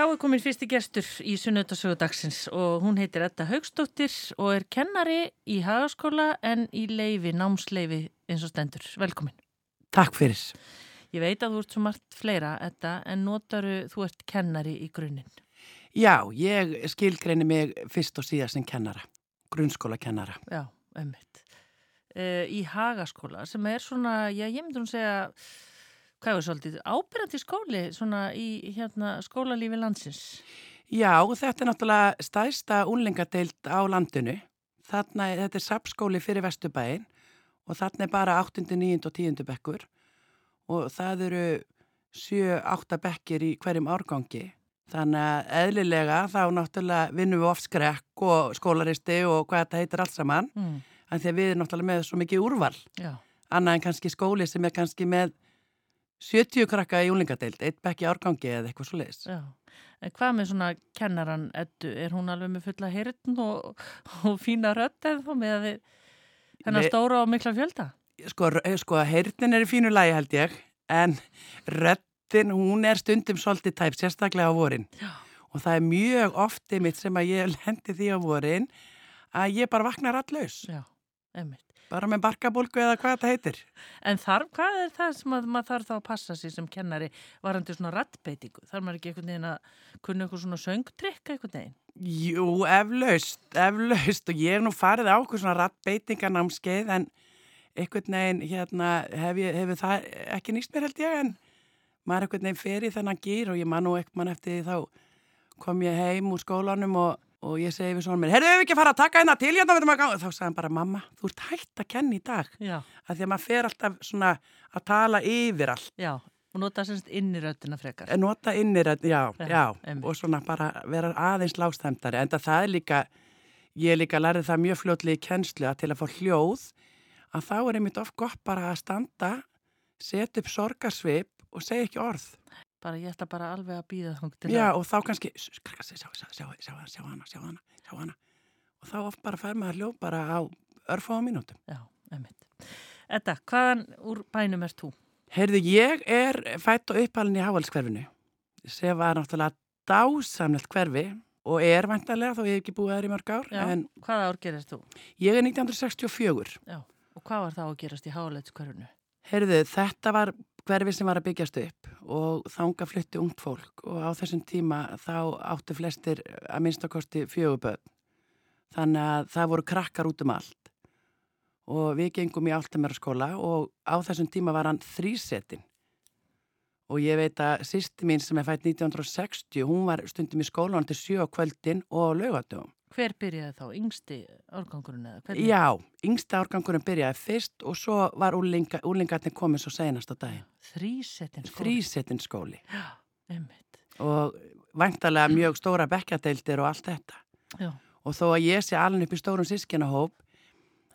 Þá er komin fyrsti gestur í Sunnöldasögu dagsins og hún heitir Edda Haugstóttir og er kennari í hagaskóla en í leifi, námsleifi eins og stendur. Velkomin. Takk fyrir. Ég veit að þú ert svo margt fleira, Edda, en notaru þú ert kennari í grunninn. Já, ég skilgreini mig fyrst og síðast sem kennara, grunnskóla kennara. Já, ömmit. Uh, í hagaskóla sem er svona, já, ég myndi hún segja hvað er svolítið, ábyrgandi skóli svona í hérna, skólalífi landsins? Já, þetta er náttúrulega stæsta únlingadeild á landinu. Þarna, þetta er sapskóli fyrir Vesturbæin og þarna er bara 8., 9. og 10. bekkur og það eru 7-8 bekkir í hverjum árgangi. Þannig að eðlilega þá náttúrulega vinnum við oft skrekk og skólaristi og hvað þetta heitir allt saman. Mm. En því að við erum náttúrulega með svo mikið úrval. Já. Annað en kannski skóli sem er kannski með 70 krakka í úlingadeild, eitt bekk í árgangi eða eitthvað svo leiðis. En hvað með svona kennaran Eddu, er hún alveg með fulla heyrðn og, og fína rödd eða þá með þennan stóra og mikla fjölda? Sko, sko heyrðin er í fínu lagi held ég, en röddin, hún er stundum svolítið tæp, sérstaklega á vorin. Já. Og það er mjög oftið mitt sem að ég lendi því á vorin að ég bara vaknar allaus. Já, einmitt. Bara með barkabólgu eða hvað þetta heitir. En þarf, hvað er það sem að maður þarf þá að passa sér sem kennari varandi svona rattbeitingu? Þarf maður ekki einhvern veginn að kunna eitthvað svona söngtrykk einhvern veginn? Jú, eflaust, eflaust og ég hef nú farið á eitthvað svona rattbeitinganámskeið en einhvern veginn hérna hefur hef það ekki nýst mér held ég en maður einhvern veginn fer í þennan gýr og ég man nú ekkert mann eftir því þá kom ég heim úr skólanum og og ég segi við svona mér, herru, hefur ekki farið að taka hérna til hérna, þá sagði hann bara, mamma, þú ert hægt að kenna í dag, já. að því að maður fer alltaf svona að tala yfir allt. Já, og nota semst inniröðina frekar. Eh, nota inniröðina, já, já, já og svona bara vera aðeins lágstæmtari, en það er líka, ég líka lærið það mjög fljóðlega í kennslu að til að fá hljóð, að þá er einmitt of gott bara að standa, setja upp sorgarsvip og segja ekki orð bara ég ætla bara alveg að býða þá Já og þá kannski sjá, sjá, sjá, sjá hana, sjá hana, sjá hana og þá oft bara fær maður hljóð bara á örfáða mínútum Já, einmitt Edda, hvaðan úr bænum erst þú? Heyrðu, ég er fætt og uppalinn í Hávalskverfinu sem var náttúrulega dásamlegt hverfi og er vantarlega þó ég hef ekki búið þær í mörg ár Já, en hvaða ár gerist þú? Ég er 1964 Já, og hvað var þá að gerast í Hávalskverfinu? Heyrðu, þetta var hverfi sem var að byggjast upp og þanga flytti ungt fólk og á þessum tíma þá áttu flestir að minnstakosti fjöguböð þannig að það voru krakkar út um allt. Og við gengum í Altameraskóla og á þessum tíma var hann þrísetin og ég veit að sýsti mín sem er fætt 1960 hún var stundum í skólan til sjö kvöldin og lögatum Hver byrjaði þá? Yngsti árgangurinn eða? Hvernig? Já, yngsti árgangurinn byrjaði fyrst og svo var úlinga, úlingarnir komið svo senast á daginn. Þrísettin skóli? Þrísettin skóli. Já, einmitt. Og vantarlega mjög stóra bekkadeildir og allt þetta. Já. Og þó að ég sé alveg upp í stórum sískinahóp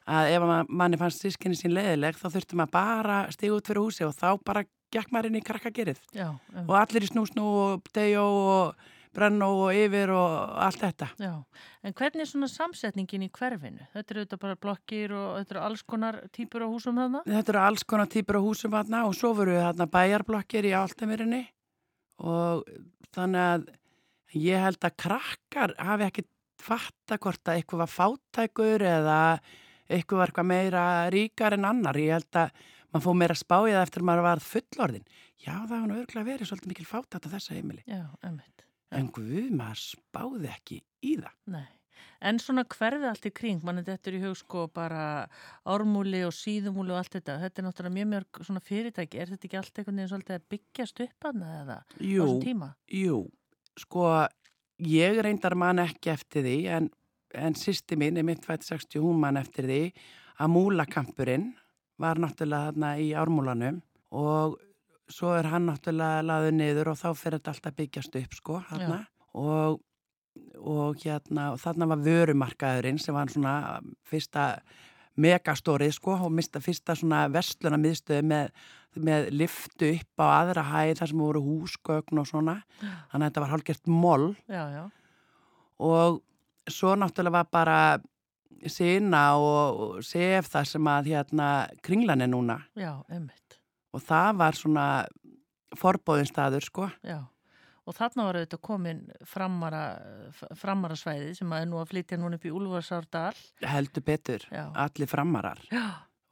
að ef manni fannst sískinni sín leðileg þá þurfti maður bara stíða út fyrir húsi og þá bara gekk maður inn í krakkagerið. Já. Um. Og allir í snúsnú og dejó og brennó og yfir og allt þetta. Já, en hvernig er svona samsetningin í hverfinu? Þetta eru þetta bara blokkir og þetta eru alls konar týpur á húsum þarna? Þetta eru alls konar týpur á húsum þarna og svo voru þarna bæjarblokkir í Áltamirinni og þannig að ég held að krakkar hafi ekki fatta hvort að eitthvað var fáttækur eða eitthvað var eitthvað meira ríkar en annar. Ég held að maður fóð meira spáið eftir að maður var fullorðin. Já, það var nú örgulega verið svolítið mikil fáttætt á þessa heimili. Já, ömmit en guð maður spáði ekki í það. Nei, en svona hverði allt í kring, mann er þetta í hug sko bara ármúli og síðumúli og allt þetta, þetta er náttúrulega mjög mjög svona fyrirtæki, er þetta ekki allt einhvern veginn svolítið að byggjast upp að það eða á þessum tíma? Jú, sko ég reyndar mann ekki eftir því en, en sýsti mín er mitt fætt 60 hún mann eftir því að múlakampurinn var náttúrulega þarna í ármúlanum og svo er hann náttúrulega laðið niður og þá fyrir þetta alltaf byggjast upp sko og, og hérna og þarna var vörumarkaðurinn sem var svona fyrsta megastórið sko og mista fyrsta svona vestluna miðstöðu með, með liftu upp á aðra hæð þar sem voru húsgögn og svona. Þannig að þetta var hálfgert moll. Já, já. og svo náttúrulega var bara sína og sef það sem að hérna kringlan er núna. Já, einmitt og það var svona forbóðinstaður sko. Já, og þarna var auðvitað komin framara, framara svæði sem að er nú að flytja núna upp í Úlfarsárdal. Heldur betur, Já. allir framarar. Já.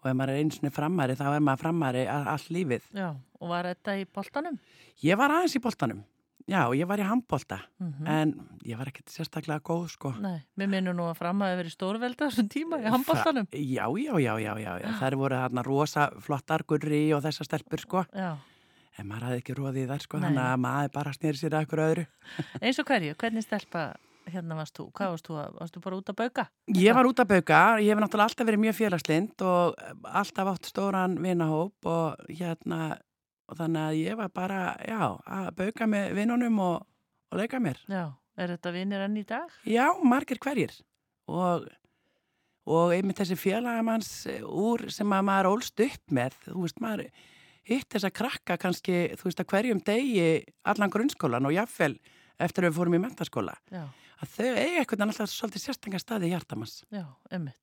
Og ef maður er einsinni framari, þá er maður framari all lífið. Já, og var þetta í boltanum? Ég var aðeins í boltanum. Já, ég var í handbolta, Mm en ég var ekkert sérstaklega góð, sko. Nei, mér minnum nú að fram að verið stórvelda þessum tíma í handboltanum. Þa- Já, já, já, já, já, já. Það voru þarna rosa flottar gurri og þessar stelpur, sko. Já, En maður hafði ekki róðið þar, sko, þannig að maður bara snýri sér að ykkur öðru. eins og hverju, hvernig stelpa hérna varst þú? Hvað varst þú að, varst þú bara út að bauka? Ég var út að bauka, ég hef náttúrulega alltaf verið mjög félagslind og alltaf átt stóran vinahóp og hérna, og þannig að ég var bara, já, að bauka með vinnunum og, og leika mér. Já, er þetta vinir enn í dag? Já, margir hverjir og, og einmitt þessi félagamanns úr sem að maður ólst upp með, þú veist, maður hitt þess að krakka kannski, þú veist, að hverjum degi allan grunnskólan og jáfnvel eftir að við fórum í mentaskóla, Já, að þau eiga eitthvað alltaf svolítið sérstenga staði í hjartamanns. já, emmitt.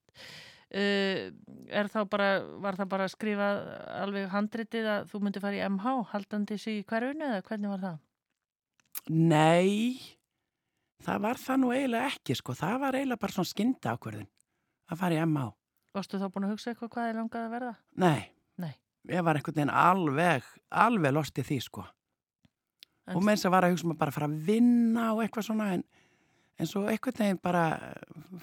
Uh, er þá bara, var það bara að skrifa alveg handritið að þú myndi fara í MH haldandi sig í hverjunu eða hvernig var það? Nei, það var það nú eiginlega ekki, sko, það var eiginlega bara svona skynda ákverðin að fara í MH. Varstu þá búin að hugsa eitthvað hvað þið langaði að verða? Nei, Nei. ég var einhvern veginn alveg, alveg lost í því, sko. En- og með þess að var að hugsa maður bara að fara að vinna og eitthvað svona en, en svo einhvern veginn bara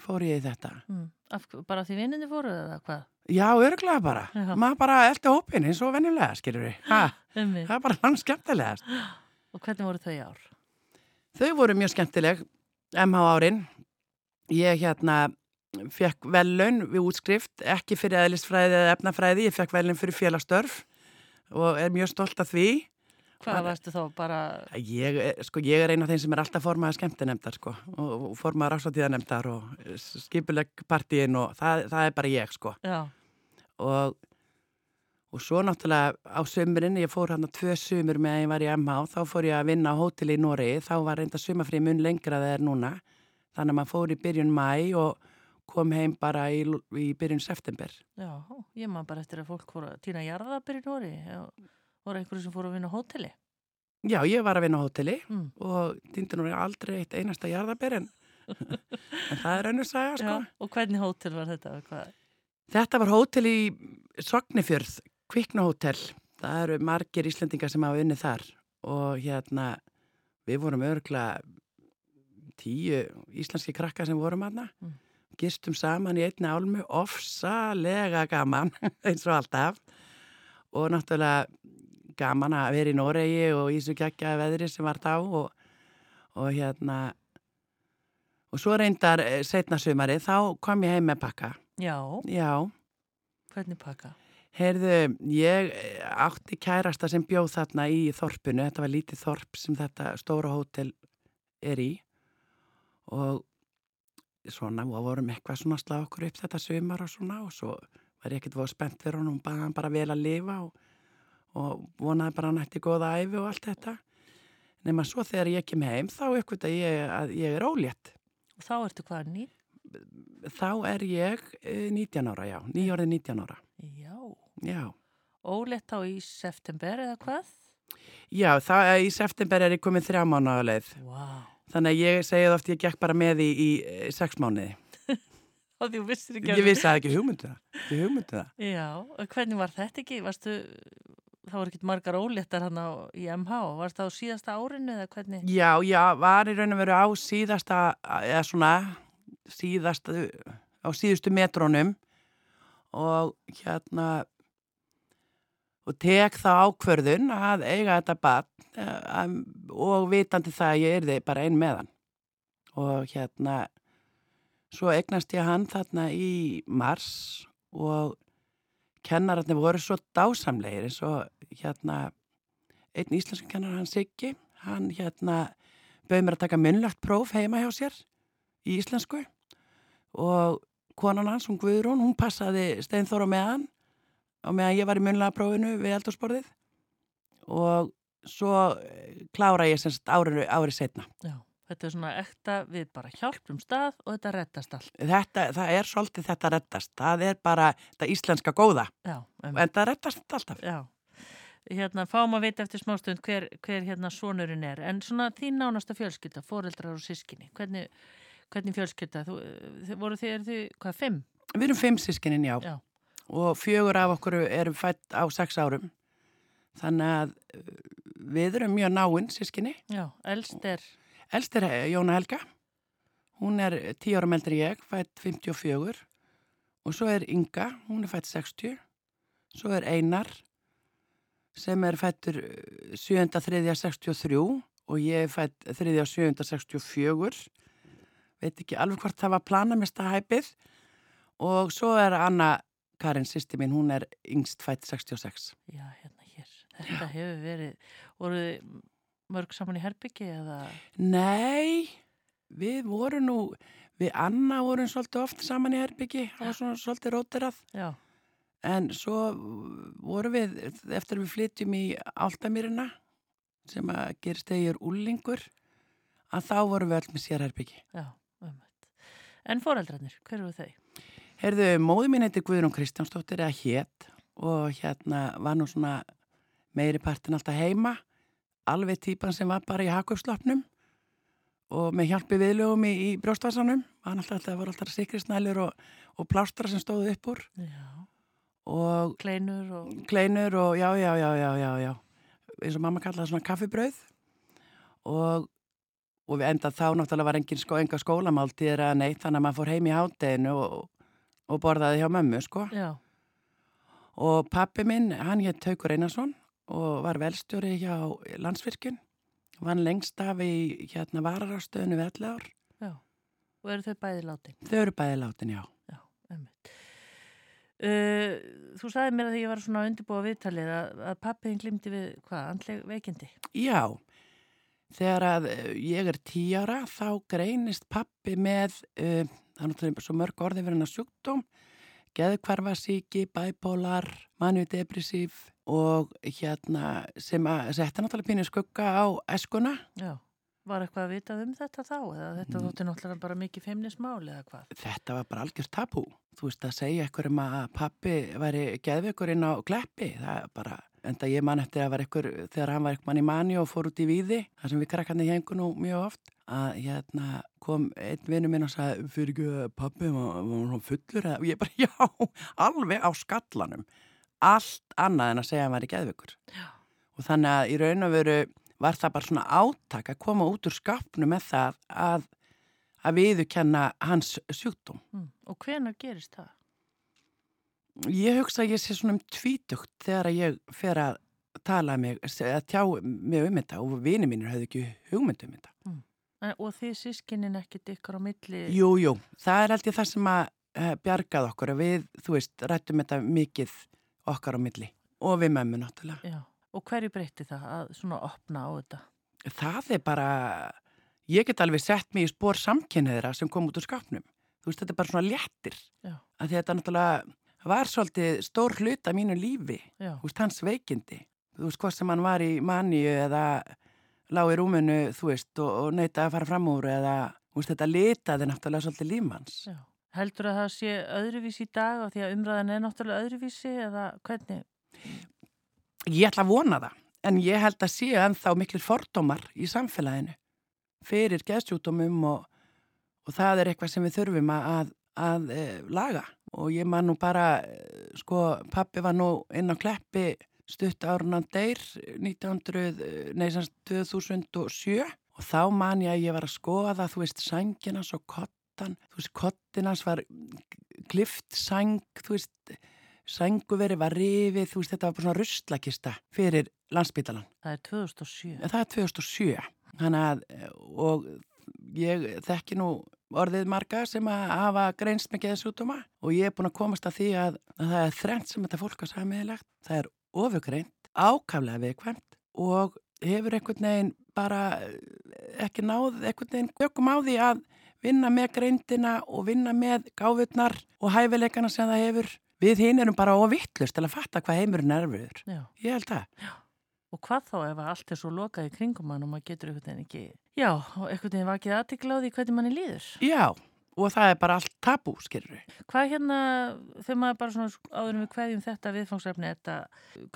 fór ég í þetta. Mm, af, bara því vinninni fóru eða hvað? Já, örglega bara. Já. Maður bara eldi hópin eins og venjulega, skilur við. Það er bara langt skemmtilegast. Og hvernig voru þau ár? Þau voru mjög skemmtileg, MH árin. Ég hérna fekk velun við útskrift, ekki fyrir eðlisfræði eða efnafræði, ég fekk velun fyrir félagstörf og er mjög stolt af því. Hvað varstu þá bara, Ég, er- sko, ég er eina af þeim sem er alltaf formaður skemmtinemdar sko, og, og formaður ásvatíðanemdar og skipuleg partíin og það, það er bara ég sko. Og, og svo náttúrulega á sömurinn, ég fór hann að tvö sömur með að ég var í MH, þá fór ég að vinna á hóteli í Noregi, þá var reynda sömafrið mun lengra er núna. Þannig að maður fór í byrjun mæ og kom heim bara í, í byrjun september. já, ég man bara eftir að fólk fóru að týna jarðabir í Nóri og voru einhverju sem fóru að vinna á hóteli. Já, ég var að vinna á hóteli Mm. og týndi nú aldrei eitt einasta jarðaber en, en það er önnur saga sko. Og hvernig hótel var þetta? Hvað? Þetta var hótel í Sognifjörð, Kviknahótel. Það eru margir Íslendingar sem hafa unnið þar og hérna við vorum örgla tíu íslenski krakka sem vorum aðna. Mm. Gistum saman í einni álmu, ofsalega gaman eins og alltaf og náttúrulega gaman að vera í Noregi og í svo geggja veðri sem var þá og, og hérna og svo reyndar setna sumari þá kom ég heim með pakka. Já, Já, hvernig pakka? heyrðu, ég eh, átti kærasta sem bjóð þarna í þorpinu, þetta var lítið þorp sem þetta stóra hótel er í og svona, og vorum eitthvað svona að slá okkur upp þetta sumar og svona og svo var ég ekkert voru spennt fyrir honum, bara hann bara vel að lifa og, og vonaði bara hann ætti góða æfi og allt þetta nema svo þegar ég kem heim þá uppgötta ég að ég er ólétt Og þá ertu hvað, ný? þá er ég eh, 19 ára, já, nýjórið 19 ára Já, já ólétt þá í september eða hvað? Já, það, í september er ég komið þrjá mánu á leið. Vá, Þannig að ég segið oft ég gekk bara með í, í eh, sex mánuði. og þú vissir ekki Ég vissi að ekki hugmyndu það. Ég hugmyndu það. Já, og hvernig var þetta ekki? Varstu, það voru ekki margar óléttar hann á, í MH, varst það á síðasta árinu eða hvernig? Já, já, var í raun og veru á síðasta, eða svona, síðasta, á síðustu metrónum og hérna, og tek þá ákvörðun að eiga þetta bann og vitandi það að ég er þið bara ein með hann. Og hérna, svo eignast ég hann þarna í mars og kennararnir voru svo dásamlegir eins og hérna, einn íslensku kennar hann Siggi, hann hérna bauð mér að taka munnlagt próf heima hjá sér í íslensku. Og konan hans, hún Guðrún, hún passaði steinþóra með hann og meðan ég var í munnlega prófinu við eldursporðið og svo eh, klára ég semst árið setna. Já, þetta er svona ekta við bara hjálpum stað og þetta rettast allt. Þetta, það er svolítið þetta rettast, það er bara þetta íslenska góða, Já, um, en það rettast alltaf. já. hérna, fáum að vita eftir smástund hver, hver hérna sonurinn er. En svona þín nánasta fjölskylda, foreldrar og sískinni, hvernig, hvernig fjölskylda? Þú, voru þið, er þið, hvað, fimm? Við erum fimm sískininn, já. Já. Og fjögur af okkur erum fætt á sex árum. Þannig að uh, við erum mjög náinn sískinni. Já, elst er, Elst er eh, Jóna Helga. Hún er tíu ára meldri en ég, fætt 54. Og svo er Inga, hún er fætt 60. Svo er Einar, sem er fættur 7.3.63 og ég er fætt 3.7.64. Veit ekki alveg hvort það var planamista hæpið. Og svo er Anna Karin, sýsti mín, hún er yngst fætt 66. já, hérna hér. Þetta hefur verið, voru þið mörg saman í herbyggi eða? Nei, við vorum nú, við Anna vorum svolítið oft saman í Herbyggi, það var svona svolítið róterað, Já, en svo vorum við, eftir að við flytjum í Áltamýrina, sem að gerist þegar úlingur, að þá vorum við öll með sér Herbyggi. já, umhætt. En foreldrarnir, hver eru þau? Herðu, móði mín heitir Guðrún Kristjánsdóttir eða hétt og hérna var nú svona meiri partin alltaf heima, alveg típan sem var bara í hakupslopnum og með hjálpi viðlögum í, í brjóstvarsanum, það voru alltaf sikrisnælur og, og plástra sem stóðu upp úr. Og kleinur og, kleinur og já, já, já, já, eins og mamma kallaði svona kaffibrauð. Og, og við enda þá náttúrulega var engin sko, enga skólamáltíð eða neitt, þannig að maður fór heim í hátteginu og, og borðaði hjá mömmu, sko. já, Og pappi minn, hann hétt Taukur Einarsson og var velstjóri hjá landsvirkjun. Vann lengst af í hérna vararástöðinu við 11 ár. já. Og eru þau bæði látin? Þau eru bæði látin, já. Já, umhætt. Uh, þú sagði mér að því ég var svona að undirbúa viðtalið að, að pappiðin glimti við hvað, andleg veikindi? Já, þegar að eh, ég er tí ára þá greinist pappi með, uh, það er svo mörg orði fyrir hennar sjúkdóm, geðkvarfasíki, bæpólar, manjudepressív og hérna sem að setja náttúrulega pínu skugga á eskuna. Já. Var eitthvað að vitað um þetta þá? Eða þetta þótti náttúrulega bara mikið feimnismál eða hvað? Þetta var bara algjör tabú. Þú veist að segja ekkur um að pappi væri geðveikur inn á kleppi, það er bara, enda ég man eftir að var ekkur, þegar hann var ekkur mann í manni og fór út í víði, þar sem við krakkarnir hengu nú mjög oft, að hérna kom einn vinnu minn og sagði, fyrir ekki pappi var, var hann fullur eða, og ég bara, já, alveg á skallanum, allt annað en að segja að hann væri geðveikur. Og þannig að í raun og veru var það bara svona átak að koma út úr skapnu með það að að viðukenna hans sjúkdóm. Mm. Og hvenar gerist það? Ég hugsa að ég sé svona um tvítugt þegar ég fer að tala mig, að tjá mig um þetta og vini mínir höfðu ekki hugmynd um þetta. En, og þið sískinin ekkit ykkur á milli? Jú, jú, það er alltaf það sem að uh, bjargað okkur að við, þú veist, rættum þetta mikið okkar á milli og við mömmu náttúrulega. Já. Og hverju breytti það að svona opna á þetta? Það er bara, ég get alveg sett mig í spór samkynniðra sem kom út úr skapnum. Þú veist, þetta er bara svona léttir. Að þetta náttúrulega var svolítið stór hlut af mínu lífi. Já. þú veist, hans veikindi þú veist, hvort sem hann var í manníu eða lág í rúminu, þú veist, og, og neyta að fara fram úr eða, þú veist, þetta litaði náttúrulega svolítið lífmanns. Já. Heldur að það sé öðruvísi í dag og því að umræðan er náttúrulega öðruvísi eða hvernig? Ég ætla að vona það, en ég held að séu ennþá miklir fordómar í samfélaginu fyrir geðsjúkdómum og, og það er eitthvað sem við þurfum að, að, að e, laga og ég man nú bara, e, sko, pappi var nú inn á kleppi stutt árunan deyr 1900, nei, semst 2007 og þá man ég að ég var að skoða, þú veist, sænginas og kottan, þú veist, kottinas var klift sæng, þú veist, sænguveri var rifið, þú veist, þetta var bara svona russlakista fyrir landsbytalan. Það er 2007. Það er 2007, þannig að, og ég þekki nú orðið marga sem að hafa greinst með geðsútuma og ég er búin að komast að því að, að það er þrengt sem þetta fólk á samiðilegt, það er ofugreint, ákaflega viðkvæmt og hefur einhvern veginn bara ekki náð einhvern veginn gökum á því að vinna með greindina og vinna með gáfurnar og hæfileikana sem það hefur. Við hinn erum bara ofittlust til að fatta hvað heimurinn er erfiður. Já. Ég held það. Og hvað þá ef að allt er svo lokað í kringum hann og maður getur einhvern veginn ekki, já, og einhvern veginn vakið aðtikla á því hvernig manni líður. Já, og það er bara allt tabú, skilur við. Hvað hérna, þegar maður bara svona áðurum við hverjum þetta viðfangsefni, þetta,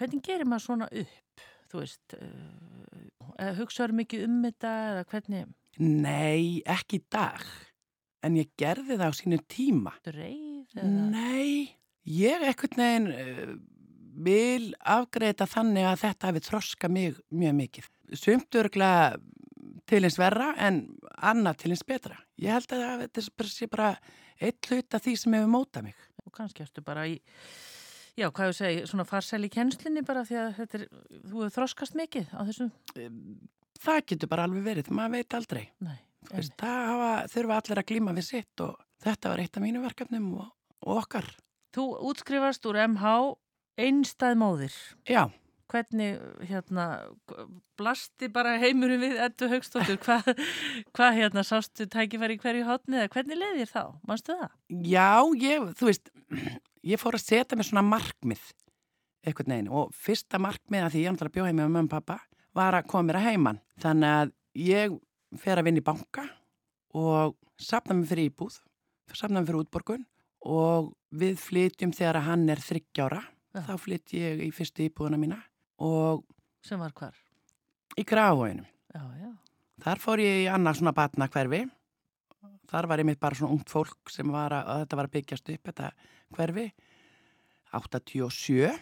hvernig gerir maður svona upp, þú veist, uh, hugsaður mikið um þetta eða hvernig? Nei, ekki í dag, en ég gerði það á sínu tíma. Dreif eða? Nei, ég ekkert neginn uh, vil afgreita þannig að þetta hefði þroska mig mjög mikið. Sumt örglega til eins verra en annað til eins betra. Ég held að þetta sé bara eitt hlut af því sem hefur mótað mig. Og kannski erstu bara í, já, hvað ég segi, svona farsæli kennslinni bara því að er, þú hefur þroskast mikið á þessum? Það getur bara alveg verið, maður veit aldrei. Nei. Veist, það hafa, þurfa allir að glíma við sitt og þetta var eitt af mínu verkefnum og, og okkar. Þú útskrifast úr MH einstæð móðir. Já. Hvernig, hérna, blasti bara heimurum við Eddu Högstóttur, hvað hva, hérna, sástu tækifæri hverju hátni eða hvernig leiðir þá? Manstu það? Já, ég, þú veist, ég fór að setja mig svona markmið eitthvað neginn og fyrsta markmið að því ég andlar að bjóða heim með mömmu og pappa var að koma mér að heiman. Þannig að ég fer að vinna í banka og sapna mig fyrir íbúð, sapna mig fyrir útborgun og við flytjum þegar að hann er þryggjára. Ja. Þá flytt ég í fyrstu íbúðuna mína og... Sem var hvar? Í Grafóinu. Já, já. Þar fór ég í annars svona batna hverfi. Þar var ég mitt bara svona ungt fólk sem var að, að þetta var að byggjast upp, þetta hverfi. 87 já.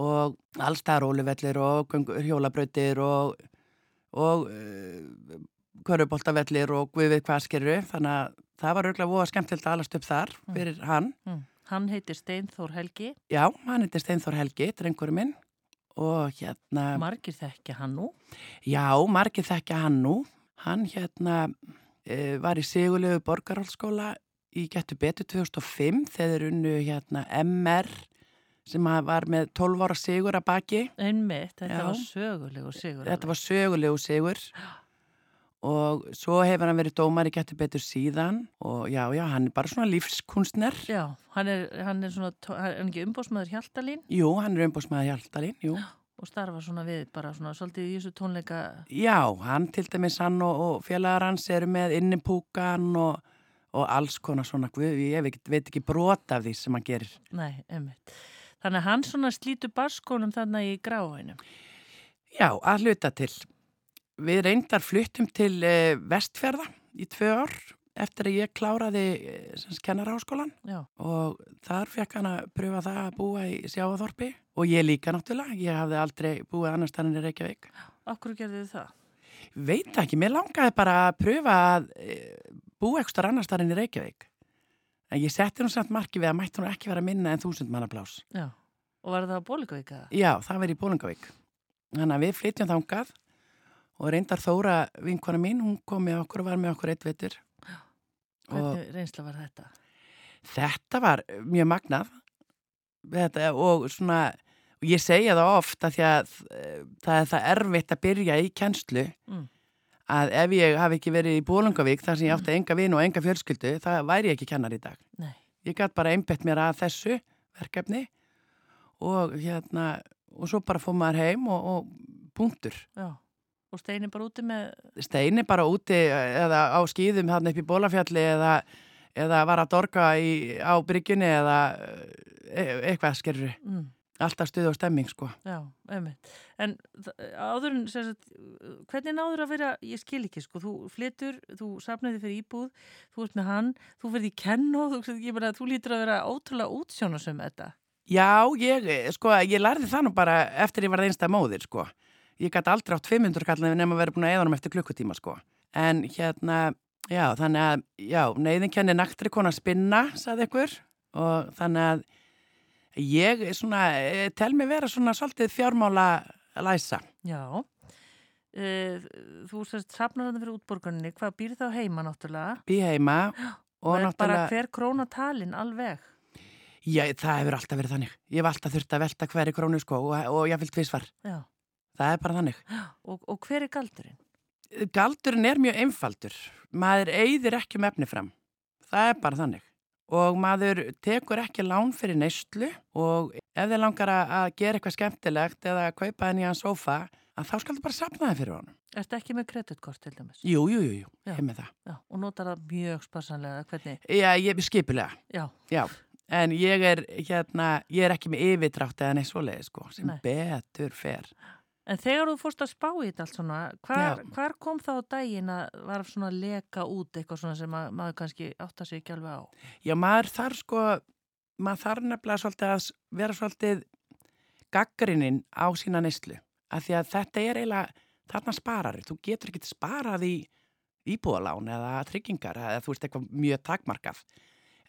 Og allstað rólivellir og hjólabrautir og, og uh, köruboltavellir og við við hvað skerru. Þannig að það var örgulega voða skemmtilt að alast upp þar fyrir mm. hann. Mm. Hann heitir Steinþór Helgi. Já, hann heitir Steinþór Helgi, drengurum minn. Og hérna... Margir þekkja hann nú? Já, margir þekkja hann nú. Hann hérna e, var í Sigurlegu borgarhaldskóla í Gettu betur 2005 þegar unnu hérna MR sem var með 12 ára sigur að baki. Einmitt, þetta Já. var sögulegu sigur. Þetta var sögulegu sigur. Og svo hefur hann verið dómar í getur betur síðan og já, já, hann er bara svona lífskunstner. Já, hann er, hann er svona, hann er ekki umbósmaður Hjaltalín? Jú, hann er umbósmaður Hjaltalín, jú. Og starfa svona við bara svona svolítið í þessu tónleika? Já, hann til dæmis hann og, og félagar hans eru með innipúkan og, og alls konar svona, ég veit, veit ekki brota af því sem hann gerir. Nei, einmitt. Þannig að hann svona slítur barskónum þannig í gráinu? Já, að hluta til. Við reyndar fluttum til uh, vestfjörða í tvö ár eftir að ég kláraði uh, kennarháskólan og þar fekk hann að pröfa það að búa í sjáaþorpi og ég líka náttúrulega, ég hafði aldrei búið annar stannin í Reykjavík. Akkur gerði þið það? Veit ekki, mér langaði bara að pröfa að uh, búa ekstra annar stannin í Reykjavík. En ég setti nú samt marki við að mætti nú ekki vera minna en þúsund manna plás. Já, og var það á Bólingavík? Já, það verið í Bólingavík. Þannig að við flytjum þángað og reyndar Þóra vinkona mín, hún kom með okkur og var með okkur eitt veitur. Hvernig reynsla var þetta? Þetta var mjög magnað þetta, og svona, og ég segja það ofta því að eh, það er það erfitt að byrja í kennslu mm. Að ef ég hafi ekki verið í Bólungavík þar sem ég átti enga vinu og enga fjölskyldu, það væri ég ekki kennar í dag. Nei. Ég gæti bara einbett mér að þessu verkefni og hérna, og svo bara fóð maður heim og, og punktur. Já. Og Steini bara úti með... Steini bara úti eða á skýðum hann upp í bólafjalli eða, eða var að dorga í, á bryggjunni eða e eitthvað skerri. Mm. Alltaf stuð og stemming sko. Já, einmitt. En áðurinn, sagt, hvernig náður að vera, ég skil ekki sko, þú flyttur, þú sapnaði fyrir íbúð, þú ert með hann, þú verði í kenn og þú, þú lítur að vera ótrúlega útsjónasum þetta. Já, ég, sko, ég lærði það nú bara eftir ég var einstað móðir sko ég gæti aldrei átt 500 kall nefn að vera búin að eða hann eftir klukkutíma sko. En hérna, já, þannig að, já, neyðin kenni naktri konar spinna, saði ykkur, og þannig að ég svona, eh, tel mig vera svona svolítið fjármála læsa. Já, e, þú sérst safnar þetta fyrir útborgarninni, hvað býr þá heima náttúrulega? Býr heima. Og, náttúrulega... bara hver krónatalinn alveg? Já, það hefur alltaf verið þannig. Ég hef alltaf þurft að velta hverju krónu sko og, og ég fyllt tvísvar. Já. Það er bara þannig. Og, og hver er galdurinn? Galdurinn er mjög einfaldur. Maður eigðir ekki með efni fram. Það er bara þannig. Og maður tekur ekki lán fyrir neistlu og ef þið langar að gera eitthvað skemmtilegt eða að kaupa henni á sofa, að þá skal það bara sapna það fyrir honum. Er þetta ekki með kreditkort til dæmis? Jú, jú, jú, jú, Já. er með það. Já, og notar það mjög sparsanlega, hvernig? Já, ég er skipilega, Já, já. En ég er, hérna, ég er ekki með yfirdrátt eða neitt svoleiði, sko, sem Nei. betur fer. En þegar þú fórst að spá í þetta allt svona, hvar, hvar kom þá á daginn að var svona að leka út eitthvað svona sem að, maður kannski átta sig ekki alveg á? Já, maður þarf sko, maður þarf nefnilega svolítið að vera svolítið gaggrinnin á sína neyslu. Af því að þetta er eiginlega, þarna sparar, þú getur ekki sparað í íbúðalán eða tryggingar eða þú veist eitthvað mjög takmarkað.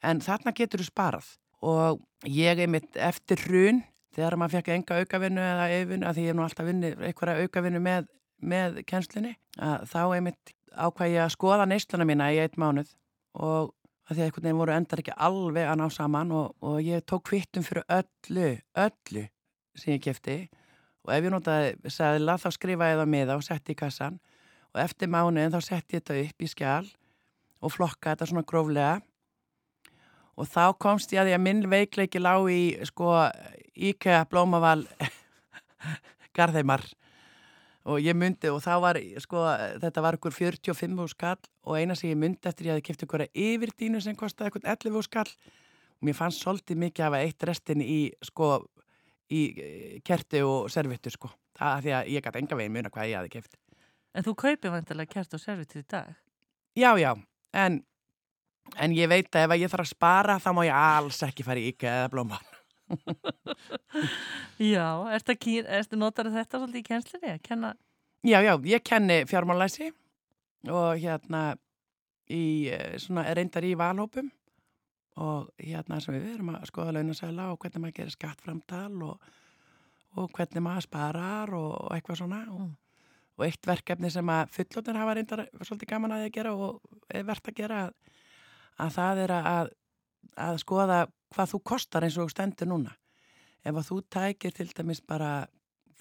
En þarna getur þú sparað og ég er mitt eftir hrun þegar maður fekk enga aukavinnu eða yfirvinnu, að því ég er nú alltaf vinni einhverja aukavinnu með, með kennslunni, að þá er mitt ákvað ég að skoða neysluna mína í eitt mánuð og að því að einhvern veginn voru endar ekki alveg að ná saman og, og ég tók kvittum fyrir öllu, öllu sem ég kefti og ef ég notaði sæðila þá skrifaði það með og setti í kassan og eftir mánuðin þá setti ég þetta upp í skjál og flokkaði þetta svona gróflega og þá komst ég að því að minn veikleiki lá í sko IKEA blómaval garðeimar og ég myndi og þá var sko þetta var ykkur 45 úr skall og eina sem ég myndi eftir ég að ég kefti ykkur yfirdínu sem kostaði ykkur 11 úr skall. Og mér fannst svolítið mikið að hafa eitt restin í sko í eh, kerti og servittu sko. Það er því að ég gæti enga veginn muna hvað ég hafi keft En þú kaupir vantilega kert og servitur í dag? Já, já, en en ég veit að ef ég þarf að spara þá má ég alls ekki fara í IKEA eða blóma Já, ký- ertu notar þetta svolítið í kennslinni að kenna? Já, já, ég kenni fjármálæsi og hérna í eh, svona reyndar í valhópum og hérna sem við erum að skoða launasæla og hvernig maður gerir skattframtal og, og hvernig maður sparar og, og eitthvað svona og, Mm. og eitt verkefni sem að fullóttir hafa reyndar svolítið gaman að gera og er verðt að gera að, að það er að, að skoða hvað þú kostar eins og stendur núna. Ef að þú tækir til dæmis bara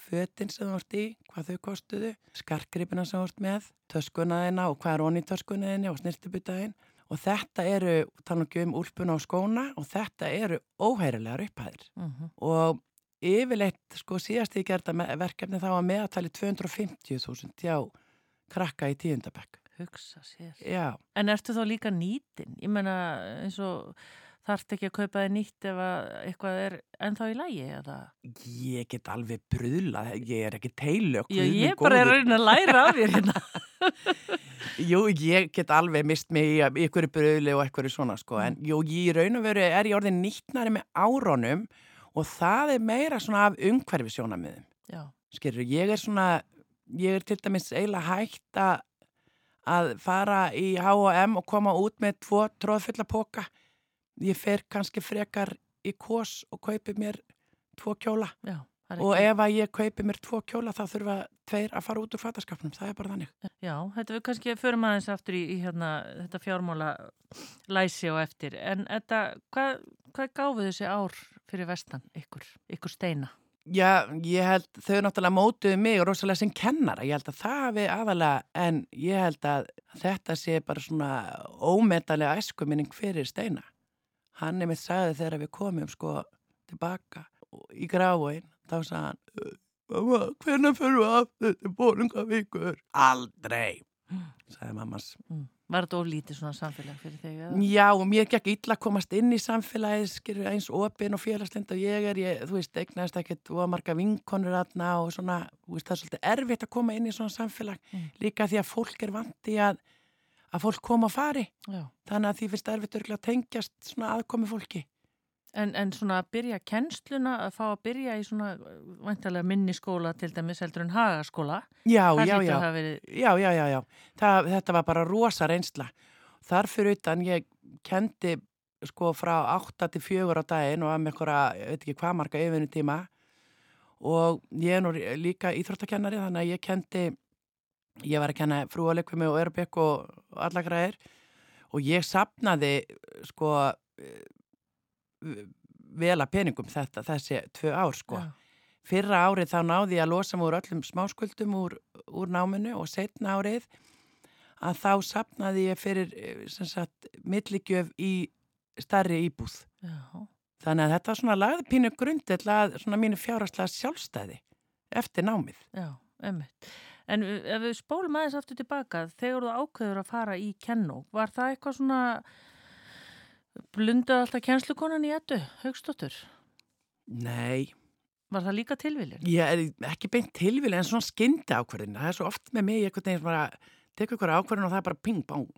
fötin sem þú vart í, hvað þau kostuðu, skarkripina sem þú vart með, töskuna þeina og hvað er onni í töskuna þeina og snirtibutaðin og þetta eru, tala ekki um úlpuna og skóna og þetta eru óhærilegar upphæðir. Mm og yfirleitt sko síðast ég gerða verkefni þá að meðatali 250.000 já, krakka í tíundabæk. Hugsa sér. Já, En ertu þá líka nýtin? Ég menna eins og þarft ekki að kaupa þið nýtt ef að eitthvað er ennþá í lægi eða? ég get alveg bröðlað, ég er ekki teilög. Já, ég bara er að reyna að læra af þér hérna. Jú, ég get alveg mist mig í í einhverju bröðli og einhverju svona sko, en jú, ég í raun og veru er ég orðin nýttnari með áronum og það er meira svona af umhverfi sjónamiðum. Já, Skilur, ég er svona, ég er til dæmis eiginlega hægt að, að fara í H&M og koma út með tvo tróðfulla póka. Ég fer kannski frekar í kós og kaupi mér tvo kjóla já. og ef að ég kaupi mér tvo kjóla þá þurfa tveir að fara út úr fataskapnum, það er bara þannig. Já, þetta við kannski förum aðeins aftur í, í hérna, þetta fjármála læsi og eftir. En þetta, hvað, hvað gáfu þessi ár fyrir vestan ykkur, ykkur steina? Já, ég held, þau náttúrulega mótuðu mig rosalega sem kennara, ég held að það hafi aðalega, en ég held að þetta sé bara svona ómetalega æskuminning fyrir Steina. Hann er mitt sagði þegar við komum sko tilbaka í gráin, þá sagði hann, mamma, hvernig fyrir við aftur til bólingavíkur? Aldrei, sagði mammas. Mm. Var þetta oflítið svona samfélag fyrir þig? Eða? Já, og mér gekk illa að komast inn í samfélagið, eins opinn og félagslind og ég er, ég, þú veist, eignaðist ekkert og marga vinkonur aðna og svona, veist, það er svolítið erfitt að koma inn í svona samfélag, Mm. líka því að fólk er vandi að, að fólk koma að fari, Já. þannig að því finnst erfitt örgulega að tengjast svona aðkomi fólki. En, en svona að byrja kennsluna, að fá að byrja í svona vantarlega minni skóla til dæmis heldur en hagaskóla. Já, já, já, verið, já, já, já, já, það, þetta var bara rosa reynsla. Þar fyrir utan ég kendi sko frá 8 til 4 á daginn og að með ég veit ekki hvað marga yfirinu tíma og ég er nú líka íþróttakennari þannig að ég kendi, ég var að kenna frúalegvimi og erbygg og, og alla græðir og ég sapnaði sko vel að peningum þetta, þessi tvö ár sko. já, Fyrra árið þá náði ég að losa múr öllum smáskuldum úr, úr náminu og setna árið að þá sapnaði ég fyrir eh, milligjöf í starri íbúð. já, Þannig að þetta var svona lagði pínu grundill að svona mínu fjárhagslega sjálfstæði eftir námið. já, emmitt. En ef við spólum aðeins aftur tilbaka, þegar þú ákveður að fara í kennó, var það eitthvað svona blundað alltaf kennslukonan í ettu, högstóttur? Nei. Var það líka tilviljun? Ég er ekki beint tilviljun en svona skyndi ákverðin. Það er svo oft með mig einhvern veginn sem bara teka ykkur ákverðin og það er bara ping bong.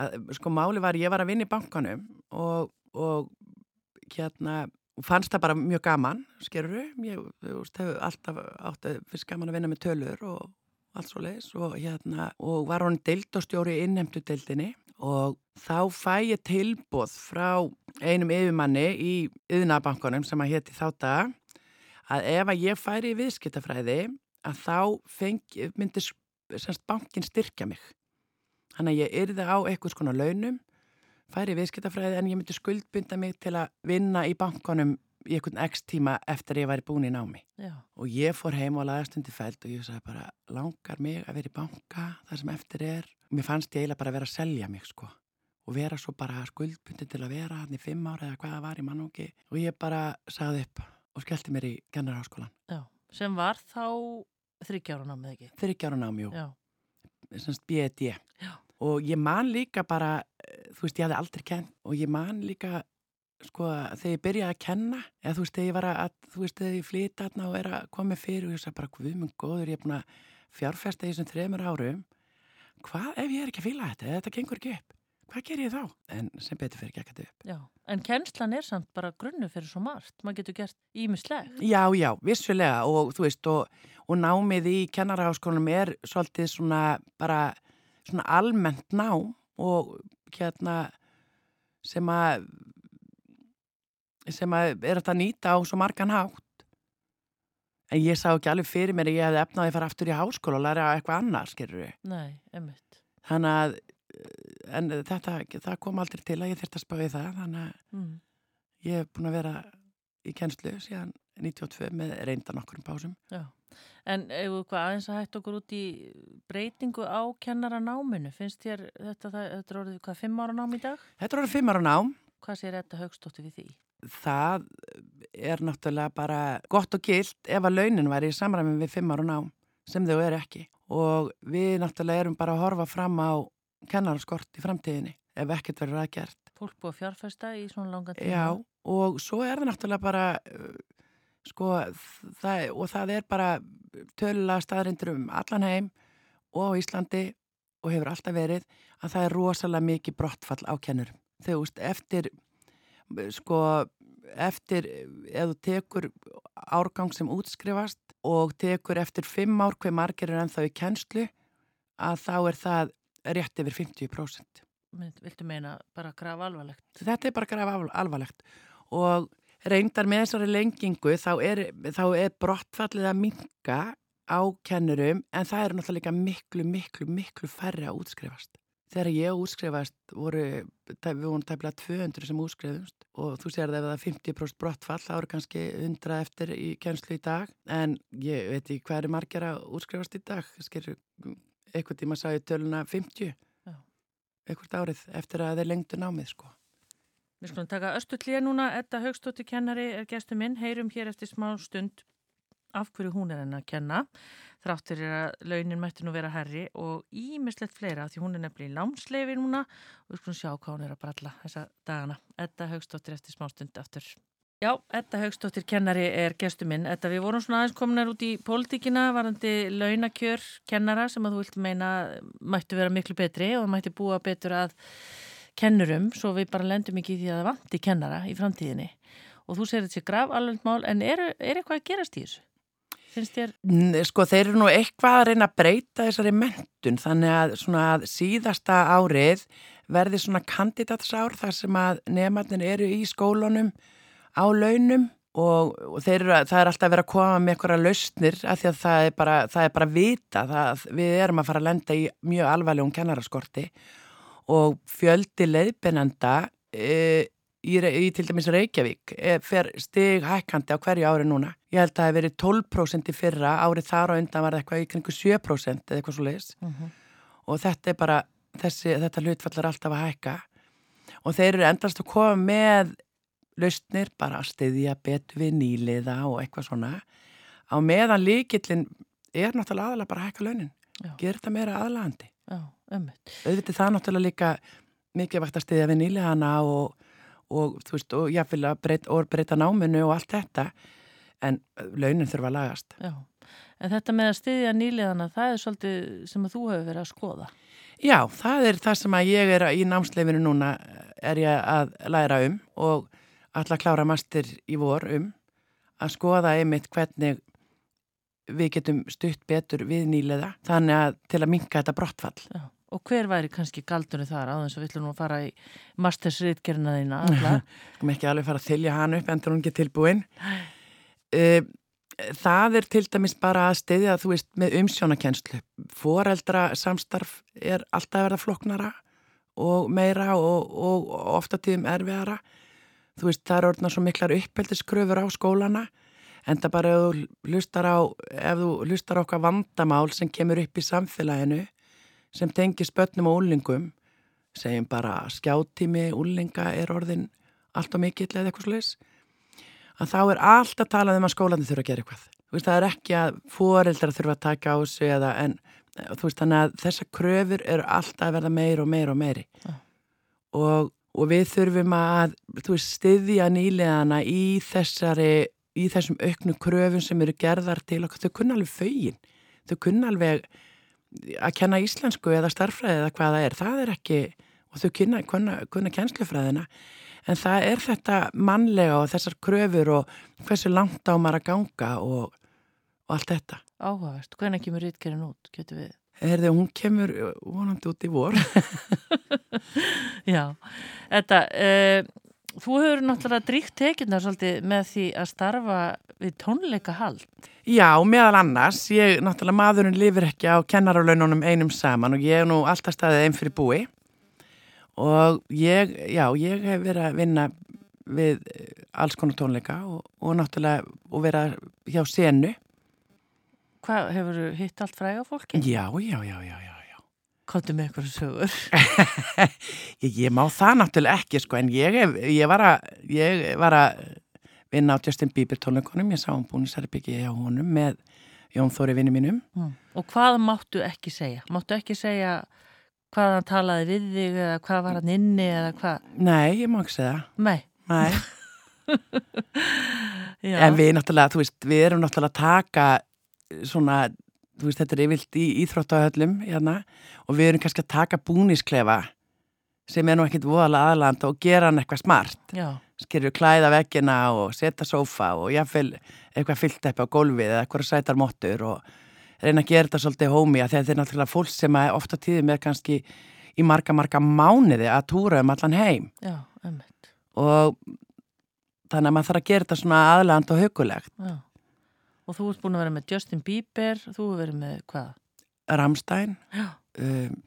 Að, sko máli var, ég var að vinna í bankanum og, og hérna fannst það bara mjög gaman, skeruru. Ég hefur alltaf átt að fyrst gaman að vinna með tölur og allt svo leiðis og hérna og var hún deildostjóri í innhemtu deildinni og þá fæ ég tilbóð frá einum yfirmanni í yðnabankunum sem að hétti þátt að ef að ég færi í viðskiptafræði að þá fengi, myndi semst bankin styrkja mig. Þannig að ég yrði á eitthvað svona launum, færi í viðskiptafræði en ég myndi skuldbynda mig til að vinna í bankunum í einhvern x tíma eftir ég væri búin í námi. Já. Og ég fór heim og laðast undir fælt og ég sagði bara langar mig að vera í banka þar sem eftir er mér fannst ég eiginlega bara að vera að selja mig sko og vera svo bara skuldbundin til að vera hann í fimm ára eða hvaða var í mannungi og ég bara sagði upp og skellti mér í kennarháskólan. Já, sem var þá þryggjára námið ekki? Þryggjára námið, jú. Semst B.E.D. Og ég man líka bara, eh, þú veist, ég hafði aldrei kenn og ég man líka sko þegar ég byrjaði að kenna eða þú veist, þegar ég var að, þú veist, þegar ég flýta og er að koma fyrir og ég sagði bara, hvað mjög góður, ég er búin að fjárfesta í þessum þremur árum hvað ef ég er ekki að fýla þetta, þetta gengur ekki upp hvað ger ég þá? En sem betur fyrir ekki ekkert upp. Já, en kennslan er samt bara grunnu fyrir svo margt, maður getur gert ímislegt. Já, já, vissulega og þú veist og, og námið í kennaraháskólanum er svolítið svona bara svona almennt nám og hérna sem að sem að er að nýta á svo margan hátt En ég sá ekki alveg fyrir mér að ég hefði efnaði að fara aftur í háskóla og læra eitthvað annar, skilur við. Nei, emitt. Þannig að, en þetta, það kom aldrei til að ég þurfti að spá í það, þannig að mm. ég hef búin að vera í kennslu síðan 92 með reyndan okkur um pásum. Já, en ef hvað aðeins að hægt okkur út í breytingu á kennara náminu, finnst þér þetta, þetta er orðið hvað, fimm ára nám í dag? Þetta er orðið fimm ára nám. Hvað sér þetta högstótti við því? Það er náttúrulega bara gott og gilt ef að launin væri í samræmi við fimm ára nám sem þau eru ekki og við náttúrulega erum bara að horfa fram á kennarskort í framtíðinni ef ekkert verður aðgjert. Fólk búið að fjárfæsta í svona langan tíma. Já og svo er það náttúrulega bara sko það, og það er bara tölulega staðrindur um allan heim og á Íslandi og hefur alltaf verið að það er rosalega mikið brottfall á kennurum. Þegar úst eftir sko eftir, ef þú tekur árgang sem útskrifast og tekur eftir fimm ár hver margir er ennþá í kennslu að þá er það rétt yfir 50%. Viltu meina bara graf alvarlegt? Þetta er bara graf alvarlegt og reyndar með þessari lengingu þá er, þá er brottfallið að minka á kennurum en það eru náttúrulega miklu, miklu, miklu færri að útskrifast. Þegar ég útskrifast voru, við vorum tæmlega 200 sem útskrifumst og þú sér það ef það er 50% brottfall, þá eru kannski 100 eftir í kjenslu í dag en ég veit ekki hvað er margir að útskrifast í dag, skilur, eitthvað tíma ég töluna 50 Já. eitthvað árið eftir að þeir lengtu námið sko. Við skulum taka östu klíða núna, Edda Haugstóttir kennari er gestur minn, heyrum hér eftir smá stund af hverju hún er henn að kenna þráttur er að launin mætti nú vera herri og ímislegt fleira því hún er nefnilega í lámsleifi núna og við skulum sjá hvað hún er að bralla þessa dagana. Edda Haugstóttir eftir smá stund aftur. Já, Edda Haugstóttir kennari er gestu minn. Edda, við vorum svona aðeins kominar út í pólitíkina varandi launakjör kennara sem að þú vilt meina mættu vera miklu betri og mættu búa betur að kennurum svo við bara lendum ekki í því að það vanti kennara í framtíðinni og þú segir þetta sé graf alveg mál en er, er eitthvað að gerast í þessu? Finnst þér? Sko þeir eru nú eitthvað að reyna að breyta þessari mentun þannig að að síðasta árið verði svona kandidatsár þar sem að nefnarnir eru í skólunum á launum og, og eru, það er alltaf að vera að koma með eitthvað lausnir af því að það er bara, það er bara vita það, við erum að fara að lenda í mjög alvarlegum kennaraskorti og fjöldi leiðbennanda e, í, í til dæmis Reykjavík e, fer stig hækkandi á hverju ári núna ég held að það hef verið 12% í fyrra, árið þar og undan var það eitthvað í kringu 7% eða eitthvað svo leiðis uh mhm. -huh. og þetta er bara, þessi, þetta hlutfall er alltaf að hækka og þeir eru endast að koma með lausnir bara að styðja betur við nýliða og eitthvað svona á meðan líkillin er náttúrulega aðalega bara að hækka launin. Gerir þetta meira aðlagandi. Já, ömmut. Auðvitað það náttúrulega líka mikið vakt að stiðja við nýlegana og, og þú veist, og jáfnvel að breyta, breyta náminu og allt þetta. En launin þurfa að lagast. Já. En þetta með að styðja nýliðana, það er svolítið sem að þú hefur verið að skoða. Já, það er það sem að ég er í námsleifinu núna er ég að læra um og alltaf klára master í vor um að skoða einmitt hvernig við getum stutt betur við nýleða þannig að til að minka þetta brottfall. Já. Og hver væri kannski galdunni þar á þess að við ætlum nú að fara í mastersritgerina þína alla? Kom ekki alveg fara að þylja hann upp endur hún ekki tilbúin. Uh, það er til dæmis bara að stiðja þú veist með umsjónakenslu. Fóreldra samstarf er alltaf að verða floknara og meira og, og ofta tíðum erfiðara. Þú veist það er orðna svo miklar uppeldiskröfur á skólana en það bara ef þú hlustar á, á okkar vandamál sem kemur upp í samfélaginu sem tengir spötnum og úlingum segjum bara skjáttími úlinga er orðin allt og mikill eða eitthvað sluðis að þá er allt að tala um að skólandi þurfa að gera eitthvað. Veist, það er ekki að foreldrar þurfa að taka á sig eða en þú veist þannig að þessa kröfur eru alltaf að verða meir og meir og meiri. Ja. og, og við þurfum að veist styðja nýleðana í þessari í þessum auknu kröfum sem eru gerðar til okkur, þau kunna alveg fögin þau kunna alveg að kenna íslensku eða starffræði eða hvað það er það er ekki, og þau kunna, kunna, kunna kennslufræðina en það er þetta mannlega og þessar kröfur og hversu langt á maður að ganga og, og allt þetta Áhugavert. Hvernig kemur ritgerinn út? Getur við? Herði, hún kemur vonandi út í vor Já. Þetta, uh, þú hefur náttúrulega dríkt tekjurnar svolítið með því að starfa við tónleika hald. Já, meðal annars, ég, náttúrulega maðurinn lifir ekki á kennaralaununum einum saman og ég er nú alltaf staðið einn fyrir búi og ég, já, ég hef verið að vinna við eh, alls konar tónleika og, og náttúrulega og vera hjá senu. Hvað, hefur þú hitt allt fræga fólki? Já, já, já, já, já, já. Kottu með eitthvað sögur. ég, ég má það náttúrulega ekki, sko, en ég, ég var að, ég var að vinna á Justin Bieber tónleikonum, ég sá hann búin í Særbyggi hjá honum með Jón Þóri vinni mínum. Mm. Og hvað máttu ekki segja? Máttu ekki segja hvað hann talaði við þig eða hvað var hann inni eða hvað? Nei, ég má ekki segja. Nei. Nei. En við náttúrulega, þú veist, við erum náttúrulega að taka svona, veist, þetta er yfirlt í íþróttahöllum hérna og við erum kannski að taka búnisklefa sem er nú ekkit voðalega aðland og gera hann eitthvað smart. Já. Skerju klæða veggina og setja sófa og jáfnvel eitthvað fyllteppi á gólfið eða eitthvað sætar mottur og reyna að gera þetta svolítið hómi að þetta er náttúrulega fólk sem ofta tíðum er kannski í marga, marga mánuði að túra um allan heim Já, og þannig að maður þarf að gera þetta svona aðland og hugulegt. Já. Og þú ert búin að vera með Justin Bieber, þú hefur verið með hvað? Ramstein, um,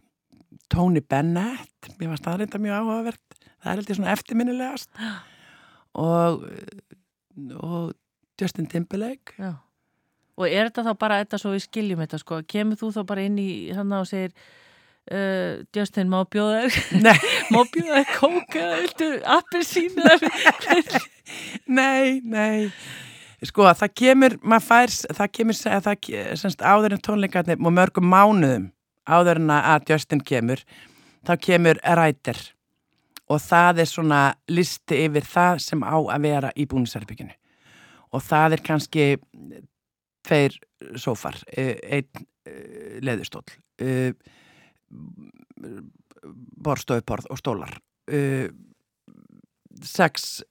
Tony Bennett, mér var staðrinda mjög áhugavert, það er heldur svona eftirminnilegast og, og Justin Timberlake. Já. Og er þetta þá bara þetta svo við skiljum þetta sko? Kemur þú þá bara inn í þannig og segir uh, Justin, má bjóða þér má bjóða þér kóka, viltu appelsín eða nei, nei. Sko, það kemur, maður fær, það kemur, það, semst, áður en tónleikarnir og mörgum mánuðum áður en að Justin kemur, þá kemur rætir og það er svona listi yfir það sem á að vera í búnisarbygginu og það er kannski tveir sófar, eh, einn eh, leðustól, eh, borstofuborð og stólar, sex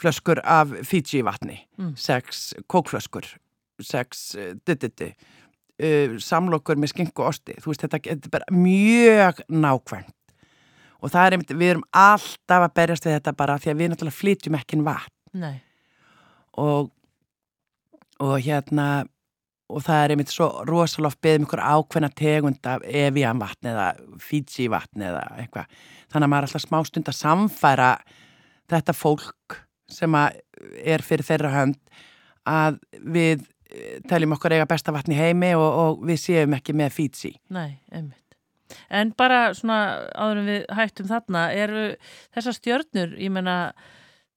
flöskur af Fiji vatni, Mm. sex kókflöskur, sex dittiti, samlokur með skinku og osti, þú veist þetta, er bara mjög nákvæmt. Og það er einmitt, við erum alltaf að berjast við þetta bara því að við náttúrulega flytjum ekki vatn. Nei, og, og hérna og það er einmitt svo rosaloft beðum ykkur ákveðna tegund af Evian vatn eða Fiji vatn eða eitthvað. Þannig að maður er alltaf smá stund að samfæra þetta fólk sem að er fyrir þeirra hönd að við eh, teljum okkur eiga besta vatn í heimi og, og við séum ekki með Fiji nei, einmitt. En bara svona áður en við hættum þarna, eru þessar stjörnur, ég menna,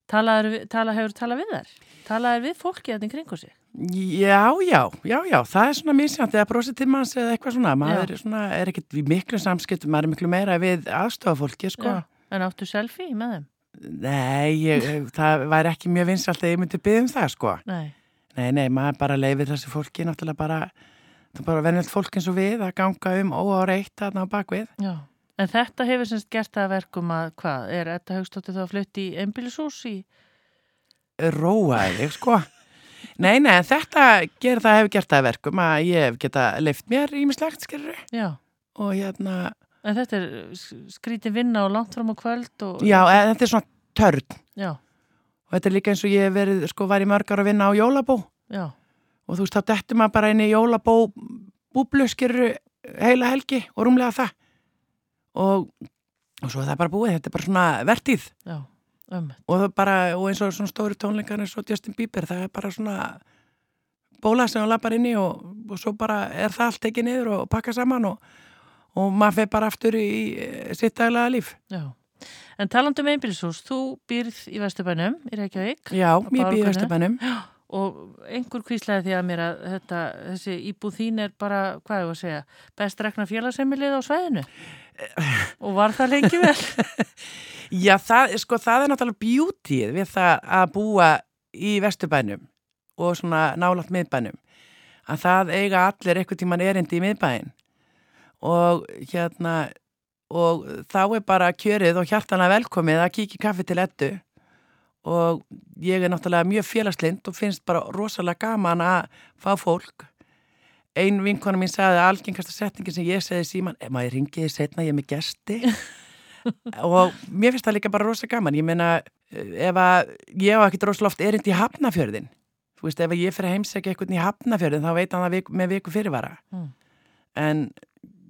tala, tala, hefur talað við þær? Talaður við fólki þetta í kringu sig? Já, já, já, já, það er svona misjant eða brositímans eða eitthvað svona, maður er, svona, er ekkert miklu samskiptum, maður er miklu meira við aðstofafólki, sko. Já. En áttu selfie með þeim? Nei, ég, það væri ekki mjög vinsalt að ég myndi byggja um það, sko. Nei. Nei, nei, maður bara leifir þessi fólki, náttúrulega bara, það er bara vennilt fólk eins og við að ganga um óáreitt þarna á bakvið. Já, en þetta hefur semst gert að verkum að, hvað, er þetta högstótti þá að flutti í einbílisús í? Róaði, sko. Nei, nei, þetta ger, það hefur gert það verkum að ég hef geta leift mér ímislegt, við. Já. Og hérna... En þetta er skríti vinna og langt fram á kvöld og... Já, þetta er svona törn. Já. Og þetta er líka eins og ég hef verið, sko, var í mörgar að vinna á jólabó. Já. Og þú veist, þá dettum maður bara inn í jólabó búblu, skilur heila helgi og rúmlega það. Og, og svo er það bara búið, þetta er bara svona vertíð. Já. Um. og bara, og eins og svona stóri tónleikar eins og Justin Bieber, það er bara svona bóla sem hann lappar inn í og, og svo bara er það allt tekið niður og pakka saman og, og maður feir bara aftur í, í sitt daglega líf. Já, en talandum einbilshús þú býrð í Vesturbænum í Reykjavík Já, mér býr í Vesturbænum. Og einhver kvíslaði því að mér að þetta, þessi íbúð þín er bara, hvað er það að segja best rekna félagsemilið á sveðinu og var það lengi vel? Já, það, sko, það er náttúrulega bjútið við það að búa í Vesturbænum og svona nálátt miðbænum að það eiga allir eitthvað tíman erindi í miðbæin og hérna og þá er bara kjörið og hjartana velkomið að kíkja kaffi til ettu og ég er náttúrulega mjög félagslind og finnst bara rosalega gaman að fá fólk. Ein vinkona mín sagði að algengasta setningi sem ég segði síman, ef maður ringiði setna ég er með gesti. Og mér finnst það líka bara rosa gaman. Ég meina, ef að ég á ekkert rosalega oft erind í Hafnafjörðin þú veist, ef ég fyrir að heimsækja eitthvað í Hafnafjörðin þá veit hann það með viku fyrirvara. Mm. en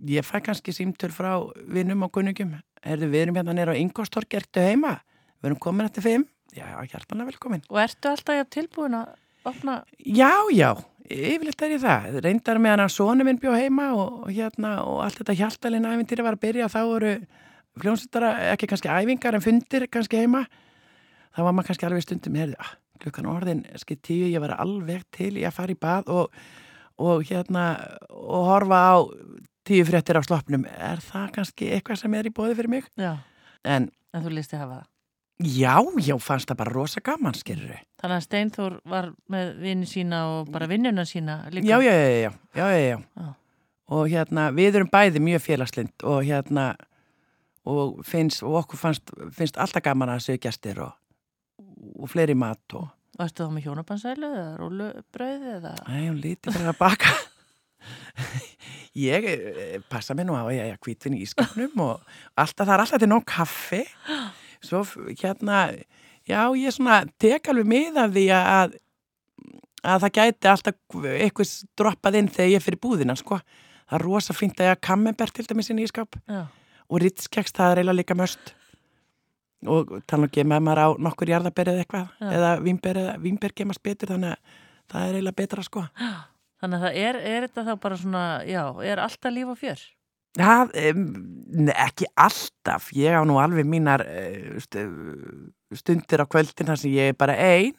ég fæ kannski símtöl frá vinnum og kunningum erðu við erum hérna nýra á Ingostorg ertu heima, við erum komin eftir fimm. Já, hjartanlega velkomin. Og ertu alltaf tilbúin að opna? Já, já, yfirleitt er ég það. Reyndar með hann að sónu minn bjó heima og, og hérna og allt þetta hjartalinn æfintýri var að byrja þá voru fljónsutara, ekki kannski æfingar en fundir kannski heima. Þá var maður kannski alveg stundum herði, ah, klukkan orðin, skil tíu, ég var alveg til ég að fara í bað og, og hérna, og horfa á tíu fréttir á slopnum er það kannski eitthvað sem er í bóði fyrir mig? Já, en, en þú listi hafa það? Já, já, fannst það bara rosa gaman, við. Þannig að Steinþór var með vinni sína og bara vinnuna sína líka? Já, já, já, já, já, já, já. Og hérna, við erum bæði mjög félagslind og hérna, og finnst, og okkur fannst, finnst alltaf gaman að séu gæstir og, og fleiri mat og Varstu þá með hjónabansælu eða rólubröði eða? Nei, hún líti bara að baka Ég eh, passa mig nú á að ég er kvítvinn í ískapnum og alltaf, það er alltaf til nóg kaffi. Svo hérna já, ég svona tek alveg með af því að að það gæti alltaf eitthvað droppað inn þegar ég fyrir búðina, sko. Það er rosa fint að ég hafa kammembert til dæmis inn í ískap Já. Og ritskeks það er eiginlega líka möst og tala ekki með maður á nokkur jarðaberið eitthvað ja. eða vínber gemast betur þannig að það er eiginlega betra sko Þannig að það er, er þetta þá bara svona já, er alltaf líf og fjör? Það, um, ekki alltaf. Ég á nú alveg mínar uh, stundir á kvöldin þar sem ég er bara einn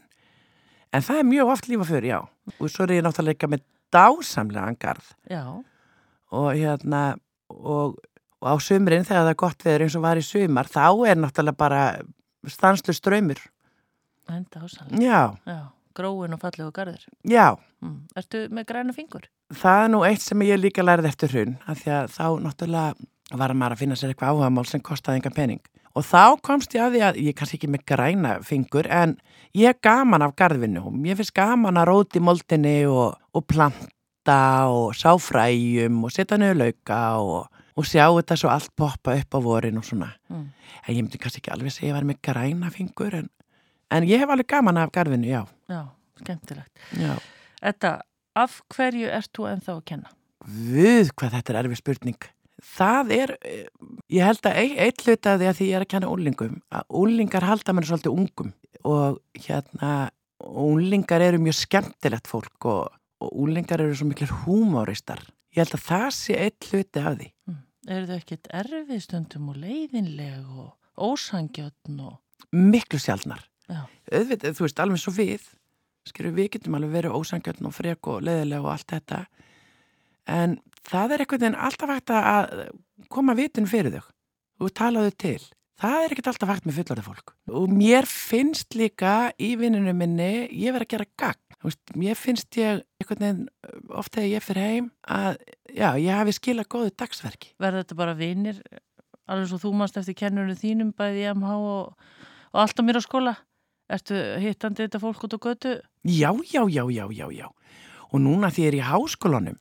en það er mjög oft líf og fjör, já. Og svo er ég náttúrulega með dásamlega angarð Já. Og hérna og og á sömurinn þegar það er gott veður eins og var í sömar þá er náttúrulega bara stanslu ströymur Enda ásallega Já, Já Gróin og fallegu garður Já mm. Ertu með græna fingur? Það er nú eitt sem ég líka lærið eftir hrun af því að þá náttúrulega var maður að finna sér eitthvað áhagamál sem kostaði enga pening og þá komst ég að því að ég er kannski ekki með græna fingur en ég er gaman af garðvinnu og ég finnst gaman að róti moldinni og, og planta og sáfræjum og setja niður lauka og og sjá þetta svo allt poppa upp á vorin og svona mm. en ég myndi kannski ekki alveg segja að ég var með græna fingur en, en ég hef alveg gaman af garfinu, já. Já, skemmtilegt. Já. Þetta, af hverju ert þú ennþá að kenna? Við, hvað þetta er erfið spurning. Það er, eh, ég held að eitt hlut af því að ég er að kenna úlingum að úlingar halda mér svolítið ungum. Og hérna úlingar eru mjög skemmtilegt fólk og, og úlingar eru svo miklir húmóristar ég held að það sé eitt hluti af því. Mm. Er það ekkit erfið stundum og leiðinleg og ósangjötn og... Miklu sjálfnar Auðvitað, þú veist, alveg svo við skilur við getum alveg verið ósangjöldn og frek og leðilega og allt þetta. En það er einhvern veginn alltaf hægt að koma vitin fyrir þau og tala þau til. Það er ekkert alltaf hægt með fullorðið fólk. Og mér finnst líka í vinninu minni ég verið að gera gagn. Veist, mér finnst ég einhvern veginn oft þegar ég fyrir heim að já, ég hafi skilað góðu dagsverki. Verður þetta bara vinnir alveg svo þú mannst eftir kennunum þínum bæði í MH og, og allt á mér á skóla Ertu hittandi þetta fólk út á götu? Já, já, já, já, já, já. Og núna því ég er í háskólanum,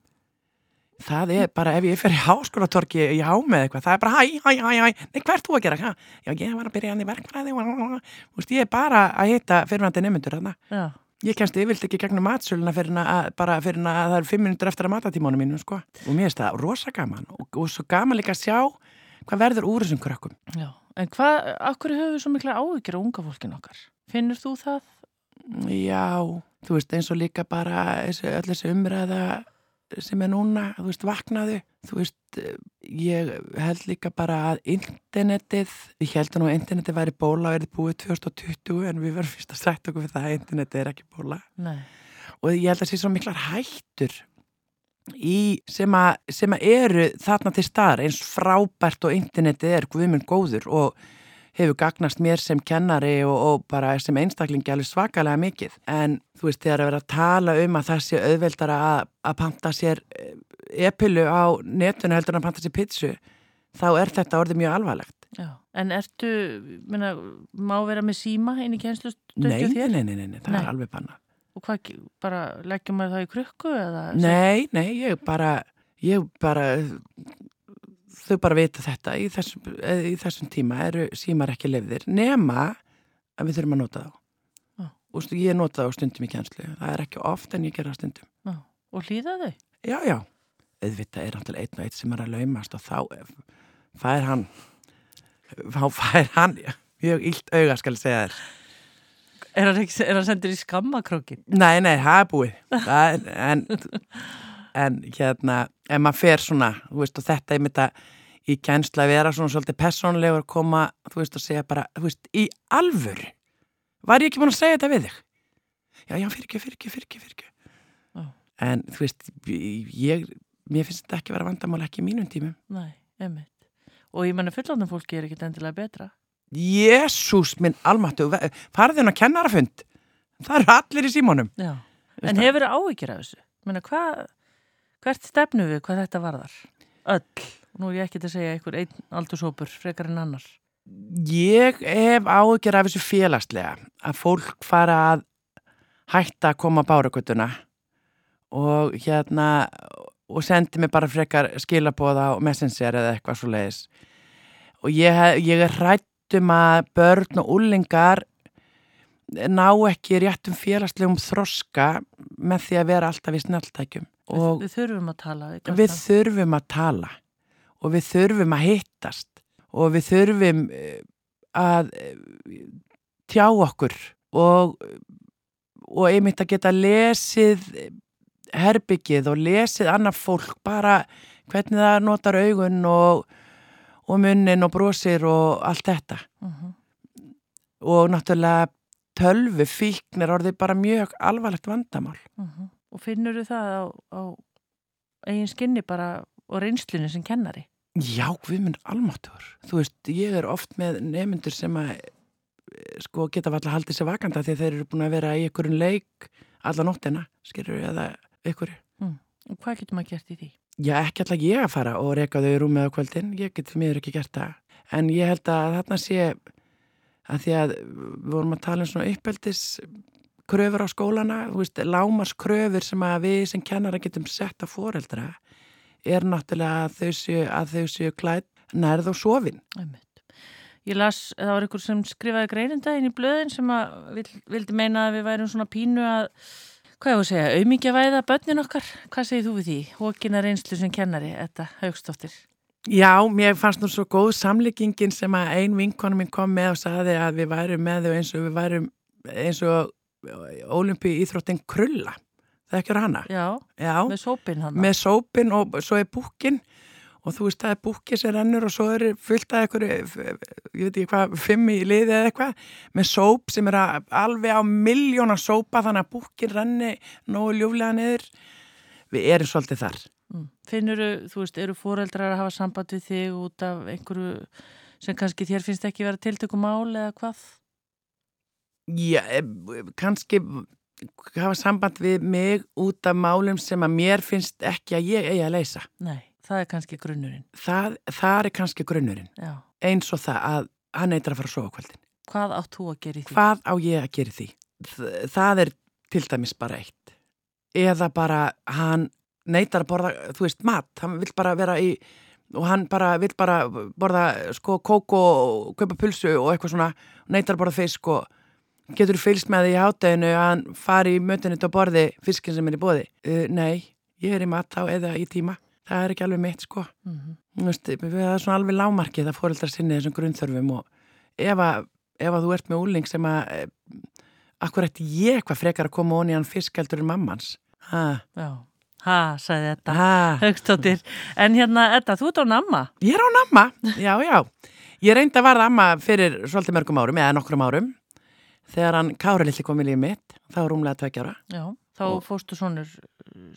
það er bara ef ég fer í háskólatorki í hámið eitthvað, það er bara hæ, hæ, hæ, hæ, nei, hvert þú að gera? Hæ? Já, ég var að byrja hann í verkfræði og veist, ég er bara að hitta fyrirvændi nefnundur þarna. Já. Ég kennst yfirlt ekki gegnum matsöluna fyrir að, bara fyrir að það er fimm minútur eftir að matatímónu mínu, sko. Og mér finnst það rosa gaman og, og svo gaman líka að sjá hvað verður úr þessum krökkum. Já, en hvað, akkur höfum við svo mikla áhyggjur á unga fólkin okkar? Finnur þú það? Já, þú veist eins og líka bara öll þessi umræða sem er núna, þú veist, vaknaðu þú veist, ég held líka bara að internetið ég held að nú internetið væri bóla og er búið 2020 en við verðum fyrst að sætt okkur fyrir það að internetið er ekki bóla Nei. og ég held að það sé svo miklar hættur í sem að, sem að eru þarna til staðar eins frábært og internetið er guðmund góður og hefur gagnast mér sem kennari og, og bara sem einstaklingi alveg svakalega mikið. En þú veist, þegar að vera að tala um að það sé auðveldara að, að panta sér eh, epilu á netuna heldur en að panta sér pitsu, þá er þetta orðið mjög alvarlegt. Já, en ertu, minna, má vera með síma inn í kjænslustöndu þér? Nei, nei, nei, nei, það nei. er alveg banna. Og hvað, bara leggjum maður það í krukku eða? Nei, nei, ég bara, ég bara þau bara vita þetta í þessum, í þessum tíma eru símar ekki lefðir nema að við þurfum að nota þá ah. og ég nota þá stundum í kjænslu það er ekki oft en ég gera stundum ah. Og hlýða þau? Já, já, auðvitað er náttúrulega einn og eitt sem er að laumast og þá fær hann þá fær hann mjög ílt auga skal segja þér Er hann, hann sendur í skammakrókin? Nei, nei, það er búið. Það er, en en hérna, ef maður fer svona þú veist, og þetta er mitt að í kjænsla að vera svona svolítið personlegur að koma, þú veist, að segja bara þú veist, í alvör var ég ekki búin að segja þetta við þig? Já, já, fyrir ekki, fyrir ekki, fyrir ekki, fyrir ekki. Oh. en þú veist ég, mér finnst þetta ekki að vera vandamál ekki í mínum tímum. Nei, einmitt. Og ég menna fullandum fólki er ekki endilega betra Jésús minn almattu farðin að kennarafund það eru allir í símónum en hefur það áhyggjur af þessu? Menna, hvað Hvert stefnu við hvað þetta varðar? Öll. Nú er ég ekki til að segja einhver einn aldursópur frekar en annar. Ég hef áhugjur af þessu félagslega að fólk fara að hætta að koma á báragötuna og hérna og sendi mig bara frekar skilabóða og messenger eða eitthvað svo leiðis. Og ég, ég er hrættum að börn og úlingar ná ekki réttum félagslegum þroska með því að vera alltaf í snæltækjum Við, við þurfum að tala. Við þurfum að tala og við þurfum að hittast og við þurfum eh, að eh, tjá okkur og, og einmitt að geta lesið herbyggið og lesið annaf fólk bara hvernig það notar augun og, og munnin og brosir og allt þetta. Uh -huh. Og náttúrulega tölvu fíknir orðið bara mjög alvarlegt vandamál. Uh -huh. Og finnur þú það á, á eigin skinni bara og reynslunni sem kennari? Já, við minn almáttur. Þú veist, ég er oft með nefnundur sem að sko geta alltaf haldið sér vakanda því þeir eru búin að vera í einhverjum leik alla nóttina, skilur við, eða einhverju. Mm. Hvað getur maður gert í því? Já, ekki alltaf ég að fara og reyka þau í rúmið á kvöldin, ég get mér ekki gert það. En ég held að þarna sé að því að við vorum að tala um svona uppeldis kröfur á skólana, þú veist, lámarskröfur sem að við sem kennara getum sett á foreldra er náttúrulega að þau séu, að þau séu klætt nærð og sofin. Ég las, það var einhver sem skrifaði greinindaginn í blöðin sem að vild, vildi meina að við værum svona pínu að, hvað ég voru að segja, auðmyggja væða börnin okkar. Hvað segir þú við því? Hókina reynslu sem kennari, þetta högstóttir. Já, mér fannst nú svo góð samlíkingin sem að ein vinkonum minn kom með og saði að við værum með þau eins og við værum eins og ólimpi íþróttin Krulla það ekki er hana Já, Já, með sópin hana með sópin og svo er búkin og þú veist, það er búkið sem rennur og svo er fullt af eitthvað, ég veit ekki hvað, fimm í liði eða eitthvað, með sóp sem er alveg á miljóna sópa þannig að búkið renni nógu ljúflega niður. Við erum svolítið þar. Mm. Finnur þú veist, eru fóreldrar að hafa samband við þig út af einhverju sem kannski þér finnst ekki verið tiltökum mál eða hvað? Já, eh, kannski hafa samband við mig út af málum sem að mér finnst ekki að ég eigi að leysa. Nei, það er kannski grunnurinn. Það, það er kannski grunnurinn. Já. Eins og það að hann eitthvað að fara að sofa kvöldin. Hvað átt þú að gera í því? Hvað á ég að gera í því? Það er til dæmis bara eitt. Eða bara hann neytar að borða, þú veist, mat. Hann vil bara vera í, og hann bara vil bara borða sko kók og kaupa pulsu og eitthvað svona, neytar að borða fisk og Getur fylgst með því í hátteginu að hann fari í mötunit og borði fiskin sem er í bóði? Uh, nei, ég er í mat á eða í tíma. Það er ekki alveg mitt sko. Mm -hmm. veist, við erum svona alveg lámarkið að fóreldra sinni þessum grunnþörfum og ef að, ef að þú ert með úling sem að eh, akkur eftir ég hvað frekar að koma onni hann fiskaldur en mammans. Ha. Já. Ha, sagði þetta. Ha. Högstóttir. En hérna, Edda, þú ert á namma? Ég er á namma, já, já. Ég reyndi að varða amma fyrir svolítið mörgum árum, eða nokkrum árum þegar hann Kára Lilli kom í lífið mitt þá rúmlega tveggjára Já, þá og, fóstu svonur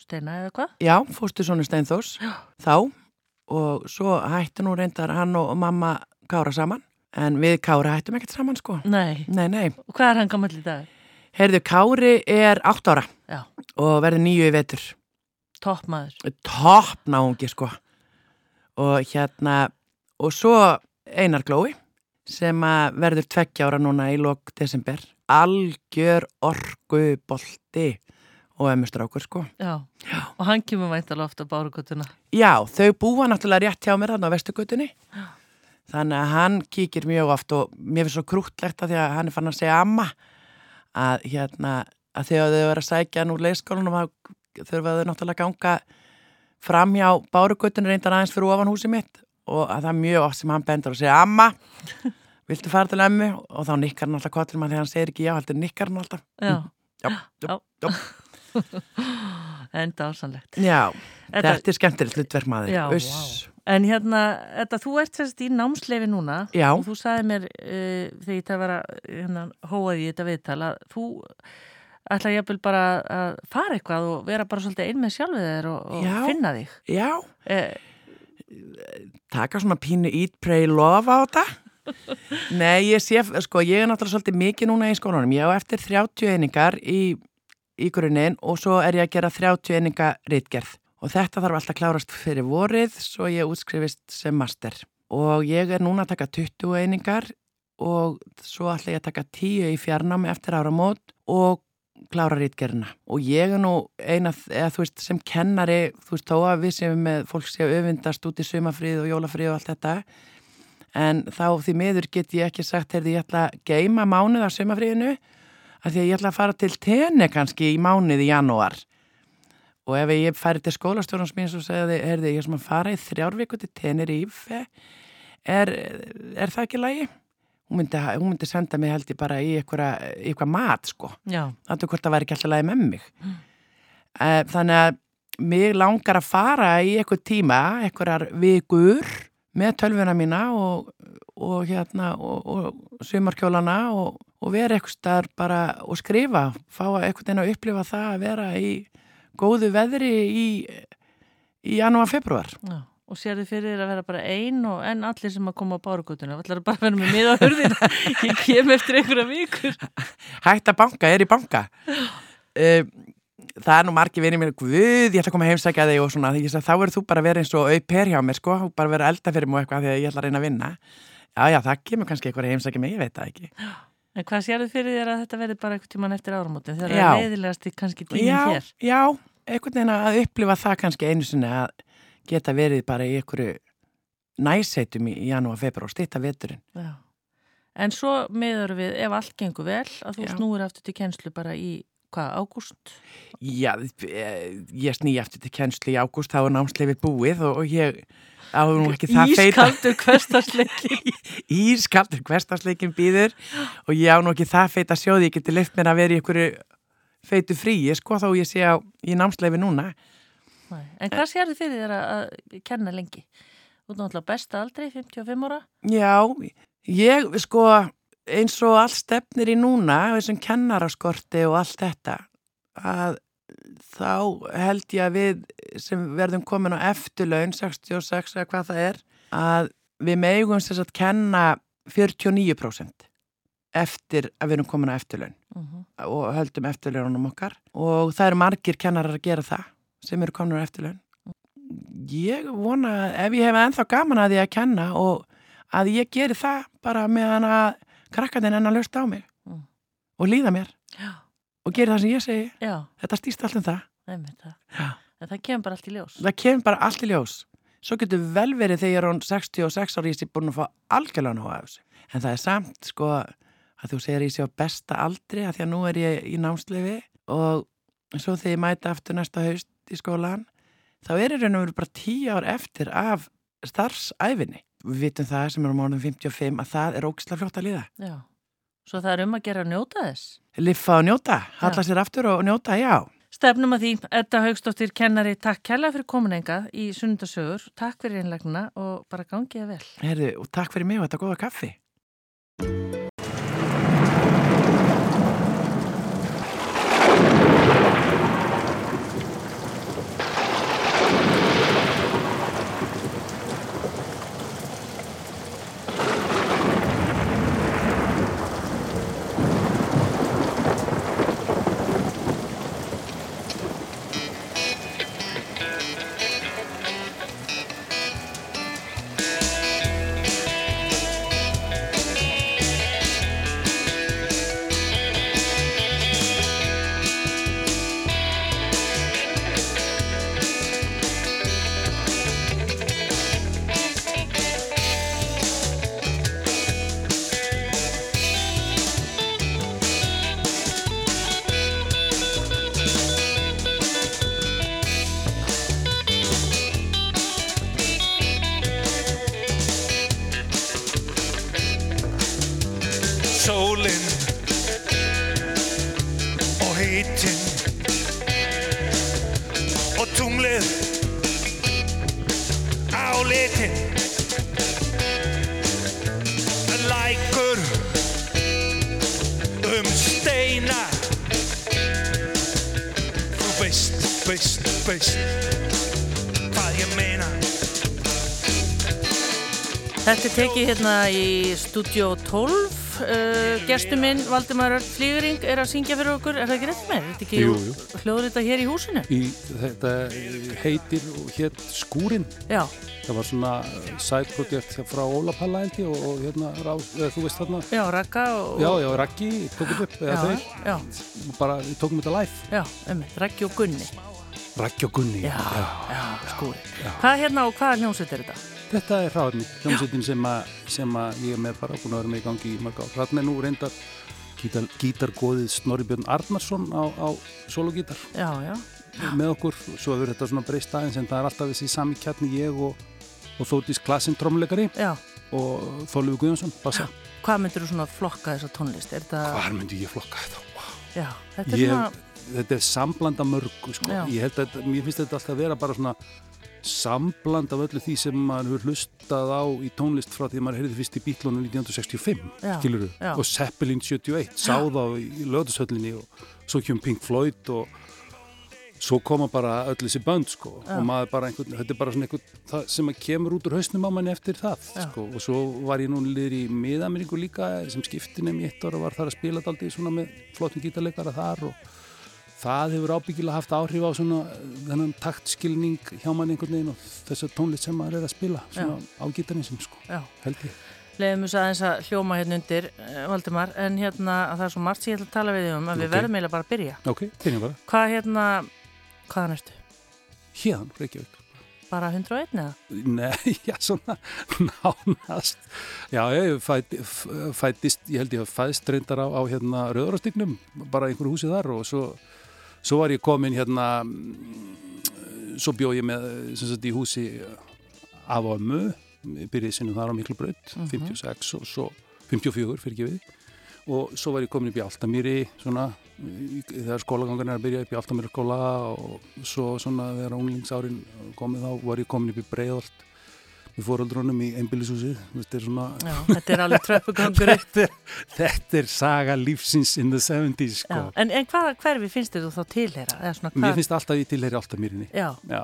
Steina eða hvað? Já, fóstu svonur Steinþós þá. Og svo hættu nú reyndar hann og mamma Kára saman. En við Kára hættum ekkert saman sko. Nei, nei, nei. Og hvað er hann gammal í dag? Herðu, Kári er 8 ára Já. og verður nýju í vetur. Toppmaður. Toppnáungi sko. Og hérna og svo Einar Glói sem verður tveggjára núna í lok desember. Algjör orgubolti og emustrákur sko. Já. Já, og hann kemur væntalega ofta á bárugötuna. Já, þau búa náttúrulega rétt hjá mér þarna á vestugötunni þannig að hann kíkir mjög oft og mér finnst svo krútlegt að því að hann er fann að segja amma að hérna að þegar þau verður að sækja nú leiskólunum þurfa þau náttúrulega ganga fram hjá bárugötunni reyndan aðeins fyrir ofan húsi mitt. Og að það er mjög oft sem hann bendur og segja Amma, viltu fara til emmu? Og þá nikkar hann alltaf segir ekki já, Já, já, já, já. Já, þetta, þetta er skemmtilegt hlutverk maður. Já, wow. En hérna, þetta, þú ert sérst í námsleifi núna Já. Og þú sagði mér uh, þegar ég það var að hérna, hóaði þetta viðtala þú ætla ég bara að fara eitthvað og vera bara svolítið ein með sjálfið þér og, og finna þig. Já. Eh, taka svona pínu eat, pray, love á þetta. Nei, ég sé, sko, ég er náttúrulega svolítið mikið núna í skólanum. Ég á eftir 30 einingar í, í grunninn og svo er ég að gera 30 eininga rítgerð og þetta þarf alltaf klárast fyrir vorið svo ég útskrifist sem master. Og ég er núna að taka 20 einingar og svo ætla ég að taka 10 í fjarnámi eftir ára mót og klára rítgerina og ég er nú eina, eða þú veist, sem kennari þú veist, þó að við sem með fólk sé að öfindast út í sumafrið og jólafrið og allt þetta en þá því miður get ég ekki sagt, heyrði, ég ætla að geima mánuð á sumafriðinu af því að ég ætla að fara til tenni kannski í mánuð í janúar og ef ég færi til skólastjórnums mín og segði, heyrði, ég er sem að fara í þrjárvíku til Ífe er, er það ekki lægi? hún myndi, hún myndi senda mig held ég bara í eitthvað mat sko þannig að hvort það væri ekki alltaf lægi með mig mm. þannig að mig langar að fara í eitthvað tíma eitthvað vikur með tölvuna mína og, og hérna og, og sumarkjólana og, og vera eitthvað starf bara og skrifa, fá eitthvað inn að upplifa það að vera í góðu veðri í, í janúar, februar Já og sér þið fyrir að vera bara einn og enn allir sem að koma á bárugutuna það ætlar bara að vera með miða hörðina ég kem eftir einhverja vikur. Hætt að banka, er í banka. Uh, það er nú margi vinið mér Guð, ég ætla að koma að heimsækja þig og svona. Því þá verður þú bara að vera eins og auper hjá mér sko, bara að vera elda fyrir mjög eitthvað því að ég ætla að reyna að vinna. Já, já, það kemur kannski eitthvað að heimsækja mig, ég veit það ekki En hvað sér þið fyrir þér að þetta verður bara eitthvað tíman eftir áramótin það er leiðilegast í kannski tímin já, hér Já, einhvern veginn að upplifa það kannski einu sinni að geta verið bara í einhverju næseitum í janúar, februar og stýtta veturinn. Já. En svo miður við, ef allt gengur vel, að þú Já. snúir aftur til kennslu bara í, hvað, ágúst? Já, ég sný aftur til kennslu í ágúst, þá er námsleifir búið og, og ég áður nú ekki það feita. Ískaldur hverstarsleikin. Ískaldur hverstarsleikin býður og ég áður nú ekki það feita sjóði, ég geti lift mér að vera í einhverju feitu fríi, sko, þá ég sé á í námsleifi núna. Nei. En hvað sér þið fyrir þér að, að kenna lengi? Þú er náttúrulega besta aldrei, 55 ára. Já, ég sko eins og allt stefnir í núna, þessum kennaraskorti og allt þetta, að þá held ég að við sem verðum komin á eftirlaun, 66 eða hvað það er, að við megum þess að kenna 49% eftir að við erum komin á eftirlaun uh Mhm. -huh. og höldum eftirlaunum okkar og það eru margir kennarar að gera það sem eru komin á eftirlaun. Ég vona ef ég hef ennþá gaman að því að kenna og að ég geri það bara meðan að krakkarnir enn að lösta á mig Mm. og líða mér Já, og geri það sem ég segi. já, Þetta stýst allt um það. En það kemur bara allt í ljós. Það kemur bara allt í ljós. Svo getur vel verið þegar ég er án 66 ári í sig búin að fá algjörlega nóg af þessu. En það er samt sko að þú segir ég sé á besta aldri að því að nú er ég í námsleifi og svo þegar ég mæta aftur næsta haust í skólan þá er í raun og veru bara tíu ár eftir af starfsæfinni. Við vitum það sem er á mánum 55 að það er ógislega fljótt að líða. Já. Svo það er um að gera að njóta þess. Liffa og njóta, halla sér aftur og njóta, já. Stefnum að því, Edda Haugstóttir, kennari, takk kærlega fyrir kominenga í sunnundasögur. Takk fyrir einlegnina og bara gangið vel. Herðu, og takk fyrir mig og þetta góða kaffi. Hérna í Studio 12. Uh, Gestu minn, Valdimar Örn Flýgring, er að syngja fyrir okkur. Er það ekki rétt með? Er þetta ekki hljóður þetta hér í húsinu? í þetta heitir hér skúrin Já, það var svona sætprojekt frá Óla Palla held ég og, og hérna rá, eða, þú veist þarna já, Raka og... já, já, Raggi tókum upp eða já, þeir já, bara tókum þetta live já, einmitt, Raggi og Gunni. Raggi og Gunni Já, já, skúri. Já. Hvað hérna og hvaða hljómsveit er þetta? Þetta er hráðni, hljómsveitin sem, sem að ég er með bara búin að vera með í gangi í mörg þarna er nú reyndar gítar, gítargóðið Snorri Björn Arnarsson á, á sologítar með okkur svo hefur þetta svona breyst aðeins en það er alltaf þessi sami kjarni ég og, og Þóttis Klassin trommuleikari já. og Þorlefi Guðjónsson bassa. Hvað myndir þú svona flokka þessa tónlist? Er þetta, Hvar myndi ég flokka þetta? Wow. já, þetta er Ég, svona, þetta er samblanda mörgu sko. Ég þetta- mér finnst þetta alltaf að vera bara svona sambland af öllu því sem maður hefur hlustað á í tónlist frá því að maður heyrði fyrst í Bílónu 1965 Já, skilurðu, já. og Zeppelin 71 sáð á í lögðushöllinni og svo kjum Pink Floyd og svo koma bara öll þessi bönd sko Já. og maður bara einhvern, þetta er bara svona einhvern sem kemur út úr hausnum á manni eftir það Já. sko og svo var ég nú liður í miðameríku líka sem skipti nefn í eitt ára var þar að spila daldi svona með flottum gítarleikara þar og það hefur ábyggilega haft áhrif á svona eh, þennan taktskilning hjá manni einhvern veginn og þessa tónlist sem maður er að spila svona á gítarninsum sko, já. held ég Leðum við aðeins að hljóma hérna undir, eh, Valdimar, en hérna að það er svo margt sem ég ætla að tala við um að við Ok. verðum eiginlega bara að byrja. ok, þeirnum bara, Hvað hérna, hvaðan ertu? hérna, Reykjavík Bara 101 eða? Nei, já, svona nánast. Já, ég fæt, f- fættist, ég held ég að fæðst reyndar á, á hérna Rauðarastignum, bara einhver húsi þar og svo, svo var ég komin hérna, svo bjóð ég með, sem sagt, í húsi af og ömmu, byrjið sinnum þar á Miklubraut, 56 og svo 54 fyrir ekki við og svo var ég komin upp í Altamýri svona, þegar skólagangan er að byrja upp í Altamýri skóla og svo svona þegar unglingsárin komið þá var ég komin upp í Breiðholt við fóruldrónum í einbílisúsi þetta er svona Já, þetta er alveg tröppugangur þetta, þetta er saga lífsins in the 70s sko. En, en hvaða hverfi finnst þér þú þá tilheyra? Eða svona, mér finnst alltaf ég tilheyri alltaf mýrinni Já, já,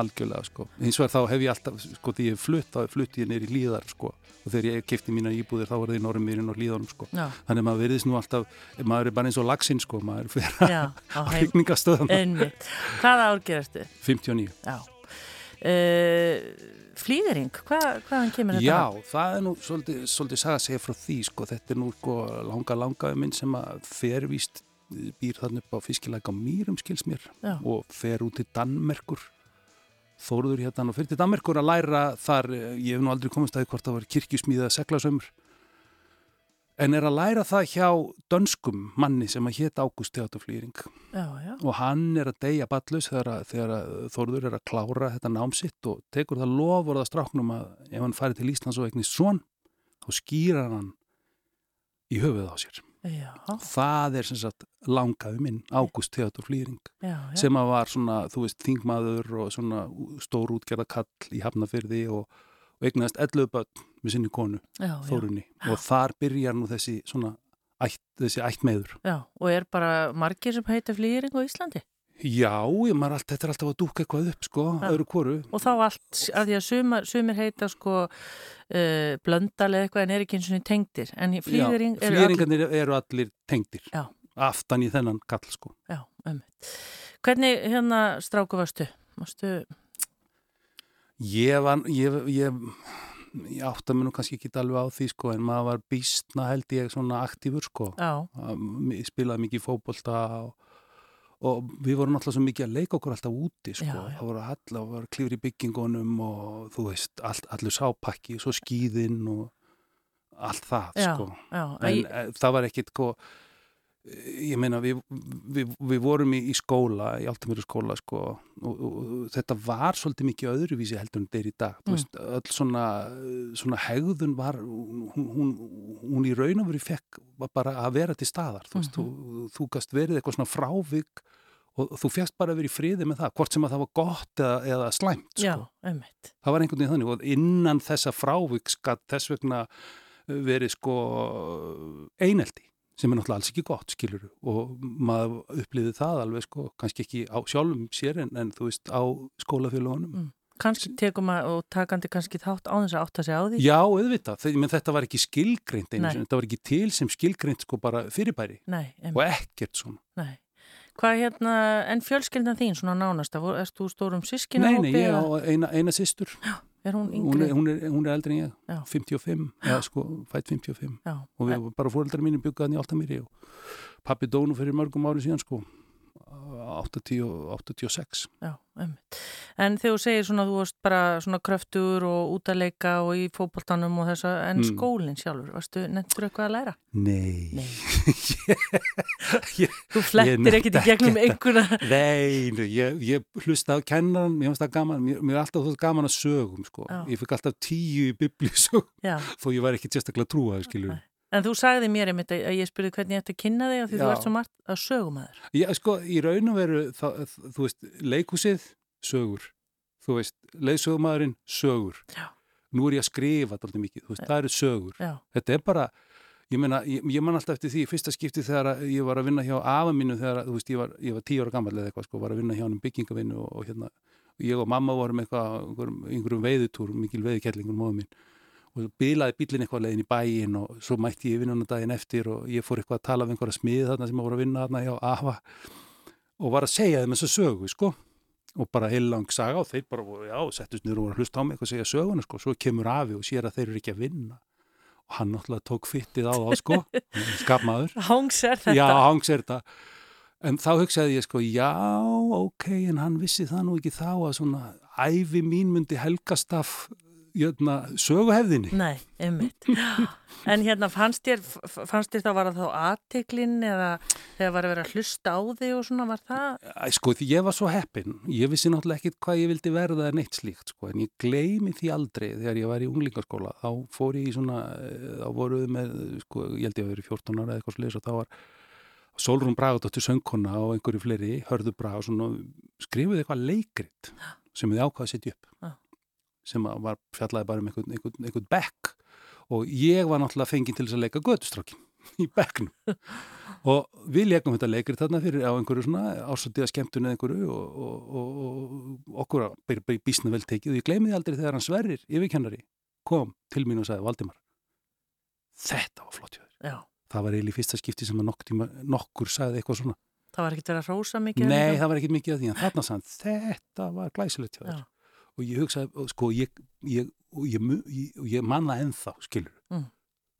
algjörlega sko. Eins og er þá hef ég alltaf, sko því ég flutt þá flutt ég neyri líðar sko. Og þegar ég kefti mína íbúðir þá var það í Norrmýrin og líðanum sko. Þannig að maður veriðist nú alltaf maður er bara eins og lagsinn sko. Maður fyrir að Einmitt. Hvaða ár gerastu? 59 Já. Uh, flýðering, Hva, hvaðan kemur þetta? Já, það er nú svolítið, svolítið saga að segja frá því sko, þetta er nú sko langa langaði minn sem að fer víst býr þannig upp á fiskilæk á mýrum skils mér Já. og fer út til Danmerkur. Þóruður hérna og fyrir til Danmerkur að læra þar, ég hef nú aldrei komist að hvort það var kirkjusmíða seglasömmur en er að læra það hjá dönskum manni sem að hétt Ágúst já. og hann er að deyja ballus þegar, að- þegar að Þórður er að klára þetta námsitt og tekur það lofurða stráknum að ef hann færi til Íslands og eignist svon þá skýrar hann í höfuð á sér. Já, Það er sem sagt langaði minn, Ágúst Theodor Flýring já, já. sem að var svona, þú veist, þingmaður og svona stór útgerða kall í Hafnafyrði og, eignast 11 börn með sinni konu, já, já. Þórunni og þar byrjar nú þessi svona ætt, þessi ættmeður. Já, og er bara margir sem heita flýðring á Íslandi? Já, allt, þetta er alltaf að dúka eitthvað upp sko, Já. öðru koru. Og þá allt, að því að sumar, sumir heita sko uh, blöndal eða eitthvað en er ekki eins og tengdir. En í flýðring Já, flýringarnir eru allir tengdir Já. aftan í þennan kall sko. Já, ömmit. Hvernig hérna stráku varstu? Varstu, Ég var, ég, ég, ég átta mér nú kannski ekki alveg á því sko en maður var býstna held ég svona aktífur sko. já, Ég spilaði mikið fótbolta og, og við vorum alltaf svo mikið að leika okkur alltaf úti sko. Já, já. Það voru all, það voru klifri í byggingunum og þú veist, all, allur sápakki, svo skýðinn og allt það já, sko. en Æ... það var ekkit sko, ég meina við, við, við vorum í, í skóla í Altamöru skóla sko og, og, þetta var svolítið mikið öðruvísi heldur en er í dag Mm. mm. veist, öll svona, svona hegðun var hún, hún, hún í raun og verið fekk bara að vera til staðar þú, veist, Mhm. þú, þú gast verið eitthvað svona frávik og þú fegst bara að vera í friði með það hvort sem að það var gott eða, eða slæmt já, sko. ömmit. það var einhvern veginn þannig og innan þessa frávik skatt þess vegna verið sko eineldi sem er náttúrulega alls ekki gott skilur og maður upplýði það alveg sko, kannski ekki á sjálfum sér en, en þú veist á skólafélagunum Mm. Kannski tekum að og takandi kannski þátt á þess að átta sig á því. Já, auðvitað, menn þetta var ekki skilgreint einu þetta var ekki til sem skilgreint sko bara fyrirbæri. Nei, og ekkert svona. Nei. Hvað hérna, en fjölskyldan þín svona nánasta, Vor- erst þú stórum sískina Nei, nei, ég á eina, eina systur Er hún hún yngri? er, hún, er, hún er eldri en ég, Já. 55 eða sko, fætt 55 Já, og við bara fóreldrar mínu byggaðan í Altamýri og pappi dónu fyrir mörgum ári síðan sko 80 og 86 já. En þegar þú segir svona, þú varst bara svona kröftur og út að leika og í fótboltanum og þess að, en Mm. skólinn sjálfur, varstu nefndur eitthvað að læra? Nei, Nei. ég, Þú flettir ekkit í gegnum einhverja. nei ég, ég hlusta á kennaran mér finnst það gaman, mér, mér er alltaf þótt gaman að sögum sko, ég fikk alltaf tíu í biblísögum Já, þó ég var ekki sérstaklega trúað skilur Nei. En þú sagði mér einmitt að að ég spurði hvernig ég ætti að kynna þig og því þú Já. ert svo margt að sögumæður. Já, sko, í raun og veru, það, þú veist, leikhúsið, sögur. Þú veist, leiðsögumæðurinn, sögur. Já. Nú er ég að skrifa alltaf mikið, þú veist, það eru sögur. Já, Þetta er bara, ég meina, ég, ég man alltaf eftir því, fyrsta skipti þegar að ég var að vinna hjá afa mínu þegar, að, þú veist, ég var, ég var tíu ára gammal eða eitthvað, sko, var að vinna hjá hann um byggingavinnu og, og hérna, ég og mamma vorum eitthvað, einhverjum, einhverjum veiðutúr, mikil veiðkerlingur móðu mín og bilaði bílinn eitthvað leiðin í bæin og svo mætti ég vinnuna daginn eftir og ég fór eitthvað að tala við einhverja smið þarna sem voru að vinna þarna hjá afa og var að segja þeim þess að sögu, sko. Og bara heilang saga og þeir bara, já, settust niður og voru að hlusta á mig að segja söguna, sko, svo kemur afi og sér að þeir eru ekki að vinna. Og hann náttúrulega tók fyttið á þá, sko. Skapmaður, Hangs er þetta. já, hangs er þetta. En þá hugsaði ég, sko, já, ok en hann vissi það nú ekki þá að svona æfi mín myndi helgast af jötna, söguhefðinni Nei, einmitt. En hérna fannst þér, fannst þér þá var það þá aðteklinn eða þegar var að vera að hlusta á þig og svona var það? Æ, sko, því ég var svo heppin ég vissi náttúrulega ekkit hvað ég vildi verða en eitt slíkt, sko, en ég gleymi því aldrei þegar ég var í unglingaskóla þá fór ég í svona, eh, þá voruð með sko, ég held ég að vera 14 ára eða eitthvað sliðis og þá var Solrún Bragadóttir söngkona og einhverju fleiri, hörðu Braga og svona skrifuði eitthvað leikrit sem þið ákvaði að setja upp Já. Sem að var fjallaði bara um einhvern, einhvern, einhvern bekk. Og ég var náttúrulega fenginn til þess að leika gödustrákin í bekknum. Og við leikum þetta leikri þarna fyrir á einhverju svona ásöldiða skemmtun eða einhverju og, og, og, og okkur að bara, bara bísna vel tekið. Og ég gleymi því aldrei þegar hann Sverrir, yfirkennari kom til mín og sagði Valdimar þetta var flott hjá þér. Það var eiginlega í fyrsta skipti sem að nokkur, tíma, nokkur sagði eitthvað svona. Það var ekkert verið að rósa mikið nei, það var ekkit mikið af því en þarna sagði þetta var glæsilegt hjá þér. Og ég hugsaði, sko ég, ég, ég, ég, manna ennþá, skilur Mm.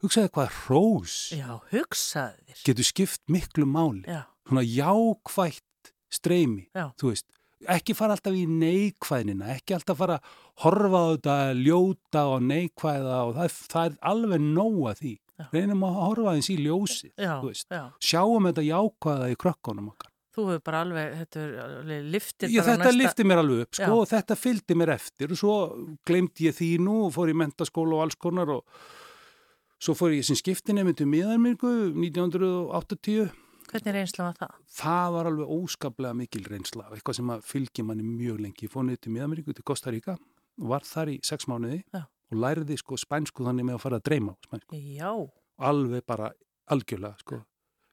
hugsaði hvað hrós Já, hugsaði getur skipt miklu máli Já, svona jákvætt streymi, Já. þú veist ekki fara alltaf í neikvæðnina ekki alltaf fara að horfa á þetta ljóta og neikvæða og það, það er alveg nóga því Já. reynum að horfa eins í ljósið þú veist. já sjáum þetta jákvæða í krökkunum okkar Þú hefur bara alveg, þetta er alveg liftir ég, bara þetta næsta... lifti mér alveg upp sko, og þetta fylgdi mér eftir og svo glemdi ég því nú og fór í mentaskóla og alls konar og svo fór ég sem skiptinni myndi miðarmingu 1980 Hvernig reynsla var það? það var alveg óskaplega mikil reynsla eitthvað sem að fylgja manni mjög lengi. Ég fór niður til Miðameríku til Costa Rica var þar í sex mánuði Já. og læriði sko spænsku þannig með að fara að dreyma á spænsku, Já, alveg bara algjörlega sko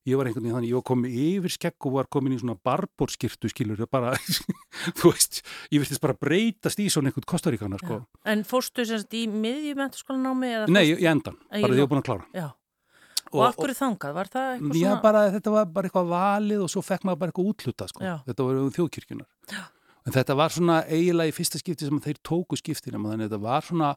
ég var einhvern veginn þannig, ég var komin yfir skegg og var komin í svona barborskirtu skilur bara, þú veist ég virtist bara breytast í svona einhvern Costa Ricana sko, en fórstu sem sagt í miðjumentaskólanámi eða nei, í endan bara ég því ég var búin að klára. Já, og, af hverju þangað? Var það eitthvað Já, svona... bara, þetta var bara eitthvað valið og svo fekk maður bara eitthvað útluta sko. Já. þetta var um þjóðkirkjunar en þetta var svona eiginlega í fyrsta skipti sem þeir tóku skiptina þannig að þetta var svona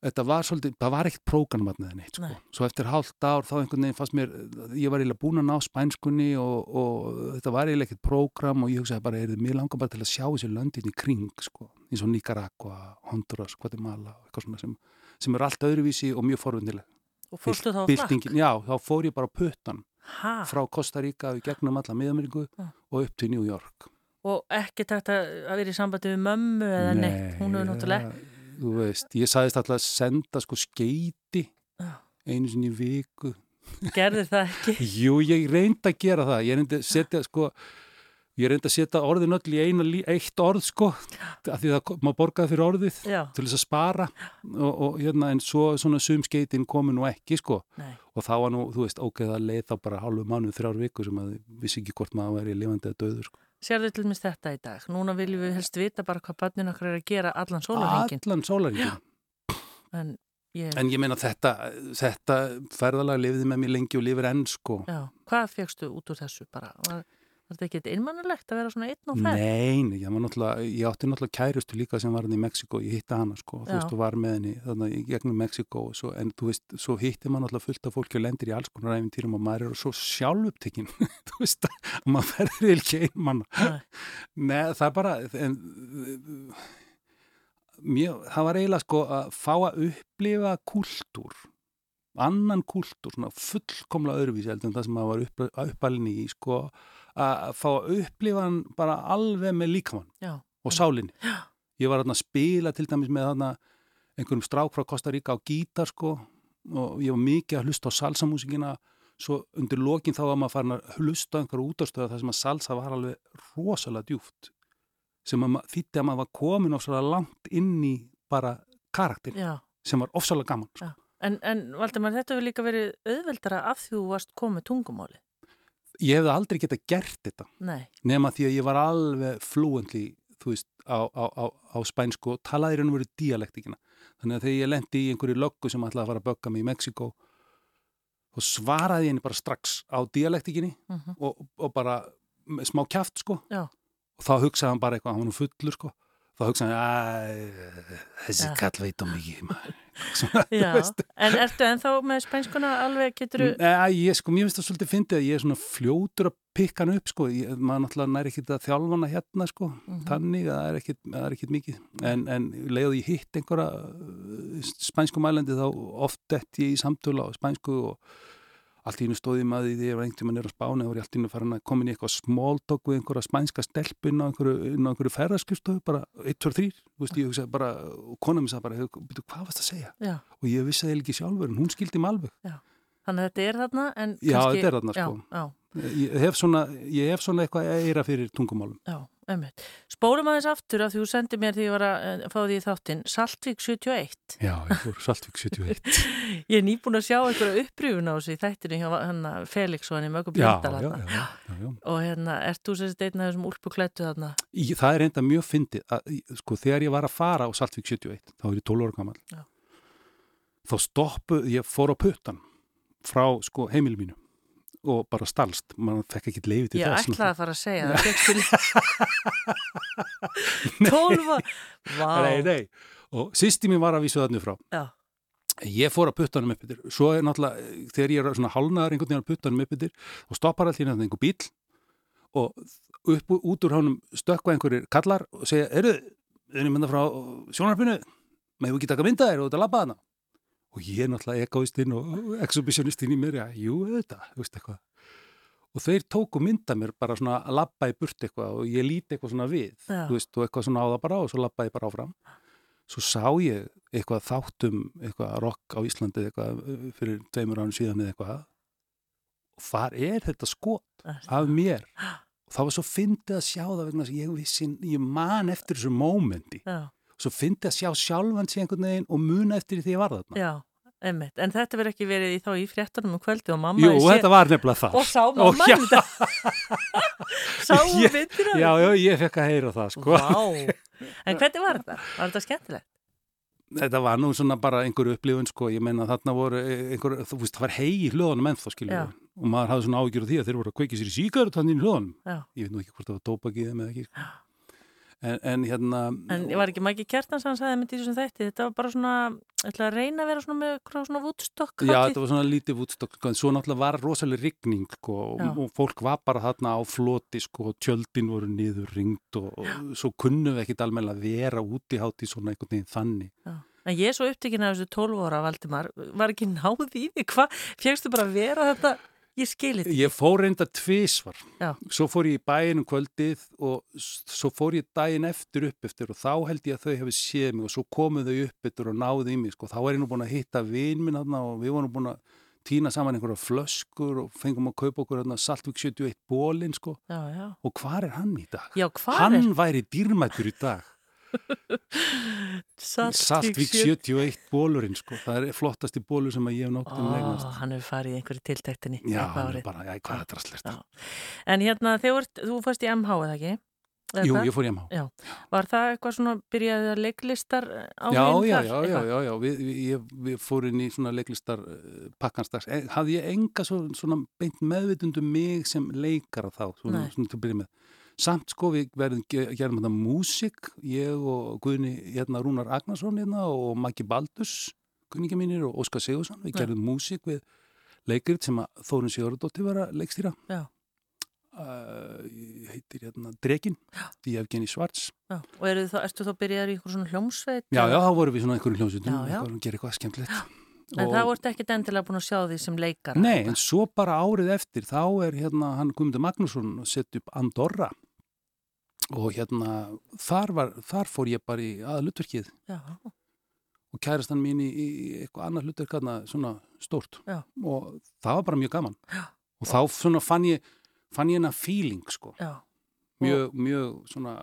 þetta var svolítið, það var ekkert prógramatnið neitt sko. Nei. svo eftir hálft ár þá einhvern veginn fannst mér, ég var eiginlega búin að ná spænskunni og, og þetta var eiginlega ekkert prógram og ég hugsaði bara, er mér langar bara til að sjá þessi löndin í kring sko, eins og Nicaragua, Honduras, Guatemala og eitthvað svona sem, sem er allt öðruvísi og mjög forvundileg Og fórstu þá? Byltingin, já, þá fór ég bara á puttan Ha, frá Costa Rica í gegnum alla miðameríku Já. og upp til New York og ekki tægt að vera í sambandi við mömmu eða neitt, hún hefur náttúrulega Þú veist, ég sagðist alltaf að senda sko skeiti einu sinni viku. Gerði það ekki? Jú, ég reyndi að gera það. Ég reyndi að setja sko ég reyndi að setja orðin öll í eina, eitt orð sko, af því það má borgaði fyrir orðið Já, til þess að spara. Og, og hérna en svo svona sum skeitin komi nú ekki sko. Nei, og þá var nú, þú veist, það leið þá bara hálfu mánuð, þrjár viku sem að vissi ekki hvort maður væri lifandi eða döður sko. Sérðu til mér þetta í dag? Núna viljum við helst vita bara hvað börnin okkar er að gera allan sólarhengin Allan sólaringin. en ég, En ég meina þetta, þetta ferðalega lifiði með mér lengi og lifir enn sko. já, hvað fegstu út úr þessu bara, var, var þetta ekki einmannulegt að vera svona einn og ferð? Nei, nei, ég, ég átti náttúrulega kærustu líka sem var hann í Mexiko, ég hitti hana sko, þú Já. veist, og var með henni þannig í gegnum Mexiko svo, en þú veist, svo hitti maður náttúrulega fullt af fólki og lendir í alls konar æfintýrum og maður er svo sjálfuptekinn, þú veist, að maður verður ekki einmann. Nei. Það er bara, en, mjög, það var eiginlega sko að fá að upplifa kúltúr, annan kúltúr, svona fullkomlega öðruvísi heldur en það sem maður var upp, uppalinn í, sko, að fá að upplifa hann bara alveg með líkamann Já, og sálinni. Ég var að spila til dæmis með þarna einhverjum strák frá Costa Rica á gítar sko og ég var mikið að hlusta á salsamúsikina svo undir lokin þá var maður farin að hlusta á einhverju útastöða þar sem að salsa var alveg rosalega djúft sem að þýtti að maður var komin ofsalega langt inn í bara karakter já sem var ofsalega gaman sko. Já. En, en Valdimar, þetta hefur líka verið auðveldara af því þú varst komið tungumáli. Ég hefði aldrei getað gert þetta. Nei, nema því að ég var alveg fluently þú veist, á, á, á, á spænsku og talaði raun og veru dialektikina þannig að þegar ég lendi í einhverju löggu sem ætlaði að fara að bögga mig í Mexiko og svaraði ég henni bara strax á dialektikinni Mhm. og, og bara smá kjaft sko. Já. og þá hugsaði hann bara eitthvað, hann var nú fullur sko þá hugsaði hann, "Æ, þessi kall veit mikið maður." Svona. En ertu ennþá með spænskuna alveg, getur þú... Ég sko, mér finnst það svolítið fyndið að ég er svona fljótur að pikka hann upp sko, ég, maður náttúrulega næri ekkit að þjálfa hana hérna sko, Mhm. þannig að það er ekkit, það er ekkit mikið, en, en leiðu ég hitt einhverja uh, spænsku mælendi þá oft detti ég í samtölu á spænsku og allt í hennu stóði maður því ég var einhvern veginn er á spáni og var ég allt í hennu farin að koma inn í eitthvað small talk við einhverja spænska stelpun á einhverju, inn á einhverju ferðarskristofu, bara 1, 2, 3, þú veist, ég hugsaði bara, og kona mér sagði bara, "Bíddu, hvað varst að segja? Já, Og ég vissi það ekki sjálfur, en hún skildi mig alveg. þannig að þetta er þarna, en Já, kannski... þetta er þarna, sko. Já, já, Ég hef svona, ég hef svona eitthvað eira fyrir tungumálum. já. Einmitt. Spólum aðeins aftur af því þú sendið mér því ég var að eh, fá því í þáttinn Saltvík 71. Já, ég fór Saltvík 71. Ég er nýbúin að sjá einhverja upprýfun á í þættinu hjá hann Felix og hann í já. Og hérna, ert þú sérst einn af þessum úlpuklættu þarna? Í, það er enda mjög fyndið að, sko, þegar ég var að fara á Saltvík 71 þá er ég 12 ára gammal Já. þá stoppu, ég fór á puttan frá sko, heimili mínu og bara stalst, mann fekk ekki leiði til Ég þess ætlaði að fara að segja það. Tólfa. Vá. Nei, nei, og sýsti mín var að vísu þannig frá. Já, ég fór að puttanum upp yfir svo er náttúrulega, þegar ég er svona hálnaðar einhvern veginn að puttanum upp yfir og stoppar allir einhvern einhver bíl og upp út úr hánum stökkva einhverjir kallar og segja, eru, við erum mynda frá sjónarpinu, með þú ekki taka mynda þér og þetta labba hana og ég er náttúrulega egoistinn og exhibitionistinn í mér, já, jú, þetta, þú veist eitthvað. Og þeir tóku mynda mér bara svona að labba í burt eitthvað og ég líti eitthvað svona við, Já. þú veist, og eitthvað svona á það bara og svo labba ég bara áfram. Svo sá ég eitthvað þáttum eitthvað rock á Íslandi eitthvað uh, fyrir tveimur ánum síðan eða eitthvað. Og þar er þetta skot af mér? Og það var svo fyndið að sjá það vegna að ég vissi, ég man eftir þessu mómenti, já, svo fyndið að sjá sjálfan sig einhvern veginn og muna eftir því ég var þarna já, einmitt. En þetta verður ekki verið í þá í fréttunum um kvöldi og mamma Jú, sé- þetta var nefnilega það Og sá Og mamma já. þetta. Sá Ég- myndir Já, já, ég fekk að heyra það sko Vá. En hvernig var þetta? Var þetta skemmtilegt? Þetta var nú svona bara einhver upplifun sko, ég meina þarna voru einhver, þú veist, það var hei í hljóðanum ennþá við. og maður hafði svona ágjör af því að þeir voru að kveiki sér í síkar þannig í hljóðanum, Já. ég veit nú ekki hvort það var tópakið eða ekki sko. En, en hérna En ég var ekki mæki kjartans hann sagði með því sem þætti, þetta var bara svona, ætla að reyna að vera svona með eitthvað svona vútstokk Já, þetta var svona lítið vútstokk, sko, en svo náttúrulega var rosalega rigning, sko, Já. og, og fólk var bara þarna á floti, sko, og tjöldin voru niður ringt og, og svo kunnum við ekkit almennilega að vera út í hátt í svona einhvern veginn þannig. En ég er svo upptekinn af þessu 12 ára Valdimar, var ekki náð í því, hvað, fjegstu bara að vera þetta, ég skilit. Ég fór reynda tvísvar, Já. svo fór ég í bæinn um kvöldið og svo fór ég daginn eftir upp eftir og þá held ég að þau hefði séð mig og svo komu þau upp eftir og náðu í mig, sko, þá var ég nú búin að hitta vin minn þarna og við vorum búin að týna saman einhverja flöskur og fengum að kaupa okkur þarna Saltvík 71 bólinn, sko, Já, já. og hvar er hann í dag? Já, hvað hann væri dýrmættur í dag Saltvík 71 bólurinn sko. það er flottasti bólur sem ég hef nátt um Ó, legnast hann hefur farið í einhverju tiltektinni. já, hann árið. bara, já, hvað er Já. En hérna, þegar þú fórst í MH eða ekki? Eða jú, hvað? ég fór hjá má Já, var það eitthvað svona, byrjaði að leiklistar á hinn já, já, já, já, já. Við, við, ég, við fórum í svona leiklistar uh, pakkanstags, e, hafði ég enga svo, svona beint meðvitundu mig sem leikara þá, svona, svona til að byrja með samt sko við verðum ge- gerum þetta músik, ég og Guðni hérna Rúnar Agnarsson hérna og Maggi Baldurs, kunningi mínir og Óskar Sigursson, við Já. gerum músik við leikrit sem að Þórun Sigurðardóttir var að leikstýra. Uh, heitir hérna Drekin í Evgeni Svarts Já, og ertu þá byrjaður í eitthvað svona hljómsveit? já, já, þá vorum við svona einhverjum hljómsveitum já. eitthvað, að gera eitthvað skemmtilegt En það vart ekkit endilega búin að sjá því sem leikara? Nei, en svo bara árið eftir þá er hérna hann Guðmundur Magnússon að setja upp Andorra. Og hérna þar, var, þar fór ég bara í aðalutverkið Já, og kærastan mín í, í eitthvað annað hérna svona stórt. Já. og það var bara mjög gaman. Já. og þá svona fann ég fann ég hennar feeling sko. Mjög, mjög svona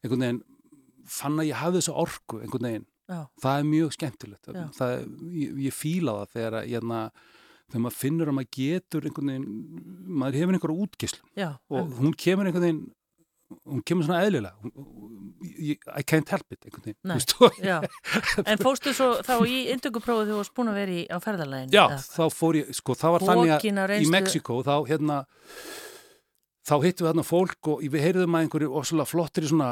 einhvern veginn fann að ég hafði þessa orku einhvern veginn já, það er mjög skemmtilegt það, ég, ég fíla það þegar, að, hérna, þegar maður finnur að maður getur einhvern veginn, maður hefur einhverja útgislu já. og hún kemur einhvern veginn hún kemur svona eðlilega. Ég- I can't help it en fóstu svo þá í indökuprófið þegar þú varst búin að vera í, á ferðarlegin? já, þá fór ég, sko, það var þannig Fókin á að í Mexiko þá hérna þá hittum við þarna fólk og við heyrðum að einhverju ossalega flottir í svona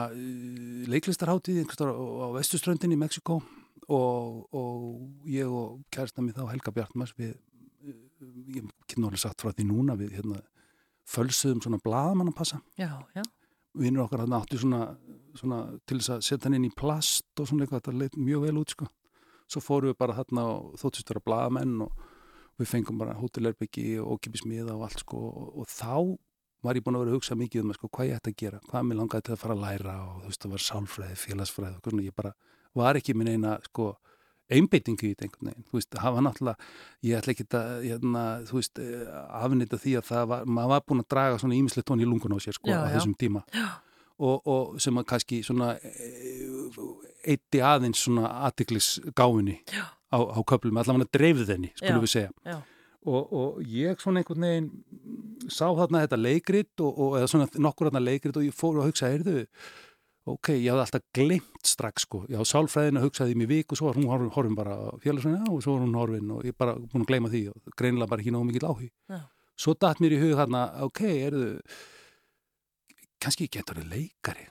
leiklistarháttíð einhverstað á, á vestuströndin í Mexiko og, og ég og kærasta mig þá Helga Bjartmars við, uh, ég get náttúrulega sagt frá því núna við hérna fölsuðum svona blaðamannapassa. Já, já, vinnur okkar hann áttu svona, svona til þess að setja hann inn í plast og svona eitthvað, þetta leit mjög vel út sko. Svo fórum við bara þarna og þóttist vera blaðamenn og við fengum bara hótelherbyggi og ókipismiða og allt sko. Og, og þá var ég búin að vera að hugsa mikið um sko, hvað ég ætti að gera, hvað mér langaði til að fara að læra og þú veist það var sálfræði, félagsfræði og svona, ég bara var ekki minn eina sko einbeitingu í þetta einhvern veginn, þú veist, það var náttúrulega, ég ætla ekki að, hérna, þú veist, eh, afnýta því að það var, maður var búin að draga svona ímislegt tón í lungun á sér, sko, Já, á já. þessum tíma. Já. og, og sem að kannski svona eitti aðeins svona aðtiklis gáfinni á, á köflum, allavega dreifð þenni, skulum við segja. Og, og ég svona einhvern veginn sá þarna þetta leikrit og, og eða svona nokkur þarna leikrit og ég fór að hugsa, heyrðu, ok, ég hafði alltaf glemt strax sko, já, sálfræðina hugsaði í mig vik og svo var hún horfin, horfin bara félagsvæðina og svo var hún horfin og ég bara búin að gleyma því og greinilega bara ekki náðu mikið áhug. Já. Svo datt mér í hug þarna, ok, erðu, kannski getur þið leikari,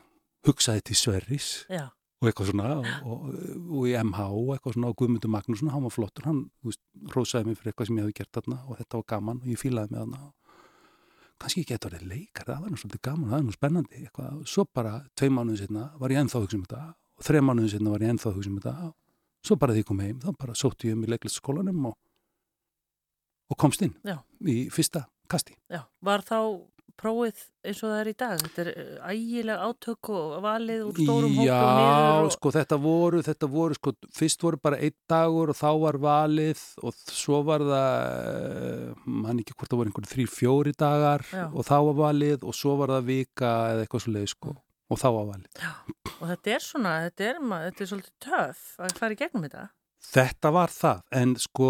hugsaði til Sverris Já, og eitthvað svona og, og, í MH og eitthvað svona og Guðmundur Magnússon, hann var flottur, hann veist, rósaði mig fyrir eitthvað sem ég hefði gert þarna og þetta var gaman og ég fílaði mig þarna kannski getur þið leikari, það var nú svolítið gaman, það er nú spennandi eitthvað, svo bara tvei mánuðin setna var ég ennþá hugsa um þetta og þrei mánuðin setna var ég ennþá hugsa um þetta svo bara því ég kom heim, þá bara sótti ég um í leiklistaskólanum og, og komst inn Já. í fyrsta kasti já. Var þá prófið eins og það er í dag? Þetta er eh, ægileg átök og valið úr stórum hópum Já, og... sko þetta voru, þetta voru, sko, fyrst voru bara einn dagur og þá var valið og svo var það, mann ekki hvort það voru einhverju þrý, fjóri dagar Já. og þá var valið og svo var það vika eða eitthvað svo leið, sko, og þá var valið. Og þetta er svona, þetta er, þetta er svolítið töff að fara í gegnum þetta. Þetta var það, en sko,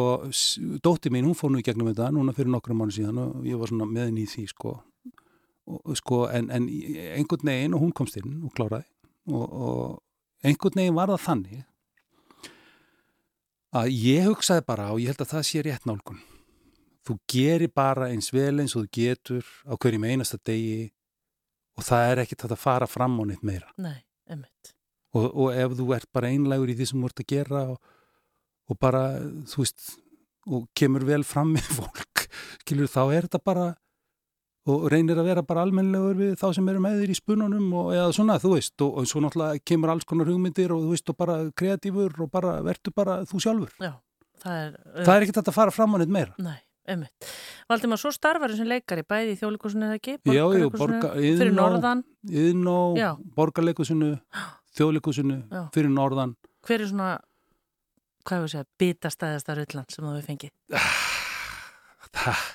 dóttir mín, hún fór nú í gegnum þetta núna fyrir nokkrum mánu síðan og ég var svona með henni í því, sko, og, sko, en, en einhvern veginn og hún komst inn og kláraði. Og, og einhvern veginn var það þannig að ég hugsaði bara og ég held að það sé rétt nálgun. Þú gerir bara eins vel eins og þú getur á hverjum einasta degi og það er ekkert að fara fram á neitt meira. Nei, og, og ef þú ert bara einlægur í því sem þú ert að gera og, og bara, þú veist og kemur vel fram með fólk skilur þá er þetta bara og reynir að vera bara almennilegur við þá sem eru með þér í spununum og eða svona, þú veist, og, og svo náttúrulega kemur alls konar hugmyndir og þú veist, og bara kreatífur og bara verður bara þú sjálfur Já, það er... það er ekkert að fara fram á neitt meira Nei, einmitt. Valdimar, svo starfar sem leikari bæði í þjóðleikusinu eða ekki? Já, Borgarleikhúsinu, borga- Fyrir Iðnó- norðan. Iðnó, Já. borgarleikusinu þjóðleikusinu, Já. fyrir norðan Hver er svona, hvað hefur segja, bitastæðasta rullan sem þú hefur fengið? það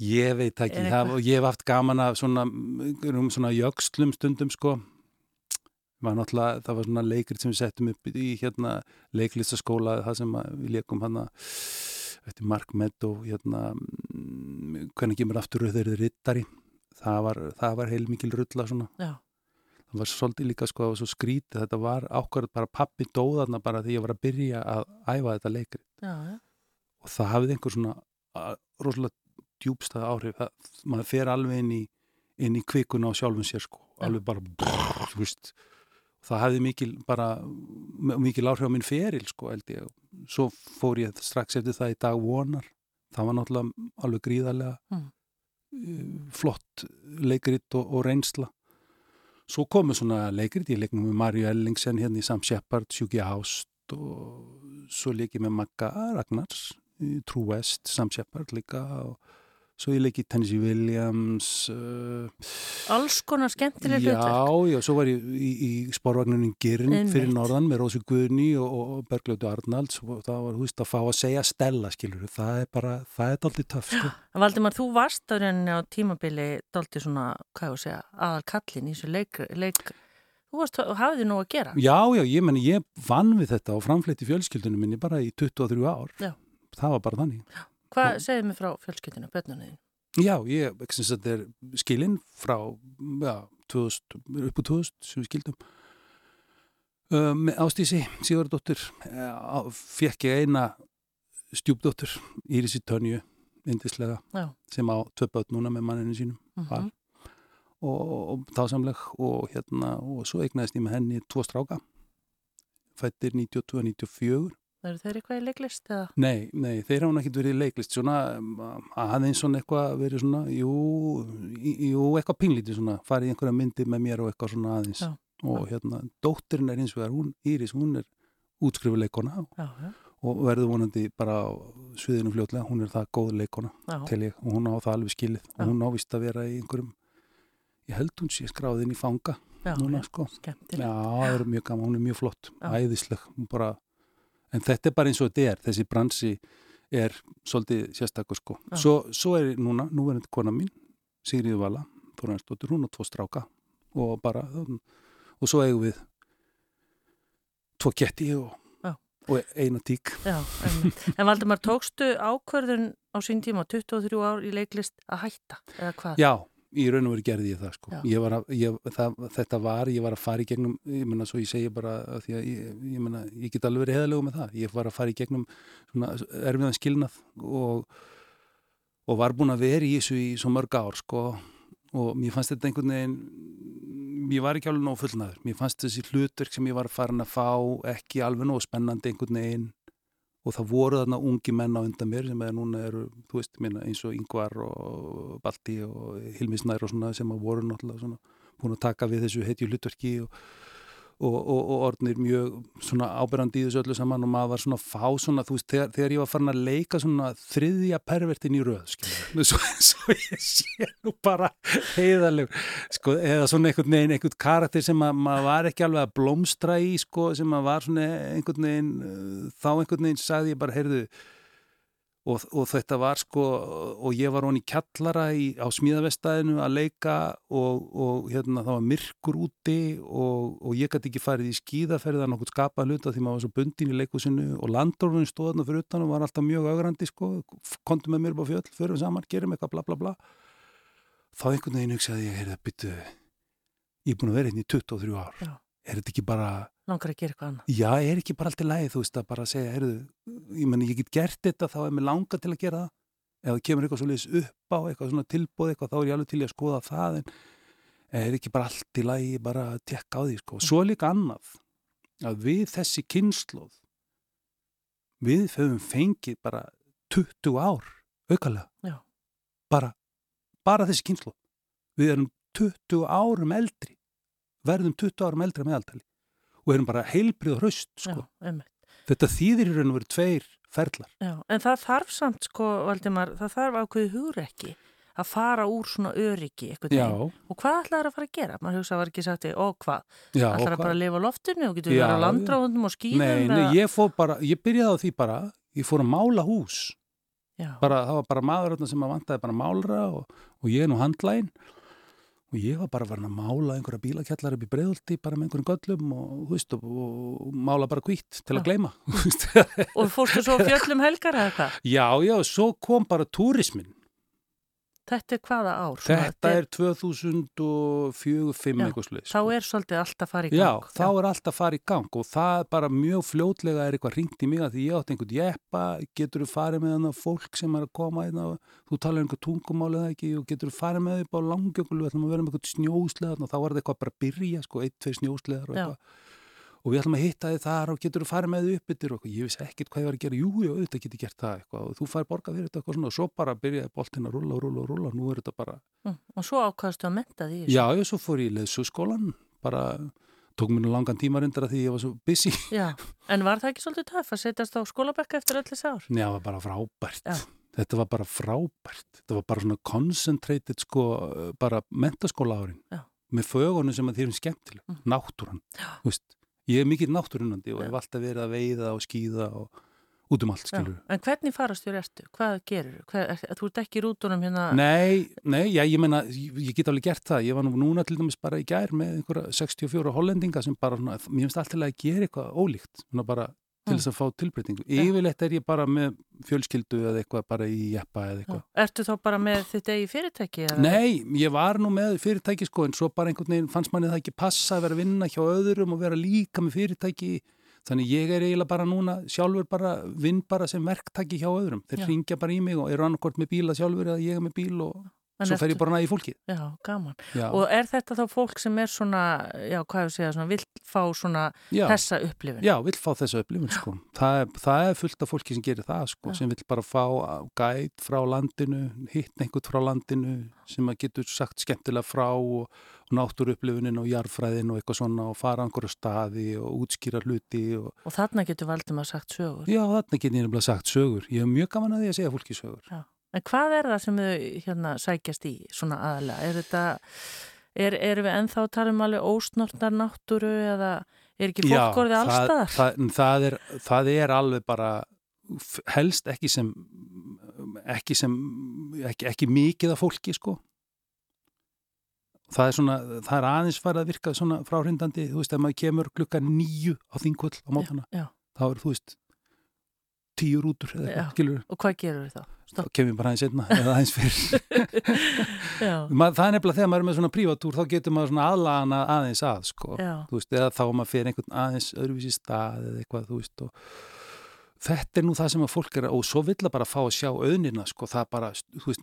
ég veit ekki, eitthvað? ég hef haft gaman að svona, um svona jöxlum stundum sko. Var það var svona leikrit sem við settum upp í hérna leiklistaskóla það sem að við leikum hann eftir Mark Meadow hérna, mm, hvernig kemur aftur þeir eru rittari það var, það var heil mikil rulla svona. Já, það var svolítið líka sko, það var svo skrítið. Þetta var ákvarð bara pappi dóðarna bara því ég var að byrja að æfa þetta leikrit. Já, já. og það hafði einhver svona rosalega djúbstæða áhrif. Það, maður fer alveg inn í inn í kvikuna á sjálfum sér sko. Alveg bara brrr, veist það hafði mikil bara mikil áhrif á minn feril sko ég. Svo fór ég strax eftir það í dag vonar. Það var náttúrulega alveg gríðarlega Mm. uh, flott leikrit og, og reynsla. Svo komu svona leikrit ég leiknum með Marju Ellingsen hérna í Sam Shepard, Sjúki Ást og svo leik ég með Magga Ragnars True West, Sam Shepard líka og svo ég leik í Tennessee Williams uh, Alls konar skemmtileg hlutverk. Já, já, svo var ég í, í spórvagnunin Girn Einmitt. fyrir norðan með Rósu Guðni og, og Bergljótu Arnalds og það var, þú veist, að fá að segja Stella, skilur, það er bara, það er daldið töff, sko. Valdimar, þú varst á rauninni á tímabili dálítið svona, hvað ég að segja, aðal kallin í þessu leik, leik þú varst, hafið þið nú að gera. Já, já, ég meni, ég vann við þetta og framfletti fjölskyldunum minni bara í 23 ár. Já. Það var bara þannig. Hvað segið mér frá fjölskyldinu, börnunniðin? Já, ég, ekki sem þetta er skilinn frá, já, 2000, upp úr 2000 sem við skildum. Uh, með Ástísi, Sigurdóttur, uh, fekk ég eina stjúpdóttur, Írisi Tönju, indislega, Já. sem á tvö börn núna með manninu sínum Mm Var. og, og tásamleg og hérna, og svo eignaðist ég með henni tvo stráka, fættir 92-94 Eru þeir eitthvað í leiklist eða? Nei, nei, þeir hafa ekki verið í leiklist svona aðeins svona eitthvað verið svona, jú, jú eitthvað pínlítið svona, farið einhverja myndi með mér og eitthvað svona aðeins Já, og hérna, dóttirinn er hins vegar, hún, Íris, hún er útskrifuleikona Já, já, og verður vonandi bara á sviðinu fljótlega, hún er það góð leikona já. til ég og hún á það alveg skilið Já. og hún ávist að vera í einhverjum ég held hún sé skráðin í fanga já, núna já, sko. Já, það er mjög gaman, hún er mjög flott, Já. æðisleg bara, en þetta er bara eins og þetta er þessi bransi er svolítið sérstakur sko Já. svo, svo er núna, nú er þetta kona mín Sigriður Vala, Þorvarsdóttir, hún og tvo stráka og bara og svo eigum við tvo ketti og, Já. og eina tík Já, en, en Valdimar, tókstu ákverðun á sín tíma 23 ár í leiklist að hætta, eða hvað? Já, í raun og veru gerði ég það sko. Ég var að, ég, það, þetta var, ég var að fara í gegnum ég menna svo ég segi bara að að ég, ég menna, ég get alveg verið heðalegu með það. Ég var að fara í gegnum erfiðan skilnað og, og var búin að vera í þessu í svo mörg ár sko. Og mér fannst þetta einhvern veginn ég var ekki alveg nóg fullnaður. Mér fannst þessi hlutverk sem ég var farin að fá ekki alveg nóg spennandi einhvern veginn og það voru þarna ungi menn á undan mér sem er núna eru, þú veist, minna, eins og Yngvar og Balti og Hilmisnær og svona sem að voru náttúrulega svona búin að taka við þessu heitju hlutverki og, og, og, og orðnir mjög svona áberandi í þessu öllu saman og maður var svona fá svona, þú veist, þegar, þegar ég var farin að leika svona þriðja pervertin í röð, skiljum, svo, svo ég sé nú bara heiðaleg, sko, eða svona einhvern veginn, einhvern karakter sem að maður var ekki alveg að blómstra í, sko, sem að var svona einhvern veginn, þá einhvern veginn sagði ég bara, heyrðu, og, og þetta var sko, og ég var honni kjallara í, á smíðavestæðinu að leika og, og hérna það var myrkur úti og, og ég gæti ekki farið í skíðaferðið að nokkur skapa hluta því maður var svo bundin í leikúsinu og landorfun stóð þarna fyrir utan og var alltaf mjög augrandi sko, kontum með mér upp á fjöll, förum saman, gerum eitthvað bla bla bla. Þá einhvern veginn hugsaði ég, heyrðu, byttu ég er búin að vera hérna í 23 ár. Já. Er þetta ekki bara Langar að gera eitthvað annað? Já, er ekki bara alltaf lægi, þú veist, að bara segja, heyrðu, ég menn, ég get gert þetta, þá er mér langa til að gera það. Ef það kemur eitthvað svolítið upp á, eitthvað svona tilbúð, eitthvað, þá er ég alveg til að skoða það, en er ekki bara allt í lægi bara að tekka á því, sko. Svo líka annað, að við þessi kynnslóð, við höfum fengið bara 20 ár, aukalega. Bara, bara þessi kynnslóð. Við erum 20 árum eldri, verðum 20 árum eldri að meðaltali og erum bara heilbrið og hraust sko. Þetta þýðir í raun og veru tveir ferlar Já, en það þarf samt, sko, Valdimar, það þarf ákveði hugrekki að fara úr svona öryggi og hvað ætlaði að fara að gera? Man hugsa var ekki sagt, og hvað? og að bara að lifa á loftinu og getur verið á landráðundum og skýðum? nei, nei, ég bara, ég byrjaði á því bara ég fór að mála hús bara, það var bara maður sem að vantaði bara málra og, og ég er nú handlægin og ég var bara farin að mála einhverja bílakjallar upp í breiðolti bara með einhverjum göllum og, veist, og, og mála bara hvitt til að veist. og fórstu svo fjöllum helgar eða hvað? já, já, svo kom bara túrismin Þetta er hvaða ár? Þetta er 2004-2005 Já, eitthvað sluðis Þá er svolítið allt að fara í gang. Já, þá er allt að fara í gang og það er bara mjög fljótlega er eitthvað ringt í mig að því ég átti einhvern jeppa, getur þú farið með þannig fólk sem er að koma inn á, þú talar um einhver tungumál eða ekki og getur þú farið með upp á langjökul við ætlum að vera með einhvern snjósleðar og þá var þetta eitthvað bara að byrja, sko, ein, tvei snjósleðar og Já. Og við ætlum að hitta þið þar og getur þú farið með þið upp yfir og ég vissi ekkert hvað ég var að gera, jú, jú, auðvitað get ég gert það eitthvað og þú farið borgað fyrir þetta eitthvað svona og svo bara byrjaði boltin að rúlla og rúlla og rúlla og nú er þetta bara Mm, Og svo ákvaðstu að menta því. Já, ég svo fór í leðsúskólan, bara tók mér langan tíma reyndar að því ég var svo busy. Já, en var það ekki svolítið töff að setjast á skólabekka eftir öll þessi ár? Já, það var bara frábært. Já. Þetta var bara frábært. Þetta var bara svona concentrated, sko, bara mentaskóla árin. Já. Með fögunum sem að er skemmtileg. Mm. Náttúran. Þú Veist, ég er mikill náttúrunandi og Já. hef alltaf verið að veiða og skýða og út um allt, Já. skilur. En hvernig farastjóri ertu? Hvað gerur? Hvað, er, þú ert ekki í rútunum hérna? Nei, nei, já, ég meina, ég, ég get alveg gert það. Ég var nú núna til dæmis bara í gær með einhverja 64 hollendinga sem bara, svona, mér finnst alltaf að gera eitthvað ólíkt, bara til þess að fá tilbreytingu. Yfirleitt er ég bara með fjölskyldu eða eitthvað bara í jeppa eða eitthvað. Ertu þá bara með þitt eigi fyrirtæki? eða? Nei, ég var nú með fyrirtæki sko en svo bara einhvern veginn fannst manni það ekki passa að vera að vinna hjá öðrum og vera líka með fyrirtæki þannig ég er eiginlega bara núna sjálfur bara, vinn bara sem verktæki hjá öðrum þeir Já. ringja bara í mig og eru annarkort með bíla sjálfur eða ég er með bíl og svo fer ég bara næði fólkið Já, gaman. Já, Og er þetta þá fólk sem er svona, já, hvað ég segja, svona, vill fá svona já, þessa upplifin? já, vill fá þessu upplifun sko. það, er, það er fullt af fólki sem gerir það sko, Já. sem vill bara fá gæt frá landinu, hitt einhvern frá landinu sem að getur sagt skemmtilega frá og, og náttúru upplifunin og jarðfræðin og eitthvað svona og fara einhverju staði og útskýra hluti og Og þarna getur Valdimar sagt sögur. já, þarna get ég nefnilega sagt sögur ég hef mjög gaman að því að segja fólki sögur En hvað er það sem þau hérna sækjast í svona aðalega? Er þetta, er, erum við ennþá að tala um alveg ósnortnar náttúru eða er ekki fólk orðið allstaðar? það, það, er, það er alveg bara helst ekki sem ekki sem ekki, ekki mikið af fólki sko það er svona, það er aðeins farið að virka svona fráhrindandi, þú veist, ef maður kemur klukka nýju á þingvöld á mótana Já, þá er, þú veist tíu rútur eða Já. og hvað gerur við þá? þá kemur bara aðeins einna eða aðeins Ma, það er nefnilega þegar maður er með svona prívatúr þá getur maður svona aðlagana aðeins að sko. veist, eða þá maður fyrir einhvern aðeins öðruvísi stað eða eitthvað, veist og þetta er nú það sem að fólk er og svo vill að bara fá að sjá auðnina sko, það bara, þú veist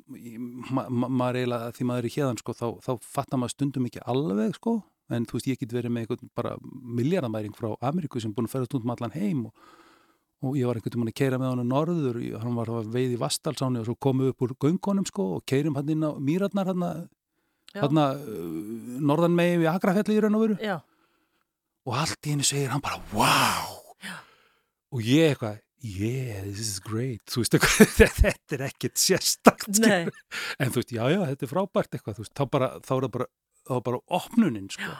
ma ma maður eiginlega, því maður er í hérðan sko, þá, þá fattar maður stundum ekki alveg sko, en þú veist, ég get verið með einhvern bara miljardamæring frá Ameríku sem búin að ferða stundum allan heim og, og ég var einhvern veginn að keira með hann norður, ég- hann var að veið í Vastalsáni og svo komum við upp úr göngunum sko og keirum hann inn á Mýratnar hann já, uh, norðan megi við Akrafjalli í raun og veru. Já, og allt í henni segir hann bara wow og ég eitthvað yeah, this is great. Þú veist þetta er ekkert sérstakt. En þú veist, já, já, þetta er frábært eitthvað veist, þá, bara, þá er það bara, bara opnunin sko.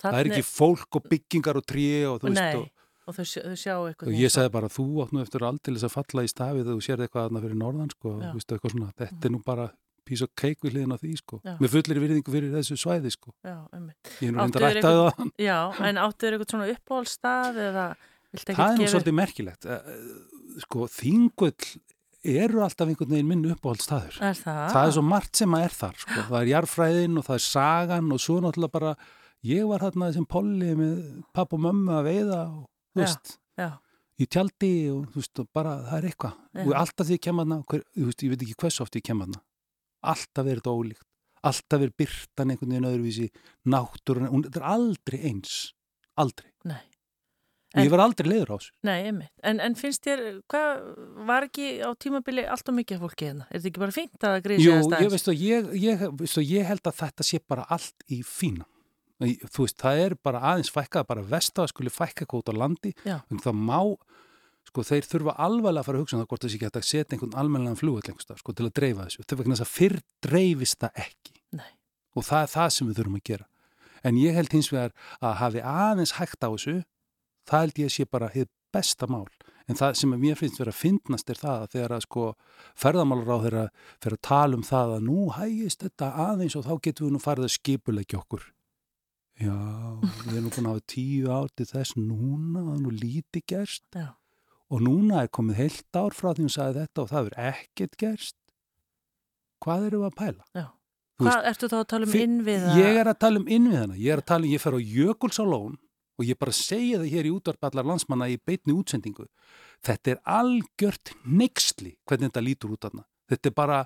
það er ekki fólk og byggingar og tré og þú veist og, og þau, þau sjá eitthvað og ég sagði bara, þú átt nú eftir aldeilis að falla í stafið þegar þú sérði eitthvað aðna fyrir norðan sko, eitthvað svona, þetta er nú bara piece of cake við hliðin á því sko, Já. með fullir virðingu fyrir þessu svæði sko, Já, einmitt. ég er nú reynda þér rættaði það. Já, en áttu þér eitthvað svona uppáhaldstað eða viltu það er ekki nú gefa svolítið merkilegt. Eh, eh, sko, þingull eru alltaf einhvern veginn minn uppáhaldstaður Er það? það er svo margt sem að er þar sko. það er jarfræðin og það er sagan og svo náttúrulega bara, ég var þarna sem polli með papp og mömmu að veiða og þú veist, í tjaldi og þú veist, og bara það er eitthvað og alltaf því ég kem aðna, hver, þú veist, ég veit ekki hversu oft ég kem aðna alltaf er þetta ólíkt alltaf er byrtan einhvern veginn öðruvísi náttúrun, þetta er aldrei eins aldrei, nei. En- ég var aldrei leiður á þessu Nei, einmitt. En, en finnst þér, hvað var ekki á tímabili allt og mikið fólki hérna? Er þetta ekki bara fínt að grísa Jú, þess ég, aðeins? veistu, ég, ég, veistu, ég held að þetta sé bara allt í fína. Þú veist, það er bara aðeins fækkað, bara vestað skuli fækka kóta á landi. En það má, sko, þeir þurfa alveg að fara að hugsa um það hvort þessi hægt að setja einhvern almennilegan flugvall einhverstað, sko, til að dreifa þessu. Vegna þess að fyrr dreifist það ekki. Nei. Og það er það sem við þurfum að gera. En ég held hins vegar að hafi aðeins hægt á þessu, það held ég sé bara hið besta mál. En það sem mér finnst vera að fyndnast er það að þegar að sko ferðamálar á þeirra fyrir að tala um það að nú hægist þetta aðeins og þá getum við nú farið að skipulegja okkur. Já, við erum búin að hafa tíu ár til þess núna, það er nú lítið gerst Já, og núna er komið heilt ár frá því hún sagði þetta og það er ekkert gerst. Hvað erum við að pæla? já. Þú Hvað ertu þá að tala um innviða? Ég er að tala um innviðana, ég er að tala um, ég fer á Jökulsálón og ég bara segja það hér í útvarpallar landsmanna í beitni útsendingu. Þetta er algjört neyksli hvernig þetta lítur út aðna. Þetta er bara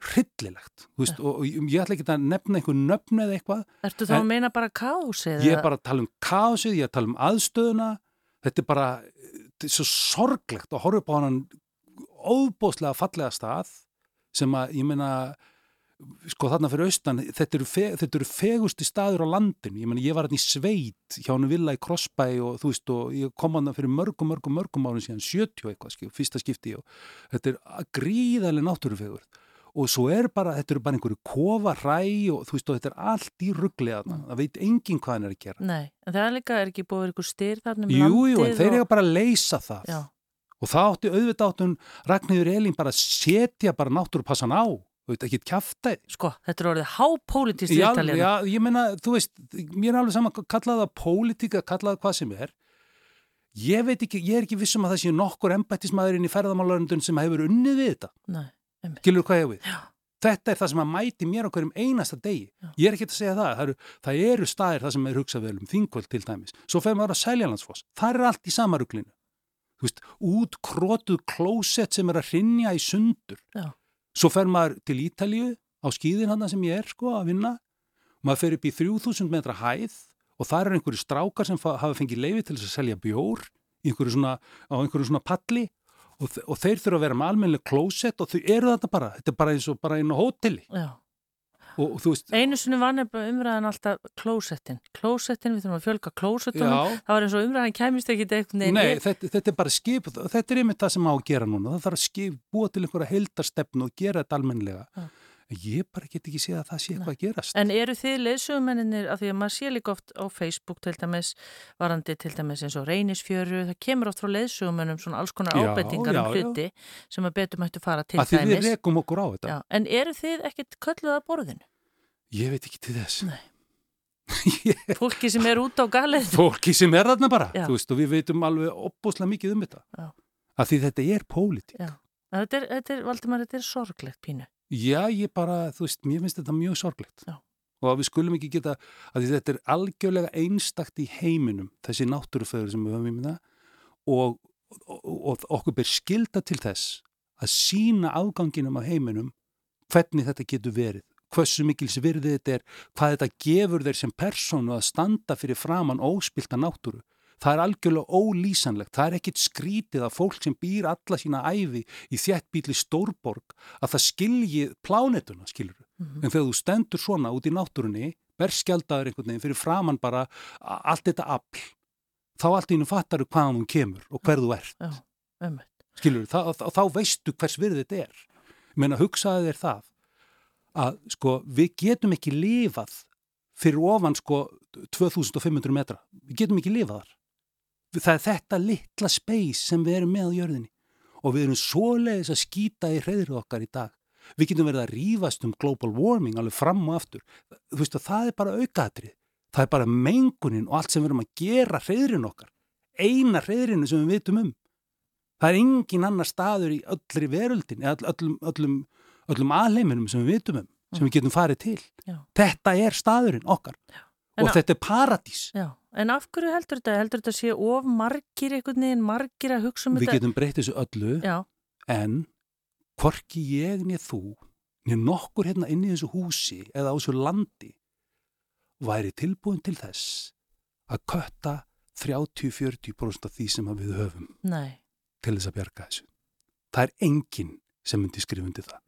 hryllilegt. Þú Veist, og, og ég ætla ekki að nefna einhver nöfn eða eitthvað. Ertu þá að meina bara kás eða? Ég er bara að tala um kaosið, ég er að tala um aðstöðuna. Þetta er bara, þetta er svo sorglegt að horfa upp á hann óbóðslega fallega stað sem að, ég meina, sko þarna fyrir austan, þetta eru, fe, þetta eru fegusti staður á landinu, ég meina ég var hann í sveit hjá hann villa í Krossbæ og þú veist og ég kom hann fyrir mörgum, mörgum, mörgum árum síðan, 70 og eitthvað, fyrsta skipti og þetta er gríðarlega náttúrufegur og svo er bara, þetta eru bara einhverju kofa hræ og þú veist og þetta er allt í rugglega þarna, það veit enginn hvað hann er að gera. Nei, en það er líka, er ekki búið ykkur styr þarna um landið jú, en þeir og... eiga bara að leysa það Já, og það átti auðvitað áttun Ragnhildur Elín bara að setja bara náttúrupassan á, þú veit, ekki tjafta sko, þetta er orðið hápólitist Já, viðtalið. já, ég meina, þú veist, mér er alveg saman að kalla það pólitíka, kalla það hvað sem er. Ég veit ekki, ég er ekki vissum að það sé nokkur embættismæðurinn í ferðamálarundun sem hefur unnið við þetta. Nei. Gilur hvað ég við? Já. Þetta er það sem að mæti mér á hverjum einasta degi. Já. Ég er ekki að segja það. Það eru, það eru staðir það sem er hugsað vel um þingvöld til dæmis. Svo fer maður að Seljalandsfoss. Það er allt í sama ruglinu. Þú veist, útkrotuð klósett sem er að hrinja í sundur. Já. Svo fer maður til Ítalíu á skýðin hann sem ég er sko að vinna. Maður fer upp í 3000 metra hæð og það eru einhverju strákar sem fa- hafa fengið leifi til þess að selja bjór einhverju svona, á einhverju svona palli og, og þeir þurfa að vera með almennileg klósett og þau eru þetta bara. Þetta er bara eins og bara á hóteli og, og veist, Einu sinni var nefnilega umræðan alltaf klósettin. Klósettin, við þurfum að fjölga klósettunum. Það var eins og umræðan kæmist ekki eitthvað nei, þetta, þetta er bara skip, þetta er einmitt það sem á að gera núna. Það þarf að skip, búa til einhverja heildarstefnu og gera þetta almennilega. Ég bara get ekki séð að það sé eitthvað að gerast. En eru þið leysugumennir, af því að maður sé líka oft á Facebook til dæmis, varandi til dæmis eins og reynisfjöru, það kemur oft frá leysugumennum svona alls konar ábendingar um já, já. hluti sem að betur mættu fara til að dæmis. rekum okkur á þetta. Já, en eru þið ekkit kölluð að borðinu? Ég veit ekki til þess. Nei. Fólki sem er út á galið. Fólki sem er þarna bara, veist, og við veitum alveg opbúslega mikið um þetta. Já. Af því þetta er pólitík. Er, þetta er, Valdimar, þetta er sorglegt pínu. Já, ég bara, þú veist, mér finnst þetta mjög sorglegt. Já. Og að við skulum ekki geta, að þetta er algjörlega einstakt í heiminum, þessi náttúruföður sem við höfum í minna og, og, og okkur ber skilda til þess að sína afganginum af heiminum hvernig þetta getur verið, hversu mikils virði þetta er, hvað þetta gefur þeir sem persónu að standa fyrir framann óspilta náttúru. Það er algjörlega ólýsanlegt, það er ekkit skrítið að fólk sem býr alla sína æfi í þjættbíli stórborg að það skilji plánetuna, skilur Mhm. En þegar þú stendur svona út í náttúrunni, berskjaldaður einhvern veginn fyrir framann bara allt þetta afl, þá allt í hennu fattar þú hvaðan hún kemur og hver þú ert. Já. Skilur, þá, þá, þá veistu hvers virði þetta er. Ég meina, hugsaði þér það að sko, við getum ekki lifað fyrir ofan sko 2500 metra. Við getum ekki lifað þar. Það er þetta litla space sem við erum með á jörðinni og við erum svoleiðis að skýta í hreðrið okkar í dag. Við getum verið að rífast um global warming alveg fram og aftur. Þú veist að það er bara aukaðatrið. Það er bara mengunin og allt sem við erum að gera hreðrin okkar. Eina hreðrinu sem við vitum um. Það er engin annar staður í öllri veröldin, eða öll- öllum, öllum, öllum alheiminum sem við vitum um, sem við getum farið til. Já. Þetta er staðurinn okkar En og á- þetta er paradís. Já, en af hverju heldur þetta? Heldur þetta sé of margir einhvern veginn, margir að hugsa um Við þetta? getum breytt þessu öllu Já, en hvorki ég niður þú, niður nokkur hérna inn í þessu húsi eða á þessu landi væri tilbúin til þess að kötta 30-40% af því sem að við höfum nei, til þess að bjarga þessu. Það er enginn sem myndi skrifa undir það.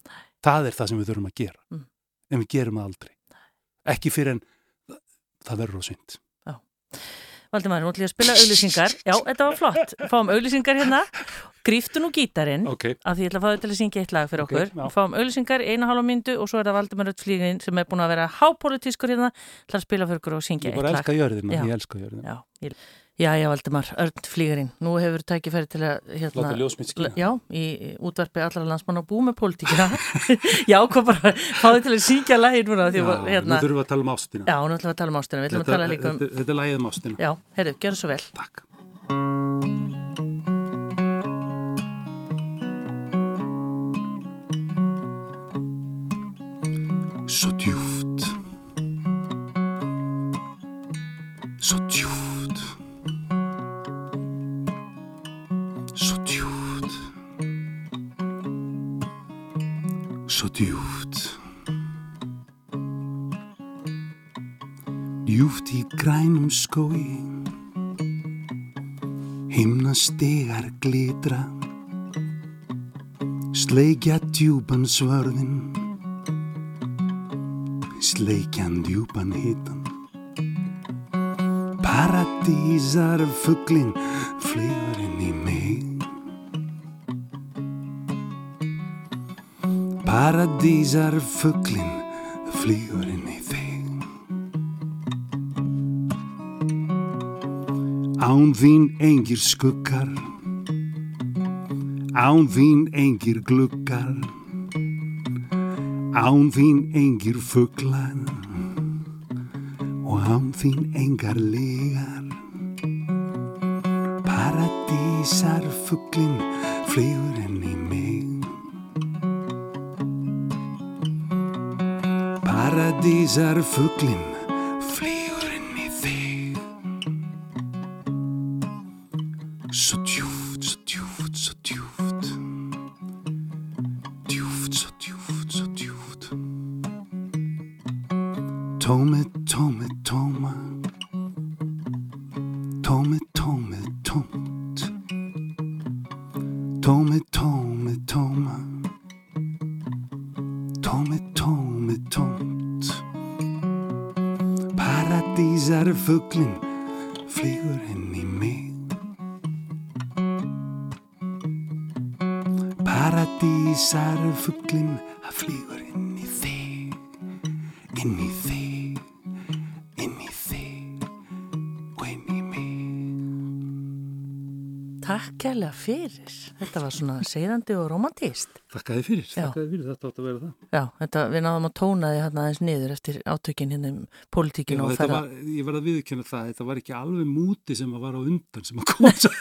Það er það sem við þurfum að gera. Mm. En við gerum það aldrei. Ekki fyrir en það verður á synd. Valdimar, nú ætlum ég að spila auðlýsingar. Já, þetta var flott. Fáum auðlýsingar hérna. Gríftu nú gítarinn, Ok. af því ég ætla að fá þau til að syngja eitt lag fyrir Ok, okkur. já. Fáum auðlýsingar, eina hálfa myndu og svo er það Valdimar Öllflígin sem er búin að vera hápolítiskur hérna til að spila fyrir okkur og syngja Ég eitt bara lag. elska jörðina. Ég elska jörðina. Já, ég... já, já, Valdimar, Örn Flígarinn. Nú hefur tækifæri til að hérna, Láta ljós mitt skína. Já, í útvarpi allra landsmann á bú með pólitíkina. já, hvað bara, fáðu til að syngja lagi núna. Því, Já, að, hérna, Nú þurfum við að tala um ástina. já, nú ætlum við að tala um ástina. Að tala um, þetta, þetta er lagið um ástina. já, heyrðu, gjör svo vel. Takk. Svo djúft Svo djúft djúft Djúft í grænum skói Himna stegar glitra. Sleikja djúpan svörðin Sleikjan djúpan hitan Paradísar fugglin Flygur Paradísar fugglin Flygur inn í þig. Án þín engir skuggar Án þín engir gluggar Án þín engir fugglar Og án þín engar legar Paradísar fugglin Flygur Paradísar fugglin Flygur svona segðandi og romantíst. Þakka þið fyrir, Já. þakka þið fyrir, þetta átt að vera það. Já, þetta, við náðum að tóna því hérna aðeins niður eftir átökin hérna um Já, pólitíkinu og ferða. var, ég var að viðkjöna það, þetta var ekki alveg múti sem að var á undan sem að koma svo.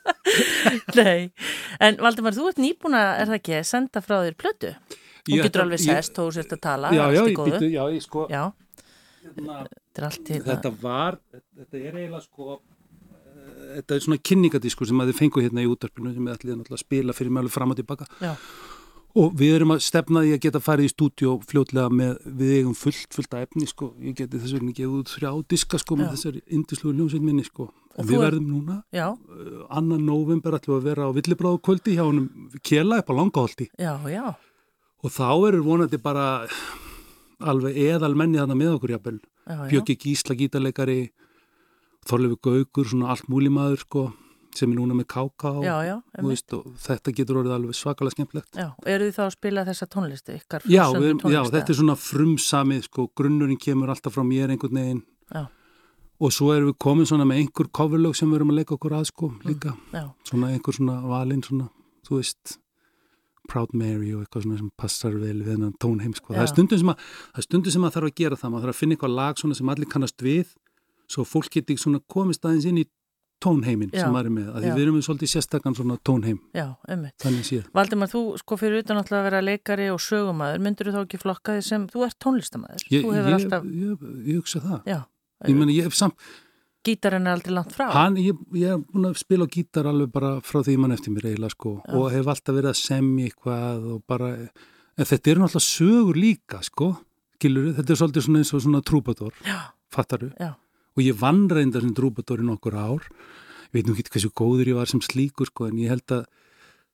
Nei, en Valdimar, þú ert nýbúna, er það ekki, að senda frá þér plötu? Þú Ég- getur alveg sest og þú sért að tala, Já, já, býtu, já, ég sko, Já, hérna, þetta í þetta var, þetta er eiginlega sko, þetta er svona kynningadískur sem að þið fengu hérna í útdarpinu sem við ætlum náttúrulega að spila fyrir alveg fram og tilbaka. Já. Og við erum að stefna því að geta farið í stúdíu fljótlega með, við eigum fullt, fullt af efni sko, ég geti þess vegna gefið út þrjá diska sko með Já. þessari indislugu ljónsveit minni sko. Og þú við er- verðum núna, Já, uh, annan november ætlum að vera á villibráðu kvöldi hjá honum Kjela upp á já, og þá eru vonandi bara alveg eðal menni þarna með okkur jafnvel. Bjöggi Gísla gítarleikari Þorlefi Gaugur, svona allt múlimaður sko, sem er núna með káka og, Já, já, veist, og þetta getur orðið alveg svakalega skemmtlegt já. Eru þið þá að spila þessa tónlistu, ykkar Já, við, já, þetta er svona frumsamið sko, grunnurinn kemur alltaf frá mér einhvern veginn. Já. og svo erum við komin svona með einhver coverlög sem við erum að leika okkur að sko líka, Já, svona einhver svona valinn svona, þú veist Proud Mary og eitthvað svona sem passar vel við þennan tónheim sko, það er stundum sem að það er stundum sem að þarf að gera það, maður þarf að finna eitthvað lag svona sem allir kannast við svo fólk geti svona komist aðeins inn í tónheimin Já. sem maður er með, að við erum með svolítið sérstakann svona tónheim, já, ummitt. Valdimar, þú sko fyrir utan alltaf að vera leikari og sögumæður, myndur þú þá ekki flokka því sem, þú ert tónlistamæður, ég, þú ég, alltaf, ég, ég hugsa það. Já, ég meni, ég hef samt gítarinn er aldrei langt frá. Hann, ég, ég er búin að spila gítar alveg bara frá því mann eftir mér eiginlega sko Já. og hef alltaf verið að semja eitthvað og bara, en þetta eru náttúrulega sögur líka sko, gilur þetta er svolítið svona eins og svona trúbador, Já, fattaru já, og ég vann reynda sem trúbador í nokkur ár. Ég veit nú ekki hversu góður ég var sem slíkur sko en ég held að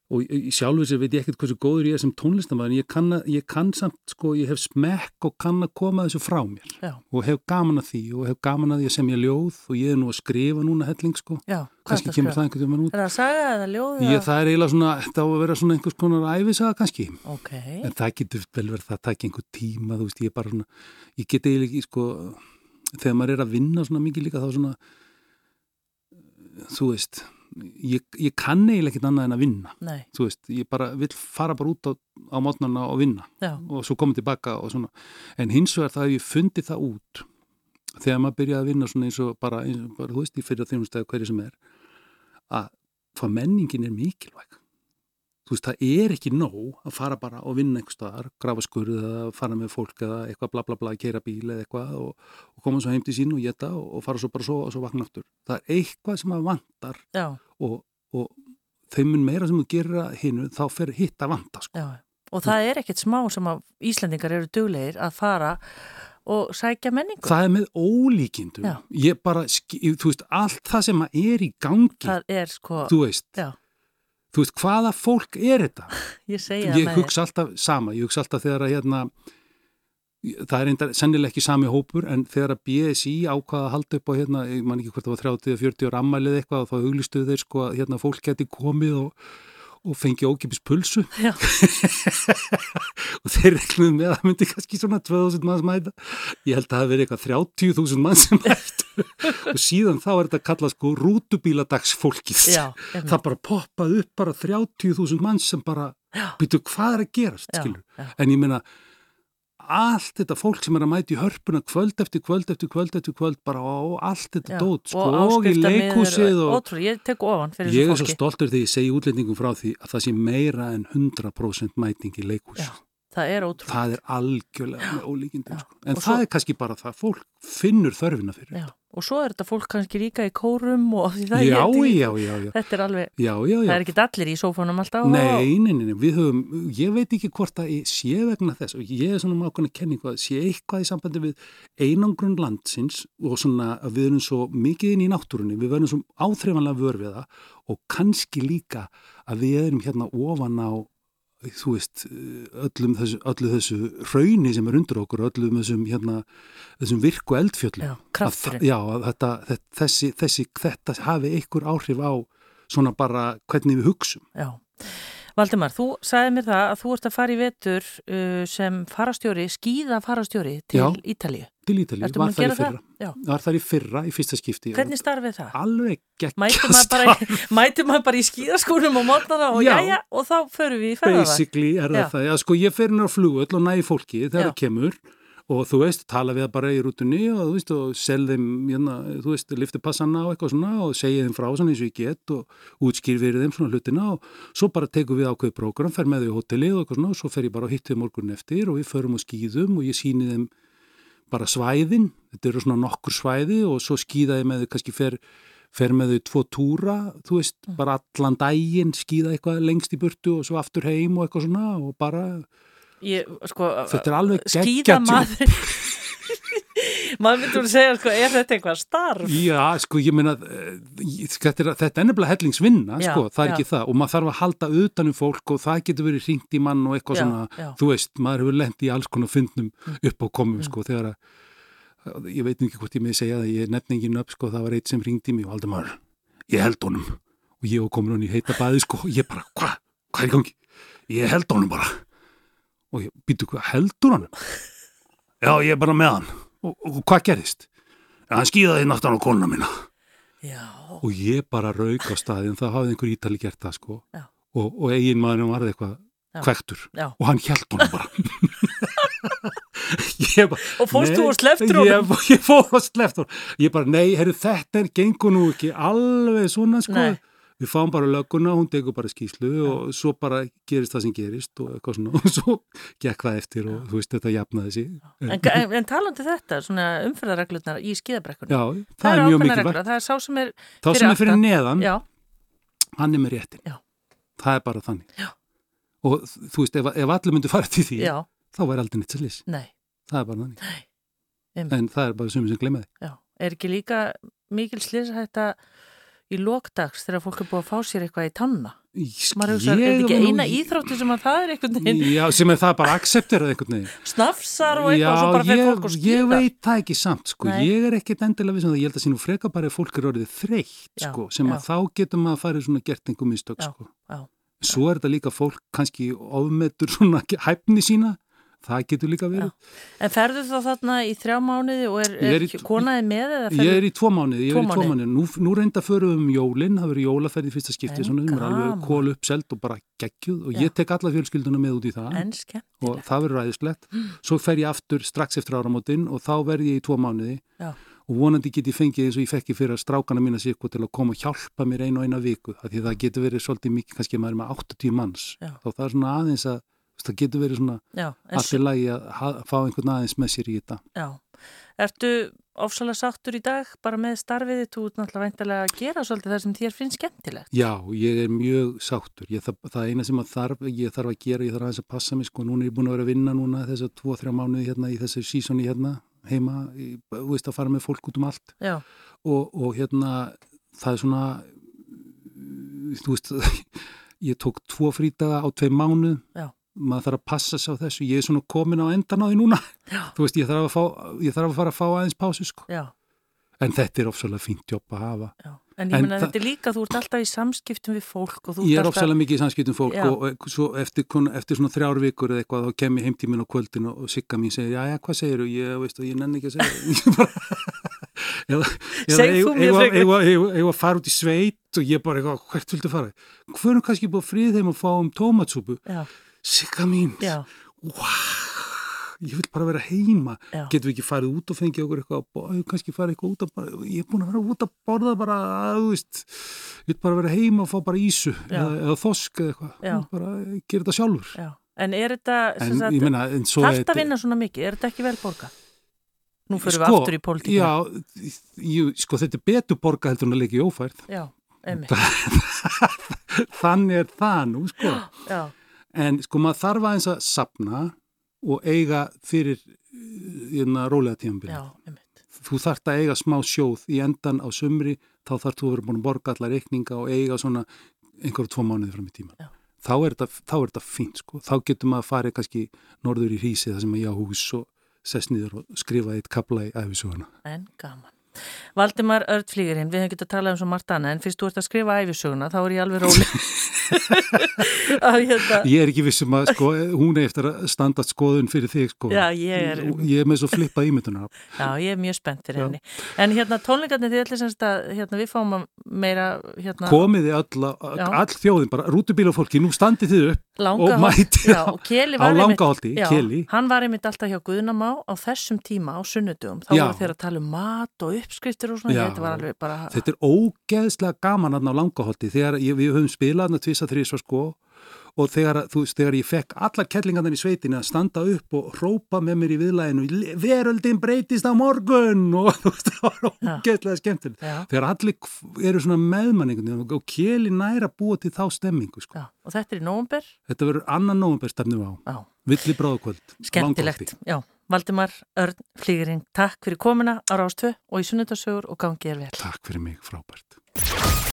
og í í sjálfu sér veit ég ekkert hversu góður ég er sem tónlistamæður en ég kann, að, ég kann samt sko, ég hef smekk og kann að koma þessu frá mér. Já, og hef gaman að því og hef gaman að því að semja ljóð og ég er nú að skrifa núna helling sko. Já. kannski ertu að kemur það einhvern veginn út. Er það saga eða ljóð? ég, það er eiginlega svona, þetta á að vera svona einhvers konar æfisaga kannski, Ok, en það getur vel verið það takk einhver tíma, þú veist, ég er bara svona ég get eiginlega sko þegar maður er að vinna svona mikið líka þá svona þú veist ég, ég kann eiginlega ekkert annað en að vinna. Nei, þú veist, ég bara vil fara bara út á, á mótnarna og vinna. Já, og svo koma tilbaka og svona. En hins vegar það hef ég fundið það út þegar maður byrjaði að vinna svona eins og bara, eins og bara þú veist, í fyrir þjónustæðu hverju sem er að hvað menningin er mikilvæg þú veist, það er ekki nóg að fara bara og vinna einhver staðar, grafa skurð eða fara með fólk eða eitthvað bla bla bla, keira bíl eða eitthvað og, og koma svo heim til sín og geta og, og fara svo bara svo og svo vakna aftur það er eitthvað sem að vantar og, og þeim mun meira sem þú gerir hinnu, þá fer hitt að vanta sko. já. Og það er ekkert smá sem að Íslandingar eru duglegir að fara og sækja menningu. það er með ólíkindum Já. ég bara, þú veist, allt það sem að er í gangi, Það er sko, þú veist já, þú veist, hvaða fólk er þetta? Ég segja það ég með hugsa alltaf sama, ég hugsa alltaf þegar að hérna það er enda sennilega ekki sami hópur en þegar að BSI ákvaða að halda upp á hérna, ég man ekki hvort það var 30 eða 40 ára ammælið eitthvað og þá auglistuðu þeir sko að hérna fólk geti komið og, og fengi ókipis pulsu. Já. og þeir rekluðu með að það myndi kannski svona 2000 manns mæta. Ég held að það verið eitthvað 30.000 manns sem mættu og síðan þá er þetta kallað sko rútubíladagsfólkið. Já, það bara poppaði upp bara 30.000 manns sem bara, býtu hvað er að gerast skilur, já. en ég meina allt þetta fólk sem er að mæta í hörpuna kvöld eftir kvöld eftir kvöld eftir kvöld bara og allt þetta dót sko, og í leikhúsið og Ótrúlega, ég ég er svo stoltur þegar ég segi útlendingum frá því að það sé meira en 100% mæting í leikhús. Já, það er ótrúlega. það er algjörlega með ólíkindum sko. en það svo- er kannski bara það fólk finnur þörfina fyrir Já, og svo er þetta fólk kannski líka í kórum og því það já, ekki- já, já, já, Þetta er alveg, það er ekki allir í sófanum alltaf. Nei, nei, nei, nei, við höfum, ég veit ekki hvort að ég sé vegna þess og ég er svona mákvæmlega kenningu að sé eitthvað í sambandi við einangrun landsins og svona að við erum svo mikið inn í náttúrunni, við verðum svo áþreifanlega vör við það og kannski líka að við erum hérna ofan á þú veist, öllum þessu, öllu þessu rauni sem er undir okkur, öllum þessum, hérna, þessum virku eldfjöllum. Já, krafturinn. Já, þetta, þetta, þessi, þessi, þetta hafi einhver áhrif á svona bara hvernig við hugsum. Já. Valdimar, þú sagði mér það að þú ert að fara í vetur uh, sem farastjóri, skýða farastjóri til Já. Ítalíu. til Ítali, Ertu var þar í það? fyrra. Já. Var þar í fyrra, í fyrsta skipti. Hvernig starfið það? Alveg bara, í- mætum maður bara í skíðaskónum á mótnana og Já. jæja og þá förum við í ferðalag. Basically er það Já. það. Já, sko, ég fer inn á flugöll og næði fólki þegar Já. það kemur og þú veist, tala við það bara í rútunni og þú veist, og sel þeim, hérna, þú veist, lifti passana og eitthvað svona og segja þeim frá svona eins og ég get og útskýr fyrir þeim svona hlutina og svo bara tekum við ákveð prógram, fer með þau í hotellið og eitthvað svona og svo fer ég bara að hitta þau morgun eftir og við förum á skýðum og ég síni þeim bara svæðin, þetta eru svona nokkur svæði og svo skýða ég með þau kannski fer fer með þau tvo túra, þú veist, Mm. bara allan daginn, skýða eitthvað lengst í burtu og svo aftur heim og eitthvað svona og bara, Ég, sko, þetta er alveg skýða geggjað maður maður myndur að segja, sko, er þetta eitthvað starf? Já, sko, ég meina, eh, ég- þetta er, þetta er nefnilega hellingsvinna, Já, sko, það er já. ekki það og maður þarf að halda utanum fólk og það getur verið hringt í mann og eitthvað Já, svona, já. þú veist, maður hefur lent í alls konar fundnum upp á komum, Mm. sko, þegar að, ég veit ekki hvort ég með segja það, ég nefn engin upp, sko, það var eitt sem hringdi mig og haldi maður, ég held honum og ég komin hann í heita baði, sko, og ég bara, hvað, hvað er gangi? Ég held honum bara og ég býtu, hvað, heldur hann? Já, ég er bara með hann og, og hvað gerðist? Ja, hann skýðaði náttúrulega á konuna mína. Já, og ég bara rauk á staðin það hafði einhver ítali gert það sko. Já. og, og eigin maður varði eitthvað kvektur og hann hjælt honum bara. Bara Og fórst nei, og slepptir honum? ég, ég fór og slepptur honum. Ég bara, nei, herru, þetta er gengur nú ekki alveg svona sko. Nei. Við fáum bara lögguna, hún tegur bara skýslu og svo bara gerist það sem gerist og eitthvað svona og svo gekk það eftir og þú veist, þetta jafnaði sig En, en, talandi þetta, svona umferðarreglurnar í skíðabrekkunni. Já, það, er mikilvægt reglur, Það er sá sem er, þá sem er fyrir neðan já, hann er með réttin. Já. Það er bara þannig. Já. Og þú veist, ef, ef allir myndu fara til því, já, þá væri aldrei nýtt nei, Það er bara þannig. Einmitt. En það er bara sumið sem glemði. Er ekki líka mikil slishætta í lokdags þegar fólk er búið að fá sér eitthvað í tanna? Maður hefur er þetta ekki eina íþróttu sem að það er einhvern veginn Já, sem er það bara accepterað einhvern veginn. snafsar og eitthvað svo bara fyrir fólk að skýða. ég veit það ekki samt, sko. Nei. Ég er ekkit endilega við sem það. Ég held að sínu freka bara ef fólk er orðið þreytt, sko. Sem já. að þá getur maður að fara í svona gert einhver mistök, Já, sko. já. Svo er þetta líka fólk kannski ofmetur svona hæfni sína. Það getur líka verið. En ferðu þá þarna í þrjá mánuði og er, er, er konaði með Ég er í tvo mánuði, ég er í tvo mánuði. Nú, nú reynda förum við um jólinn, það verður jólaferð í fyrsta skipti, En svona, við erum alveg gaman. kól uppselt og bara geggjuð og Já. ég tek alla fjölskylduna með út í það En og það verður ræðislegt. Svo fer ég aftur strax eftir áramótin og þá verð ég í tvo mánuði Já. og vonandi get ég fengið eins og ég fekk ég fyrir að strákana mína sér til að koma og hjálpa mér einu og eina viku, því það getur verið svolítið mikið, kannski maður er með 80 manns, Já. þá það er svona aðeins að, það getur verið svona í lagi að fá einhvern aðeins með sér í þetta. Já. Ertu ofsalega sáttur í dag bara með starfið þitt? Þú ert náttúrulega væntalega að gera svolítið það sem þér finnst skemmtilegt. Já, ég er mjög sáttur. Ég, það, það eina sem að þarf, ég þarf að gera, ég þarf aðeins að passa mig, sko, núna er ég búin að vera að vinna núna þessar tvo, þrjá mánuði hérna í þessu sísoni hérna heima, þú veist að fara með fólk út um allt og, og hérna það er svona, þú veist, ég tók tvo frítaga á tvei mánuð, Já. Maður þarf að passa sig á þessu, ég er svona komin á endan á því núna, já, þú veist, ég þarf að, fá, ég þarf að fara að fá aðeins pásu, sko, en þetta er ofsalega fínt jobb að hafa. já. En ég það- þetta er líka, þú ert alltaf í samskiptum við fólk og Ég er ert alltaf... ofsalega mikið í samskiptum fólk Já. og, og svo eftir, eftir svona þrjár vikur eða eitthvað þá kem ég heimtímin á kvöldin og, og sigga mín segir, já, já, hvað segir þú? Ég, veist, ég nenni ekki að segja Ég eða. Eða að fara út í sveit og ég bara hvert viltu fara? Hvernig kannski búið frið þeim að fá um tómatsúpu? Já, Sigga mín, ég vil bara vera heima. Já, getum við ekki farið út og fengið okkur eitthvað kannski farið eitthvað út að ég er búin að vera út að borða bara að, veist, ég vil bara vera heima og fá bara ísu eða, eða þosk eða eitthvað, bara gera þetta sjálfur. Já. En er þetta, þarft að vinna svona mikið? Er þetta ekki vel borgað? Nú fyrir við Sko, aftur í pólitíkina. já, jú, sko þetta er betur borga heldur en að leika í ófærð. Já, einmitt. þannig er það nú, sko. Já, en sko maður þarf aðeins að sapna og eiga fyrir hérna rólega tímabili já, einmitt. þú þarft að eiga smá sjóð í endan á sumri, þá þarft þú að vera búin að borga allar reikninga og eiga svona einhverju tvo mánuði fram í tíma. Já. Þá er þetta, fínt sko. Þá getur maður að fara kannski norður í hrísi þar sem að ég á hús og sess niður og skrifa eitt kabla í æfisuguna. En gaman. Valdimar Ördflýgurinn, við hefum getið að tala um svo margt annað en fyrst þú ert að skrifa æfisöguna þá er ég alveg róli hérna Ég er ekki vissum að sko, hún er eftir að standa skoðun fyrir þig sko. Já, ég er, Ég er með svo flippa ímyndunar. já, ég er mjög spennt fyrir Já. henni en hérna tónleikarnir þið ætlir semst að hérna, við fáum að meira hérna, Komiði all, all þjóðin, bara rútubílafólki, nú standið þið upp og mæti já, á Keli. hann var einmitt alltaf hjá Guðnamá á þessum tíma á sunnudugum. Þá voru þeir að tala um mat og uppskriftir og svona. Þetta var alveg bara... Þetta er ógeðslega gaman aðna á langaholti þegar ég, við höfum spilað aðna tvisa þrísva sko og þegar, þú þegar ég fekk allar kettlingarnar í sveitinni að standa upp og rópa með mér í viðlæðinu veröldin breytist á morgun og þú veist, það var Já. ógeðslega skemmtilegt. Já, Þegar allir eru svona meðmanningun og keli næra búa til þá stemmingu sko. já. Og þetta er í nóvumber. Þetta verður annan nóvumber stefnum á. Já, Villi bráðkvöld. skemmtilegt. Já, Valdimar Örn Flýgurinn, takk fyrir komuna á Rástvö og í sunnudasögur og gangið er vel. Takk fyrir mig, frábært.